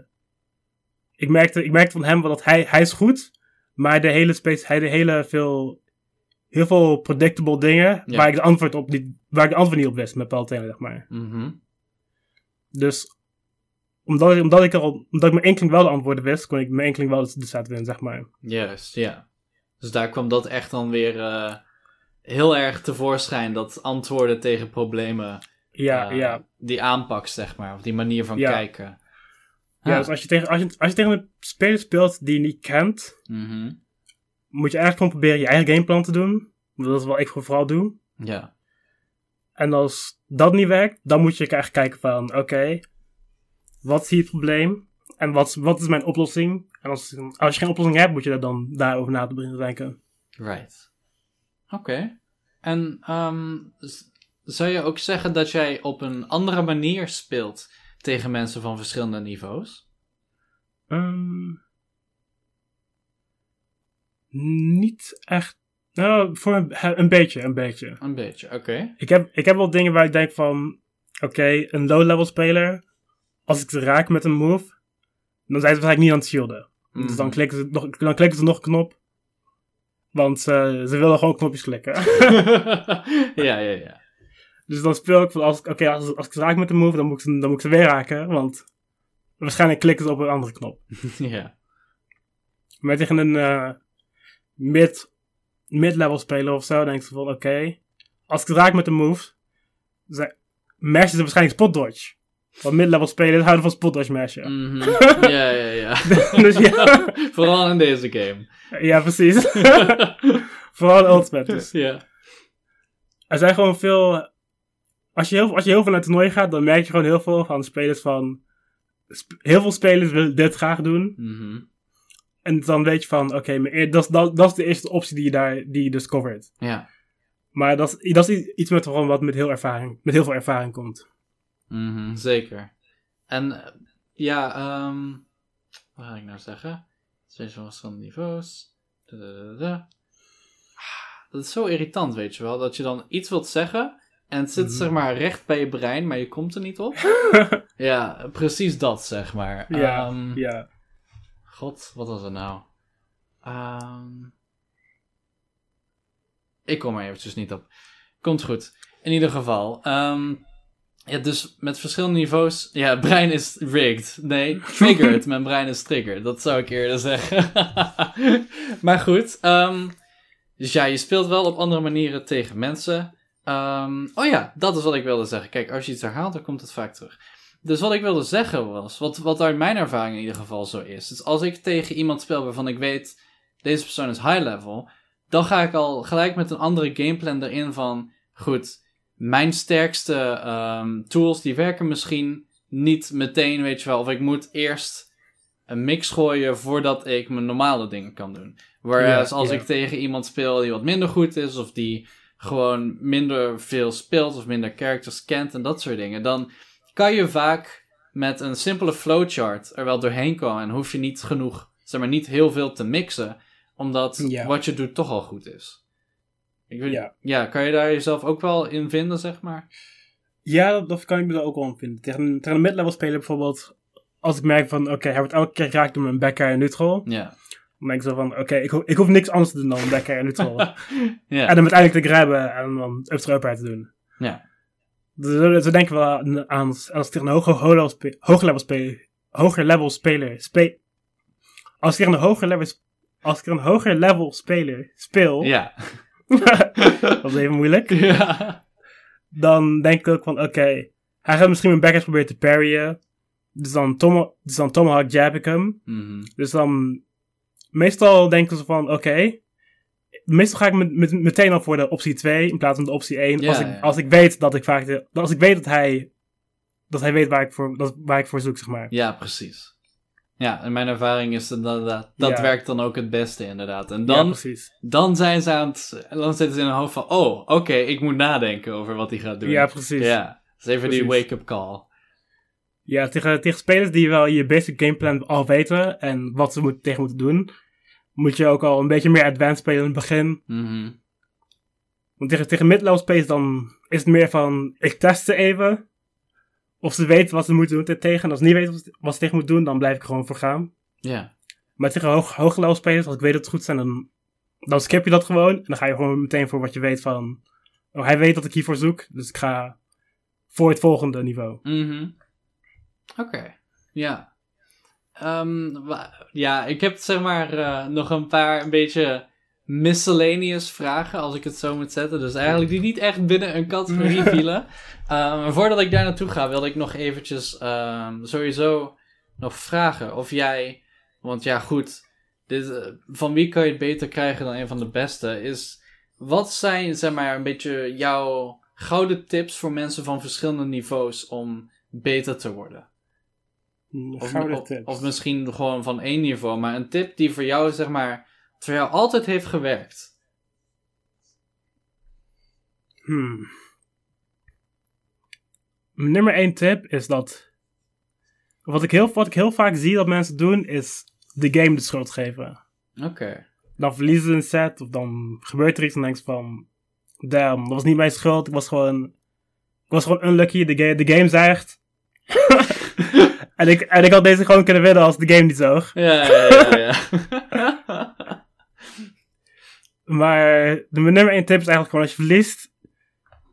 ik, merkte, ik merkte van hem wel dat hij, hij is goed, maar de hele space, hij de hele veel, heel veel predictable dingen, Ja. waar, ik de antwoord op niet, waar ik de antwoord niet op wist met Palutena, zeg maar. Mhm. Dus omdat, ik- omdat, ik er al, omdat ik mijn enkeling wel de antwoorden wist, kon ik mijn enkeling wel de set winnen, zeg maar. Juist, ja. Dus daar kwam dat echt dan weer eh, heel erg tevoorschijn. Dat antwoorden tegen problemen. Ja, eh, ja. Die aanpak, zeg maar. Of die manier van Ja. kijken. Ja, Ah. dus als je, tegen, als, je, als je tegen een speler speelt die je niet kent, Mhm. moet je eigenlijk gewoon proberen je eigen gameplan te doen. Dat is wat ik vooral doe. Ja. En als dat niet werkt, dan moet je eigenlijk kijken van, oké, wat is hier het probleem? En wat, is- wat is mijn oplossing? En als, als je geen oplossing hebt, moet je daar dan daarover na te beginnen denken. Right. Oké. En z- zou je ook zeggen dat jij op een andere manier speelt tegen mensen van verschillende niveaus? Ehm, niet echt. Nou, voor een, een beetje, een beetje. Een beetje, oké. Ik heb, ik heb wel dingen waar ik denk van, oké, een low-level speler, als ik ze raak met een move, dan zijn ze waarschijnlijk niet aan het shielden. Dus dan Mhm. klikken, ze nog, dan klikken ze nog een knop. Want eh, ze willen gewoon knopjes klikken. ja, ja, ja. Dus dan speel ik van, als, oké, als, als ik ze raak met een move, dan moet ik, ze, dan moet ik ze weer raken. Want waarschijnlijk klikken ze op een andere knop. ja. Maar tegen een eh, mid, mid-level speler of zo, denk ik van, oké, als ik raak met een move, mashen ze waarschijnlijk spot dodge. Want mid-level spelers houden van spot dodge mashen. Mhm. Ja, ja, ja. Dus ja. Vooral in deze game. Ja, precies. Vooral de ultimate. Dus. ja. Er zijn gewoon veel. Als je heel, als je heel veel naar het toernooi gaat, dan merk je gewoon heel veel van spelers van... sp- heel veel spelers willen dit graag doen. Mhm. En dan weet je van, oké, dat, is- dat, dat is de eerste optie die je daar die je dus covert. Ja. Maar dat is, dat is iets met gewoon wat met heel, ervaring, met heel veel ervaring komt. Mhm, zeker. En ja, ehm wat ga ik nou zeggen? Twee van verschillende niveaus. Ah, Dat is zo irritant, weet je wel. Dat je dan iets wilt zeggen en het zit Mhm. zeg maar recht bij je brein, maar je komt er niet op. ja, precies dat zeg maar. Ja, Ehm, ja. God, wat was het nou? Ehm, ik kom er eventjes niet op. Komt goed. In ieder geval. ehm, ja, dus met verschillende niveaus. Ja, brein is rigged. Nee, triggered. Mijn brein is triggered. Dat zou ik eerder zeggen. maar goed. dus ja, je speelt wel op andere manieren tegen mensen. Ehm, oh ja, dat is wat ik wilde zeggen. Kijk, als je iets herhaalt, dan komt het vaak terug. Dus wat ik wilde zeggen was, wat, wat uit mijn ervaring in ieder geval zo is, is als ik tegen iemand speel waarvan ik weet, deze persoon is high level, dan ga ik al gelijk met een andere gameplan erin van, goed, mijn sterkste ehm, tools die werken misschien niet meteen, weet je wel, of ik moet eerst een mix gooien voordat ik mijn normale dingen kan doen. Whereas Ja, als ja. ik tegen iemand speel die wat minder goed is, of die gewoon minder veel speelt, of minder characters kent en dat soort dingen, dan kan je vaak met een simpele flowchart er wel doorheen komen en hoef je niet genoeg, zeg maar, niet heel veel te mixen, omdat Ja. wat je doet toch al goed is. Ik weet, ja. Ja. kan je daar jezelf ook wel in vinden, zeg maar? Ja, dat, dat kan ik me er ook wel in vinden. Tegen, een- tegen een mid-level speler bijvoorbeeld, als ik merk van, oké, hij wordt elke keer geraakt door mijn backer en neutral, Ja. Dan denk ik zo van, oké, ik, ho- ik hoef niks anders te doen dan een backer en neutral. ja. En dan uiteindelijk te grabben en dan up te doen. Ja. Dus zo denken we aan, als ik tegen een hoger, hoger, level hoger level speler, hoger level speler, spe, als ik tegen een hoger level, als ik een hoger level speler speel, Ja. dat is even moeilijk, ja. dan denk ik ook van, oké, hij gaat misschien mijn backers proberen te parryen, dus dan, tom, dus dan tomahawk jab ik hem, Mhm. dus dan, meestal denken ze van, oké, meestal ga ik met, met, meteen al voor de optie 2 in plaats van de optie 1. Ja, als, ik, ja. als ik weet dat ik vaak, de, als ik weet dat hij, dat hij weet waar ik voor, dat, waar ik voor zoek, zeg maar. Ja, precies. Ja, en mijn ervaring is dat dat, Ja. werkt dan ook het beste, inderdaad. En ja, dan, precies. dan zijn ze aan het, dan zitten ze in hun hoofd van, oh, oké, ik moet nadenken over wat hij gaat doen. Ja, precies. Ja, Ja, dat is even die wake-up call. tegen, tegen spelers die wel je basic gameplan al weten en wat ze moet, tegen moeten doen, moet je ook al een beetje meer advanced spelen in het begin. Mhm. Want tegen, tegen mid-level spelers dan is het meer van, ik test ze even. Of ze weten wat ze moeten doen tegen. En als ze niet weten wat ze- tegen moeten doen, dan blijf ik gewoon voor gaan. Ja. Maar tegen hoog, hoge level spelers, als ik weet dat het goed zijn, dan, dan skip je dat gewoon. En dan ga je gewoon meteen voor wat je weet van... Oh, hij weet dat ik hiervoor zoek, dus ik ga voor het volgende niveau. Mhm. Oké, ja. Ehm, ja, ik heb zeg maar eh, nog een paar een beetje miscellaneous vragen, als ik het zo moet zetten. Dus eigenlijk die niet echt binnen een categorie vielen. Maar voordat ik daar naartoe ga, wilde ik nog eventjes ehm, sowieso nog vragen of jij... Want ja, goed, dit, eh, van wie kan je het beter krijgen dan een van de beste? Is, wat zijn, zeg maar, een beetje jouw gouden tips voor mensen van verschillende niveaus om beter te worden? Of, Gouden of, tips. of misschien gewoon van één niveau, maar een tip die voor jou, zeg maar, voor jou altijd heeft gewerkt. Hmm. Mijn nummer één tip is dat... Wat ik, heel, wat ik heel vaak zie dat mensen doen, is de game de schuld geven. Oké. Dan verliezen ze een set, of dan gebeurt er iets en denk je van... Damn, dat was niet mijn schuld, ik was gewoon... Ik was gewoon unlucky, de, ga de game zegt. en, ik, en ik had deze gewoon kunnen winnen als de game niet zoog. Ja, ja, ja. ja. Maar de nummer één tip is eigenlijk gewoon als je verliest,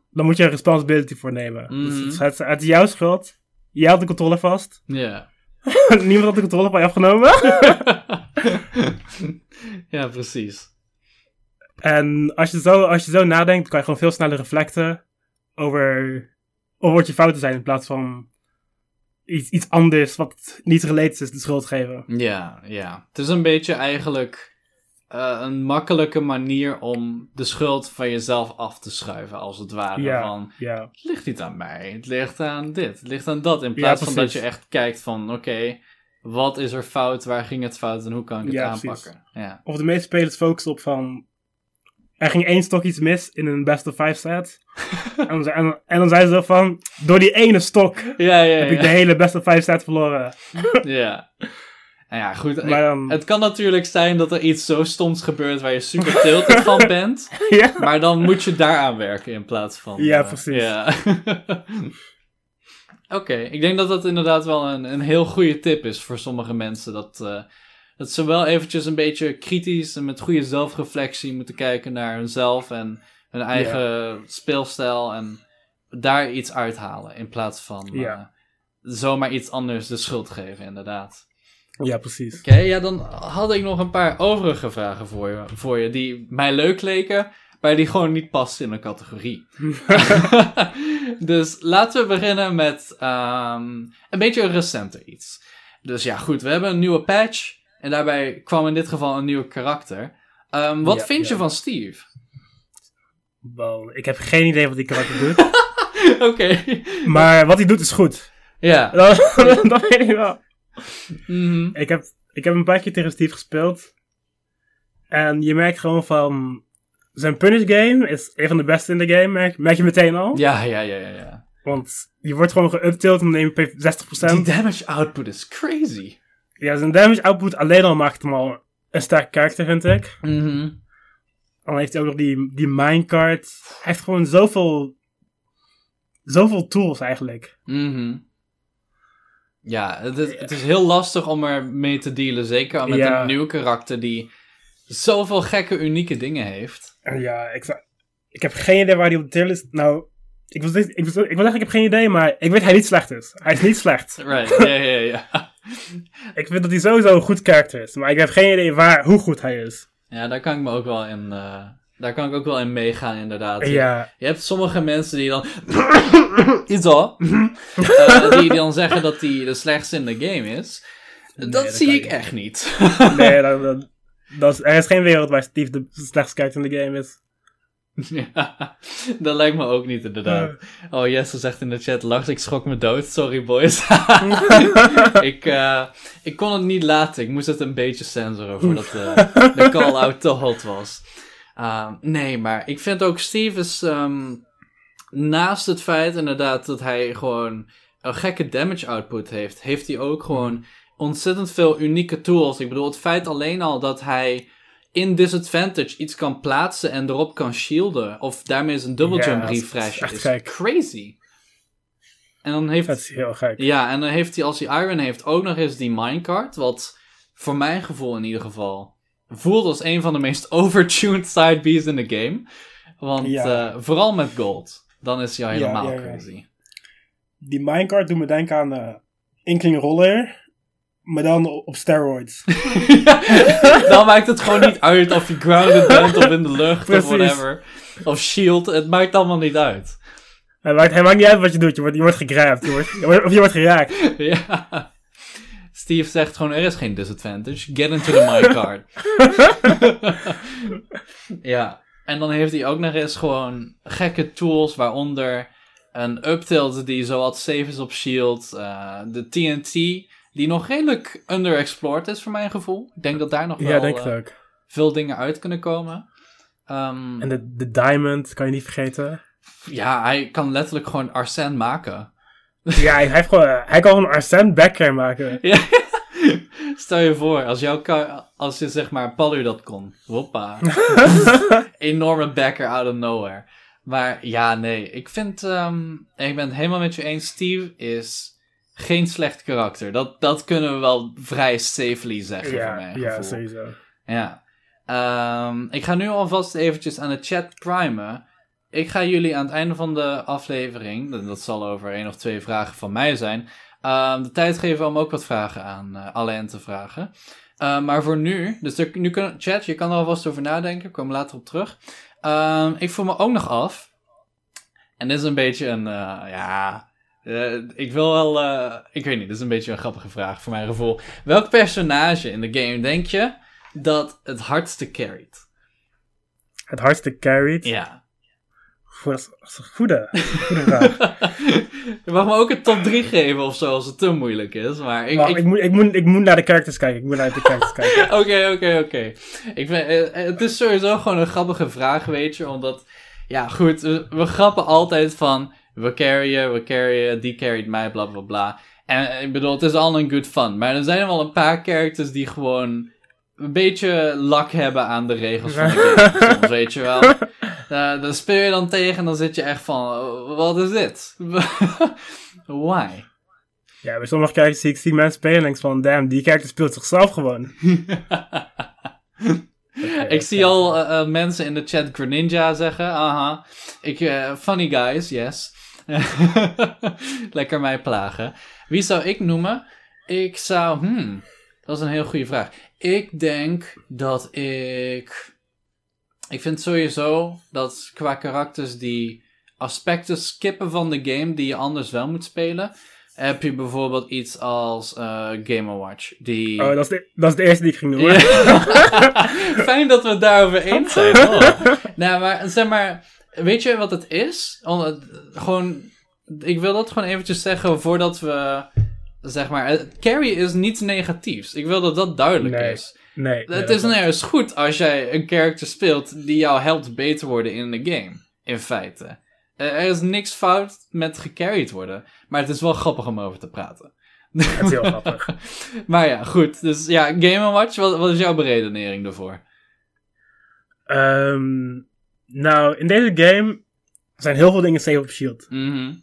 dan moet je er responsibility voor nemen. Mhm. Dus het, is- het is jouw schuld. Jij houdt de controle vast. ja. Niemand had de controle van je afgenomen. ja, precies. en als je, zo, als je zo nadenkt, kan je gewoon veel sneller reflecten over, over wat je fouten zijn in plaats van iets, iets anders wat niet related is de schuld geven. Ja, ja. Het is een beetje eigenlijk uh, een makkelijke manier om de schuld van jezelf af te schuiven, als het ware. Ja, van, ja. Het ligt niet aan mij, het ligt aan dit, het ligt aan dat. In plaats van dat je echt kijkt van, oké, wat is er fout, waar ging het fout en hoe kan ik het aanpakken. Ja. Of de meeste spelers focussen op van, er ging één stok iets mis in een best of five set. en, dan, en, en, dan zei ze van, door die ene stok ja, ja, heb ik de hele best of five set verloren. ja. Nou ja, goed. het kan natuurlijk zijn dat er iets zo stoms gebeurt waar je super tilted van bent. ja. Maar dan moet je daaraan werken in plaats van... Ja, uh, precies. Ja. Oké, ik denk dat dat inderdaad wel een, een heel goede tip is voor sommige mensen. Dat, uh, dat ze wel eventjes een beetje kritisch en met goede zelfreflectie moeten kijken naar hunzelf en hun eigen speelstijl. En daar iets uithalen in plaats van uh, zomaar iets anders de schuld geven, inderdaad. Ja, precies. Oké, ja, dan had ik nog een paar overige vragen voor je, voor je die mij leuk leken, maar die gewoon niet passen in een categorie. dus laten we beginnen met um, een beetje een recenter iets. Dus ja, goed, we hebben een nieuwe patch en daarbij kwam in dit geval een nieuw karakter. Um, wat Ja, vind je van Steve? Wel, ik heb geen idee wat die karakter doet. Oké. maar wat hij doet is goed. Ja. Dat, dat weet ik wel. Mhm. Ik heb, ik heb een paar keer tegen Steve gespeeld. En je merkt gewoon van... Zijn punish game is een van de beste in de game, merk, merk je meteen al. Ja, ja, ja, ja, ja. Want je wordt gewoon geuptild en dan neem je 60%. Die damage output is crazy. Ja, zijn damage output alleen al maakt hem al een sterk karakter, vind ik. Mhm. Dan heeft hij ook nog die, die minecart. Hij heeft gewoon zoveel... Zoveel tools eigenlijk. Mhm. Ja, het is, het is heel lastig om er mee te dealen. Zeker met Ja. een nieuw karakter die zoveel gekke, unieke dingen heeft. Ja, ik, zou- ik heb geen idee waar hij op de tier is. Nou, ik wil, ik, wil, ik wil zeggen, ik heb geen idee, maar ik weet dat hij niet slecht is. Hij is niet slecht. Right, ja, ja, ja. Ik vind dat hij sowieso een goed karakter is. Maar ik heb geen idee waar, hoe goed hij is. Ja, daar kan ik me ook wel in... eh, daar kan ik ook wel in meegaan, inderdaad. Ja, Je hebt sommige mensen die dan... Iets al. Eh, die, die dan zeggen dat hij de slechtste in de game is. dat, dat zie ik niet. echt niet. nee, dat, dat, dat is, er is geen wereld waar Steve de slechtste karakter in de game is. ja, dat lijkt me ook niet, inderdaad. Oh, Jesse zegt in de chat, Lars, ik schrok me dood. Sorry, boys. ik, eh, ik kon het niet laten. Ik moest het een beetje censoren voordat eh, de call-out te hot was. Ehm, nee, maar ik vind ook Steve is... ehm, naast het feit inderdaad dat hij gewoon een gekke damage output heeft... heeft hij ook gewoon ontzettend veel unieke tools. Ik bedoel, het feit alleen al dat hij in disadvantage iets kan plaatsen en erop kan shielden. Of daarmee zijn double Ja, jump dat is refresh echt is gek. crazy. En dan heeft Dat is heel gek. ja, en dan heeft hij, als hij Iron heeft, ook nog eens die minecart. Wat voor mijn gevoel in ieder geval voelt als een van de meest overtuned side B's in de game. Want Ja. eh, vooral met gold, dan is hij al helemaal ja, ja. crazy. Die minecart doet me denken aan eh Inkling Roller. Maar dan op steroids. dan maakt het gewoon niet uit of je grounded bent of in de lucht Precies. of whatever. Of shield, het maakt allemaal niet uit. Hij maakt, maakt niet uit wat je doet. Je wordt, je wordt. Je wordt- of je wordt geraakt. ja. Steve zegt gewoon, er is geen disadvantage. Get into the minecart. ja. En dan heeft hij ook nog eens gewoon gekke tools, waaronder een uptilt die zowat safe is op shield. eh, de TNT, die nog redelijk underexplored is voor mijn gevoel. Ik denk dat daar nog wel Ja, denk ik eh, ook. veel dingen uit kunnen komen. Ehm, En de, de diamond kan je niet vergeten. ja, hij kan letterlijk gewoon Arsène maken. Ja, hij, heeft gewoon, hij kan gewoon een Arsène backcare maken. Ja. Stel je voor, als, jouw als je zeg maar Palu dat kon. Hoppa. Enorme backer out of nowhere. Maar ja, nee. Ik vind, ehm, ik ben het helemaal met je eens. Steve is geen slecht karakter. Dat, dat kunnen we wel vrij safely zeggen voor ja, mijn ja, sowieso. Ja. Ehm, ik ga nu alvast eventjes aan de chat primen. Ik ga jullie aan het einde van de aflevering, dat- zal over één of twee vragen van mij zijn, ehm, de tijd geven om ook wat vragen aan eh Alain te vragen. Ehm, maar voor nu, dus er, nu kun, chat, je kan er alvast over nadenken, ik kom later op terug. Ik voel me ook nog af. En dit is een beetje een, eh, ja, eh, ik wil wel, eh, ik weet niet, dit is een beetje een grappige vraag voor mijn gevoel. Welk personage in de game denk je dat het hardste carried? Het hardste carried? Ja. dat, is, een goede, goede vraag. Je mag me ook een top 3 geven of zo als het te moeilijk is. Maar ik, ik... ik, moet, ik, moet, ik moet naar de characters kijken. Ik moet naar de characters kijken. Oké, oké, oké. Eh, Het is sowieso gewoon een grappige vraag, weet je. Omdat, ja goed, we, we grappen altijd van... We carryen, we carryen, die carried mij, bla bla bla. En eh, ik bedoel, het is al een good fun. Maar er zijn wel een paar characters die gewoon een beetje lak hebben aan de regels van de game. Soms, weet je wel. Uh, dan speel je dan tegen en dan zit je echt van, wat is dit? Why? Ja, bij sommige characters zie ik zie mensen spelen en van, damn, die character speelt zichzelf gewoon. ik zie al uh, mensen in de chat Greninja zeggen, aha. Ik, funny guys, yes. Lekker mij plagen. Wie zou ik noemen? Ik zou, hmm, dat is een heel goede vraag. Ik denk dat ik. Ik vind sowieso dat qua karakters die aspecten skippen van de game die je anders wel moet spelen. Heb je bijvoorbeeld iets als uh, Game Watch. Die... Oh, dat is, de, dat is de eerste die ik ging doen. Fijn dat we het daarover eens zijn. Oh. nou, maar zeg maar. Weet je wat het is? gewoon. Ik wil dat gewoon eventjes zeggen voordat we zeg maar, carry is niets negatiefs. Ik wil dat dat duidelijk is. Nee. Het is nergens goed als jij een character speelt die jou helpt beter worden in de game. In feite. Er is niks fout met gecarried worden. Maar het is wel grappig om over te praten. Het is heel grappig. maar ja, goed. Dus ja, Game Watch, wat, wat is jouw beredenering daarvoor? Um, nou, in deze game zijn heel veel dingen safe op shield. Mm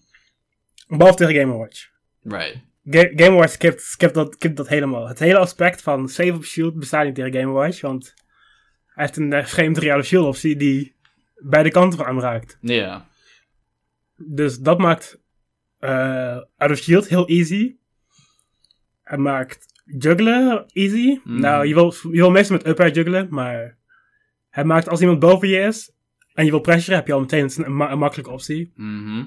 Behalve tegen Game Watch. Right. Game Watch skipt, skipt, dat, skipt dat helemaal. Het hele aspect van save op shield bestaat niet tegen Game Watch, want hij heeft een vreemde reale shield optie die beide kanten van aanraakt. Ja. Dus dat maakt uh, out of shield heel easy. Hij maakt juggelen easy. Mhm. Nou, je wil, je wil meestal met up juggelen, maar hij maakt als iemand boven je is en je wil pressuren, heb je al meteen een, een makkelijke optie. Mhm.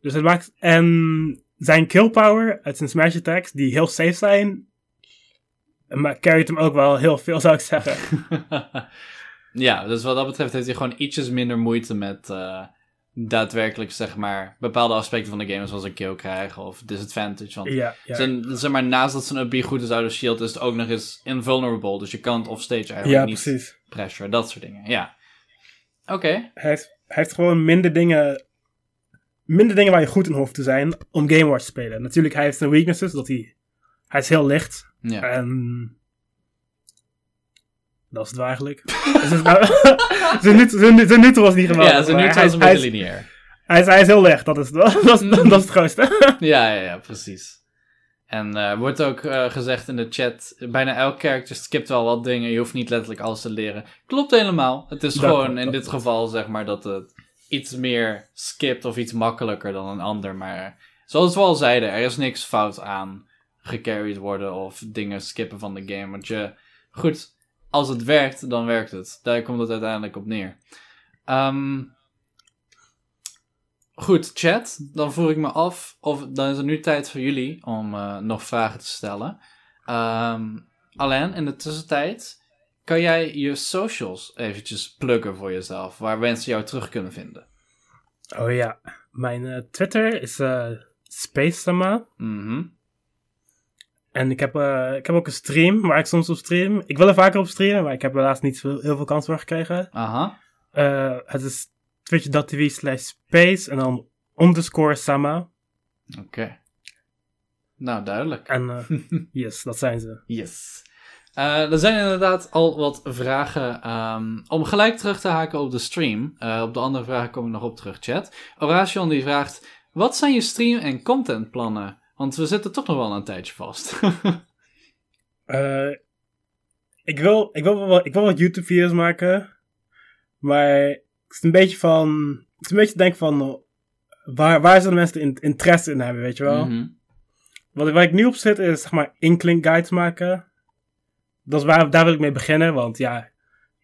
Dus het maakt. En zijn kill power uit zijn smash attacks, die heel safe zijn, maar carryt hem ook wel heel veel, zou ik zeggen. ja, dus wat dat betreft heeft hij gewoon ietsjes minder moeite met uh, daadwerkelijk, zeg maar, bepaalde aspecten van de game, zoals een kill krijgen of disadvantage. Want ja, ja. Zijn, zeg maar, naast dat zijn up goed is uit de shield, is het ook nog eens invulnerable. Dus je kan het offstage eigenlijk ja, niet precies. pressure, dat soort dingen. Ja. Oké. Hij, heeft, hij heeft gewoon minder dingen minder dingen waar je goed in hoeft te zijn om Game Watch te spelen. Natuurlijk, hij heeft zijn weaknesses, dat hij, hij is heel licht. Ja. En dat is het eigenlijk. zijn, nut was niet geweldig. Ja, zijn nut was een beetje lineair. Hij is, hij is heel licht, dat is, dat, dat, is, dat is het grootste. ja, ja, ja, precies. En uh, wordt ook uh, gezegd in de chat, bijna elk character skipt wel wat dingen, je hoeft niet letterlijk alles te leren. Klopt helemaal. Het is Dat gewoon klopt, in dit geval, zeg maar, dat het iets meer skipt of iets makkelijker dan een ander. Maar zoals we al zeiden, er is niks fout aan gecarried worden of dingen skippen van de game. Want je, goed, als het werkt, dan werkt het. Daar komt het uiteindelijk op neer. Um, goed, chat. Dan voer ik me af. Of dan is het nu tijd voor jullie om uh, nog vragen te stellen. Um, Alain, in de tussentijd kan jij je socials eventjes pluggen voor jezelf, waar mensen jou terug kunnen vinden? Oh ja, mijn uh, Twitter is uh, Spacesama. Mm -hmm. En ik heb, uh, ik heb ook een stream waar ik soms op stream. Ik wil er vaker op streamen, maar ik heb helaas niet zo heel veel kans voor gekregen. Aha. het is twitch.tv slash space en dan underscore sama. Oké. Okay. Nou, duidelijk. En yes, dat zijn ze. Yes. Uh, er zijn inderdaad al wat vragen. Um, om gelijk terug te haken op de stream. Uh, op de andere vragen kom ik nog op terug, chat. Horation die vraagt: Wat zijn je stream- en contentplannen? Want we zitten toch nog wel een tijdje vast. ik, wil, ik, wil wel, ik wil wat YouTube-video's maken. Maar het is een beetje van. Het is een beetje denk van. Waar, waar zullen mensen in, interesse in hebben, weet je wel? Mm -hmm. wat, waar ik nu op zit is zeg maar inkling guides maken dat is waar, daar wil ik mee beginnen, want ja,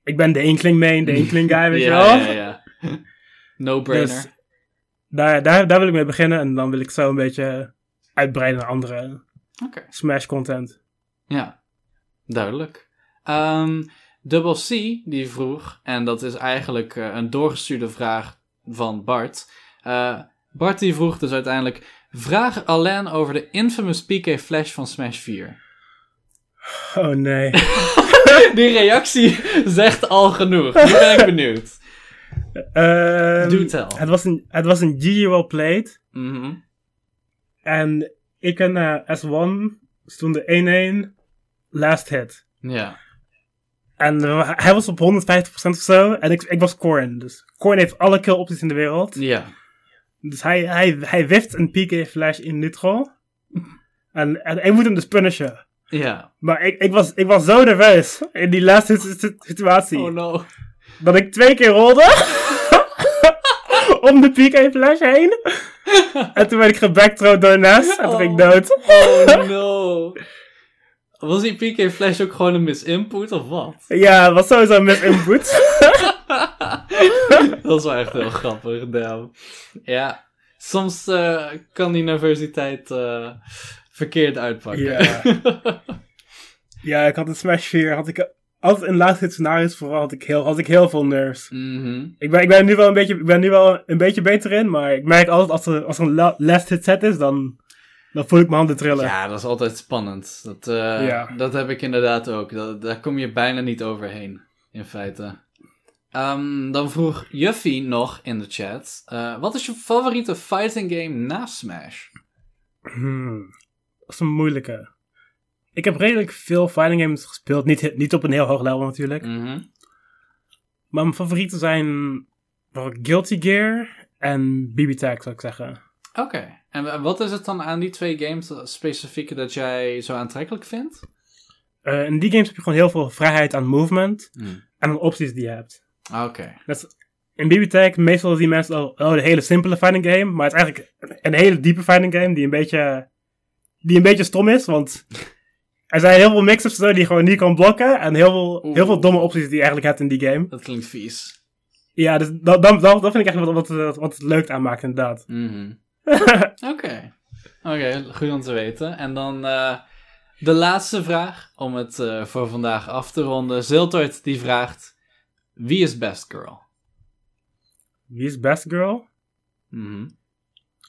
ik ben de Inkling main, de Inkling guy, weet ja, je wel? Ja, ja, No-brainer. Dus daar, daar, daar wil ik mee beginnen en dan wil ik zo een beetje uitbreiden naar andere okay. Smash content. Ja, duidelijk. Um, Double C die vroeg, en dat is eigenlijk uh, een doorgestuurde vraag van Bart. Uh, Bart die vroeg dus uiteindelijk: Vraag Alain over de infamous PK Flash van Smash 4. Oh nee. die reactie zegt al genoeg. Nu ben ik benieuwd. Um, Do tell. Het was een, het was een GG well played. Mm En ik en uh, S1 stonden 1-1 last hit. Ja. En uh, hij was op 150% of zo. En ik, ik was Corin. Dus Corin heeft alle kill opties in de wereld. Ja. Dus hij, hij, hij wift een PK flash in neutral. en, en ik moet hem dus punishen. Ja. Maar ik, ik, was, ik was zo nerveus in die laatste situatie. Oh no. Dat ik twee keer rolde. om de PK flash heen. en toen werd ik gebackthrown door Nes. En toen ging ik dood. oh no. Was die PK Flash ook gewoon een misinput of wat? Ja, was sowieso een misinput. dat is wel echt heel grappig, damn. Ja, soms uh, kan die nervositeit uh, verkeerd uitpakken. Ja. ja, ik had in Smash 4, had ik altijd in laatste scenario's vooral had ik heel, had ik heel veel nerves. Mm -hmm. ik, ben, ik ben nu wel een beetje, ik ben nu wel een beetje beter in, maar ik merk altijd als er, als er een last hit set is, dan, dan voel ik mijn handen trillen. Ja, dat is altijd spannend. Dat, uh, ja. dat heb ik inderdaad ook. Dat, daar kom je bijna niet overheen, in feite. Um, dan vroeg Juffy nog in de chat: uh, wat is je favoriete fighting game na Smash? Hmm, dat is een moeilijke. Ik heb redelijk veel fighting games gespeeld. Niet, niet op een heel hoog level natuurlijk. Mm -hmm. Maar mijn favorieten zijn Guilty Gear en BB Tag, zou ik zeggen. Oké. Okay. En wat is het dan aan die twee games specifiek dat jij zo aantrekkelijk vindt? Uh, in die games heb je gewoon heel veel vrijheid aan movement mm. en aan opties die je hebt. Oké. Okay. In Tag, meestal zien mensen al oh, een hele simpele fighting game, maar het is eigenlijk een hele diepe fighting game die een beetje, die een beetje stom is, want er zijn heel veel mix-ups die je gewoon niet kan blokken en heel veel, heel veel domme opties die je eigenlijk hebt in die game. Dat klinkt vies. Ja, dus dat, dat, dat, vind ik echt wat, wat, wat, wat het leuk aanmaakt inderdaad. Mm -hmm. Oké. Oké, goed om te weten. En dan uh, de laatste vraag, om het uh, voor vandaag af te ronden. Ziltoid die vraagt, wie is best girl? Wie is best girl? Mm -hmm.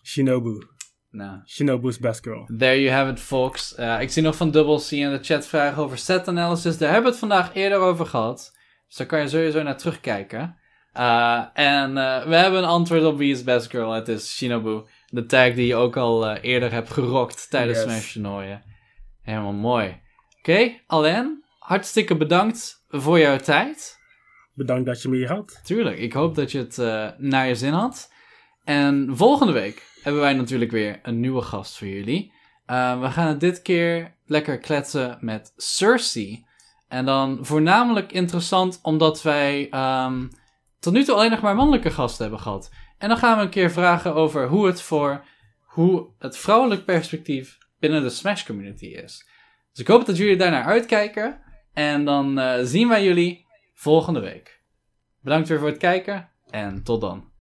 Shinobu. Nou. Shinobu's best girl. There you have it, folks. Uh, ik zie nog van Double C in de chat vragen over set analysis. Daar hebben we het vandaag eerder over gehad. Dus daar kan je sowieso naar terugkijken. En we hebben een antwoord op wie is best girl. Het is Shinobu. De tag die je ook al eerder hebt gerokt tijdens yes. Smash toernooien. Helemaal mooi. Oké, okay, Alain, hartstikke bedankt voor jouw tijd. Bedankt dat je me hier had. Tuurlijk, ik hoop dat je het naar je zin had. En volgende week hebben wij natuurlijk weer een nieuwe gast voor jullie. Uh, we gaan het dit keer lekker kletsen met Cersei. En dan voornamelijk interessant omdat wij um, tot nu toe alleen nog maar mannelijke gasten hebben gehad. En dan gaan we een keer vragen over hoe het voor hoe het vrouwelijk perspectief binnen de Smash community is. Dus ik hoop dat jullie daarnaar uitkijken. En dan uh, zien wij jullie volgende week. Bedankt weer voor het kijken en tot dan.